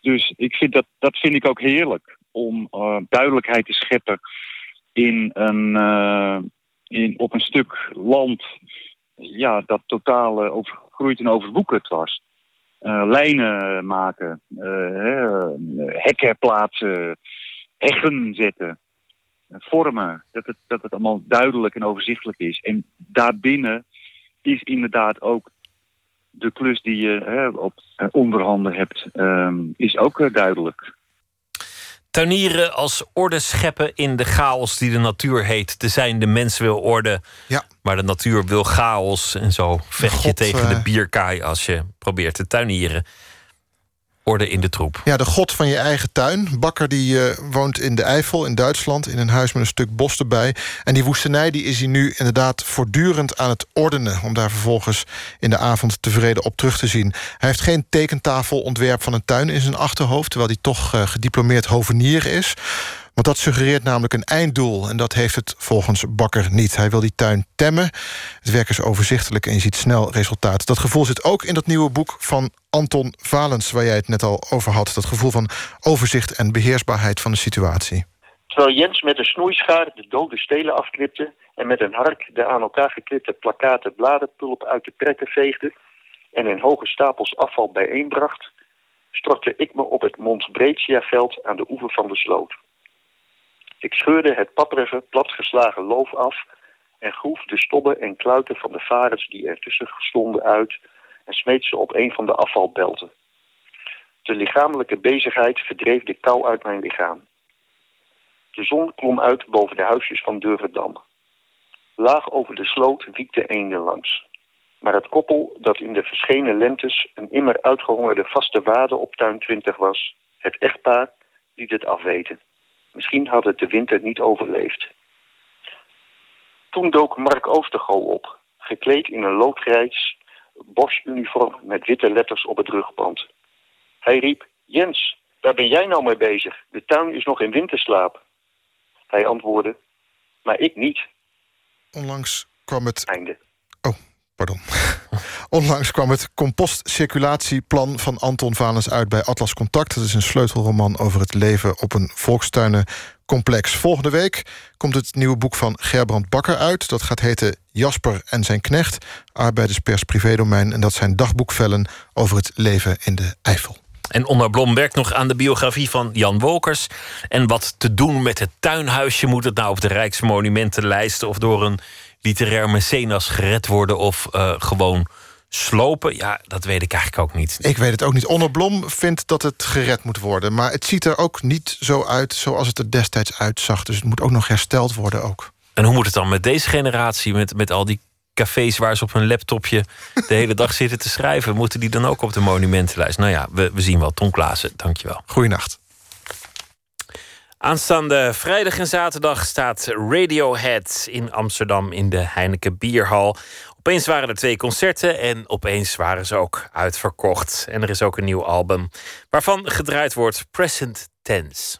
Dus ik vind dat, dat vind ik ook heerlijk. Om eh, duidelijkheid te scheppen in een, eh, in, op een stuk land ja, dat totaal eh, overgroeid en overwoekerd was. Eh, lijnen maken, hè, hekken plaatsen, heggen zetten, vormen. Dat het, dat het allemaal duidelijk en overzichtelijk is. En daarbinnen is inderdaad ook de klus die je op onderhanden hebt, ehm, is ook duidelijk. Tuinieren als orde scheppen in de chaos die de natuur heet te zijn. De mens wil orde, ja. maar de natuur wil chaos. En zo vecht je tegen de eh, bierkaai als je probeert te tuinieren. Orde in de troep. Ja, de god van je eigen tuin. Bakker die eh, woont in de Eifel in Duitsland... in een huis met een stuk bos erbij. En die woestenij die is hij nu inderdaad voortdurend aan het ordenen... om daar vervolgens in de avond tevreden op terug te zien. Hij heeft geen tekentafelontwerp van een tuin in zijn achterhoofd... terwijl hij toch eh, gediplomeerd hovenier is... Want dat suggereert namelijk een einddoel. En dat heeft het volgens Bakker niet. Hij wil die tuin temmen. Het werk is overzichtelijk en je ziet snel resultaat. Dat gevoel zit ook in dat nieuwe boek van Anton Valens... waar jij het net al over had. Dat gevoel van overzicht en beheersbaarheid van de situatie. Terwijl Jens met een snoeischaar de dode stelen afknipte en met een hark de aan elkaar geklipte plakaten bladerpulp uit de prekken veegde en in hoge stapels afval bijeenbracht, stortte ik me op het Montbretia-veld aan de oever van de sloot. Ik scheurde het papperige, platgeslagen loof af en groef de stobben en kluiten van de varens die ertussen stonden uit en smeet ze op een van de afvalbelten. De lichamelijke bezigheid verdreef de kou uit mijn lichaam. De zon klom uit boven de huisjes van Durverdam. Laag over de sloot wiekte eenden langs. Maar het koppel dat in de verschenen lentes een immer uitgehongerde vaste wade op tuin 20 was, het echtpaar, liet het afweten. Misschien had het de winter niet overleefd. Toen dook Mark Oostergo op, gekleed in een loodgrijs Bosch-uniform met witte letters op het rugband. Hij riep, Jens, waar ben jij nou mee bezig? De tuin is nog in winterslaap. Hij antwoordde, maar ik niet. Onlangs kwam het... Einde. Oh, pardon. Onlangs kwam het compostcirculatieplan van Anton Valens uit bij Atlas Contact. Dat is een sleutelroman over het leven op een volkstuinencomplex. Volgende week komt het nieuwe boek van Gerbrand Bakker uit. Dat gaat heten Jasper en zijn knecht. Arbeiderspers privédomein. En dat zijn dagboekvellen over het leven in de Eifel. En Onno Blom werkt nog aan de biografie van Jan Wolkers. En wat te doen met het tuinhuisje? Moet het nou op de Rijksmonumentenlijst... of door een literair mecenas gered worden... of eh, gewoon slopen? Ja, dat weet ik eigenlijk ook niet. Ik weet het ook niet. Onno Blom vindt dat het gered moet worden. Maar het ziet er ook niet zo uit zoals het er destijds uitzag. Dus het moet ook nog hersteld worden ook. En hoe moet het dan met deze generatie... met, met al die cafés waar ze op hun laptopje de hele dag zitten te schrijven... moeten die dan ook op de monumentenlijst? Nou ja, we, we zien wel. Ton Klaassen, dankjewel. Goeienacht. Aanstaande vrijdag en zaterdag staat Radiohead in Amsterdam in de Heineken Bierhal. Opeens waren er twee concerten en opeens waren ze ook uitverkocht. En er is ook een nieuw album waarvan gedraaid wordt Present Tense.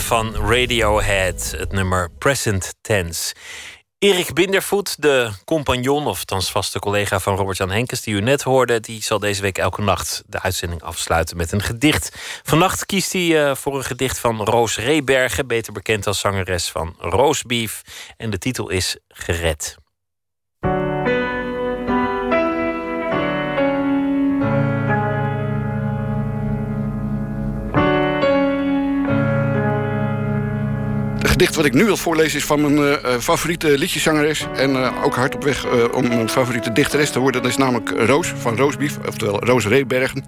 Van Radiohead, het nummer Present Tense. Erik Bindervoet, de compagnon, of thans vaste collega van Robert-Jan Henkes, die u net hoorde, die zal deze week elke nacht de uitzending afsluiten met een gedicht. Vannacht kiest hij eh, voor een gedicht van Roos Rebergen, beter bekend als zangeres van Roosbeef. En de titel is Gered. Gedicht wat ik nu wil voorlezen is van mijn eh, eh, favoriete liedjeszangeres. En eh, ook hard op weg om mijn favoriete dichteres te worden. Dat is namelijk Roos van Roosbief, oftewel Roos Reebergen.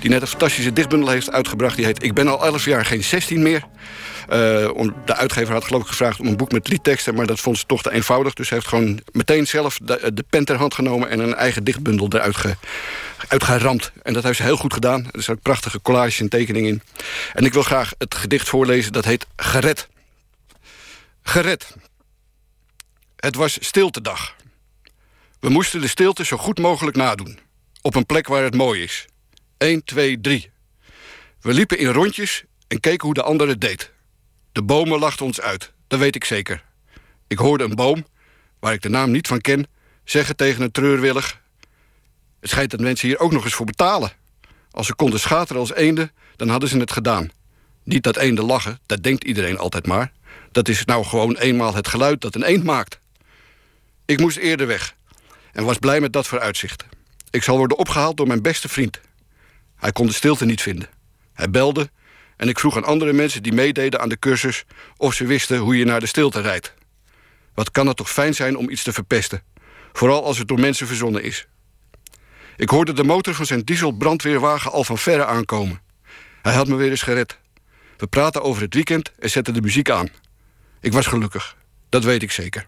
Die net een fantastische dichtbundel heeft uitgebracht. Die heet Ik ben al 11 jaar geen 16 meer. De uitgever had geloof ik gevraagd om een boek met liedteksten... maar dat vond ze toch te eenvoudig. Dus ze heeft gewoon meteen zelf de, de pen ter hand genomen... en een eigen dichtbundel eruit ge, uitgeramd. En dat heeft ze heel goed gedaan. Er zijn prachtige collages en tekeningen in. En ik wil graag het gedicht voorlezen. Dat heet Gered. Gered. Het was stiltedag. We moesten de stilte zo goed mogelijk nadoen. Op een plek waar het mooi is. 1, 2, 3. We liepen in rondjes en keken hoe de ander het deed. De bomen lachten ons uit, dat weet ik zeker. Ik hoorde een boom, waar ik de naam niet van ken, zeggen tegen een treurwillig... Het schijnt dat mensen hier ook nog eens voor betalen. Als ze konden schateren als eenden, dan hadden ze het gedaan. Niet dat eenden lachen, dat denkt iedereen altijd maar. Dat is nou gewoon eenmaal het geluid dat een eend maakt. Ik moest eerder weg en was blij met dat vooruitzicht. Ik zal worden opgehaald door mijn beste vriend. Hij kon de stilte niet vinden. Hij belde en ik vroeg aan andere mensen die meededen aan de cursus... of ze wisten hoe je naar de stilte rijdt. Wat kan het toch fijn zijn om iets te verpesten. Vooral als het door mensen verzonnen is. Ik hoorde de motor van zijn dieselbrandweerwagen al van verre aankomen. Hij had me weer eens gered. We praten over het weekend en zetten de muziek aan. Ik was gelukkig. Dat weet ik zeker.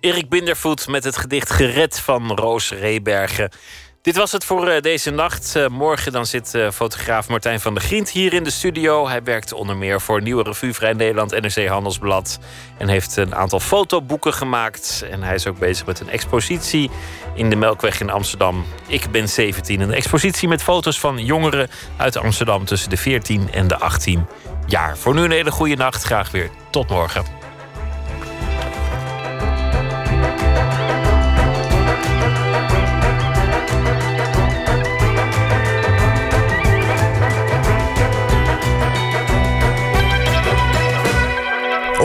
Erik Bindervoet met het gedicht Gered van Roos Reebergen. Dit was het voor eh, deze nacht. Eh, morgen dan zit eh, fotograaf Martijn van der Grient hier in de studio. Hij werkt onder meer voor Nieuwe Revue Vrij Nederland, NRC Handelsblad. En heeft een aantal fotoboeken gemaakt. En hij is ook bezig met een expositie in de Melkweg in Amsterdam. Ik ben 17. Een expositie met foto's van jongeren uit Amsterdam tussen de 14 en de 18 jaar. Voor nu een hele goede nacht. Graag weer tot morgen.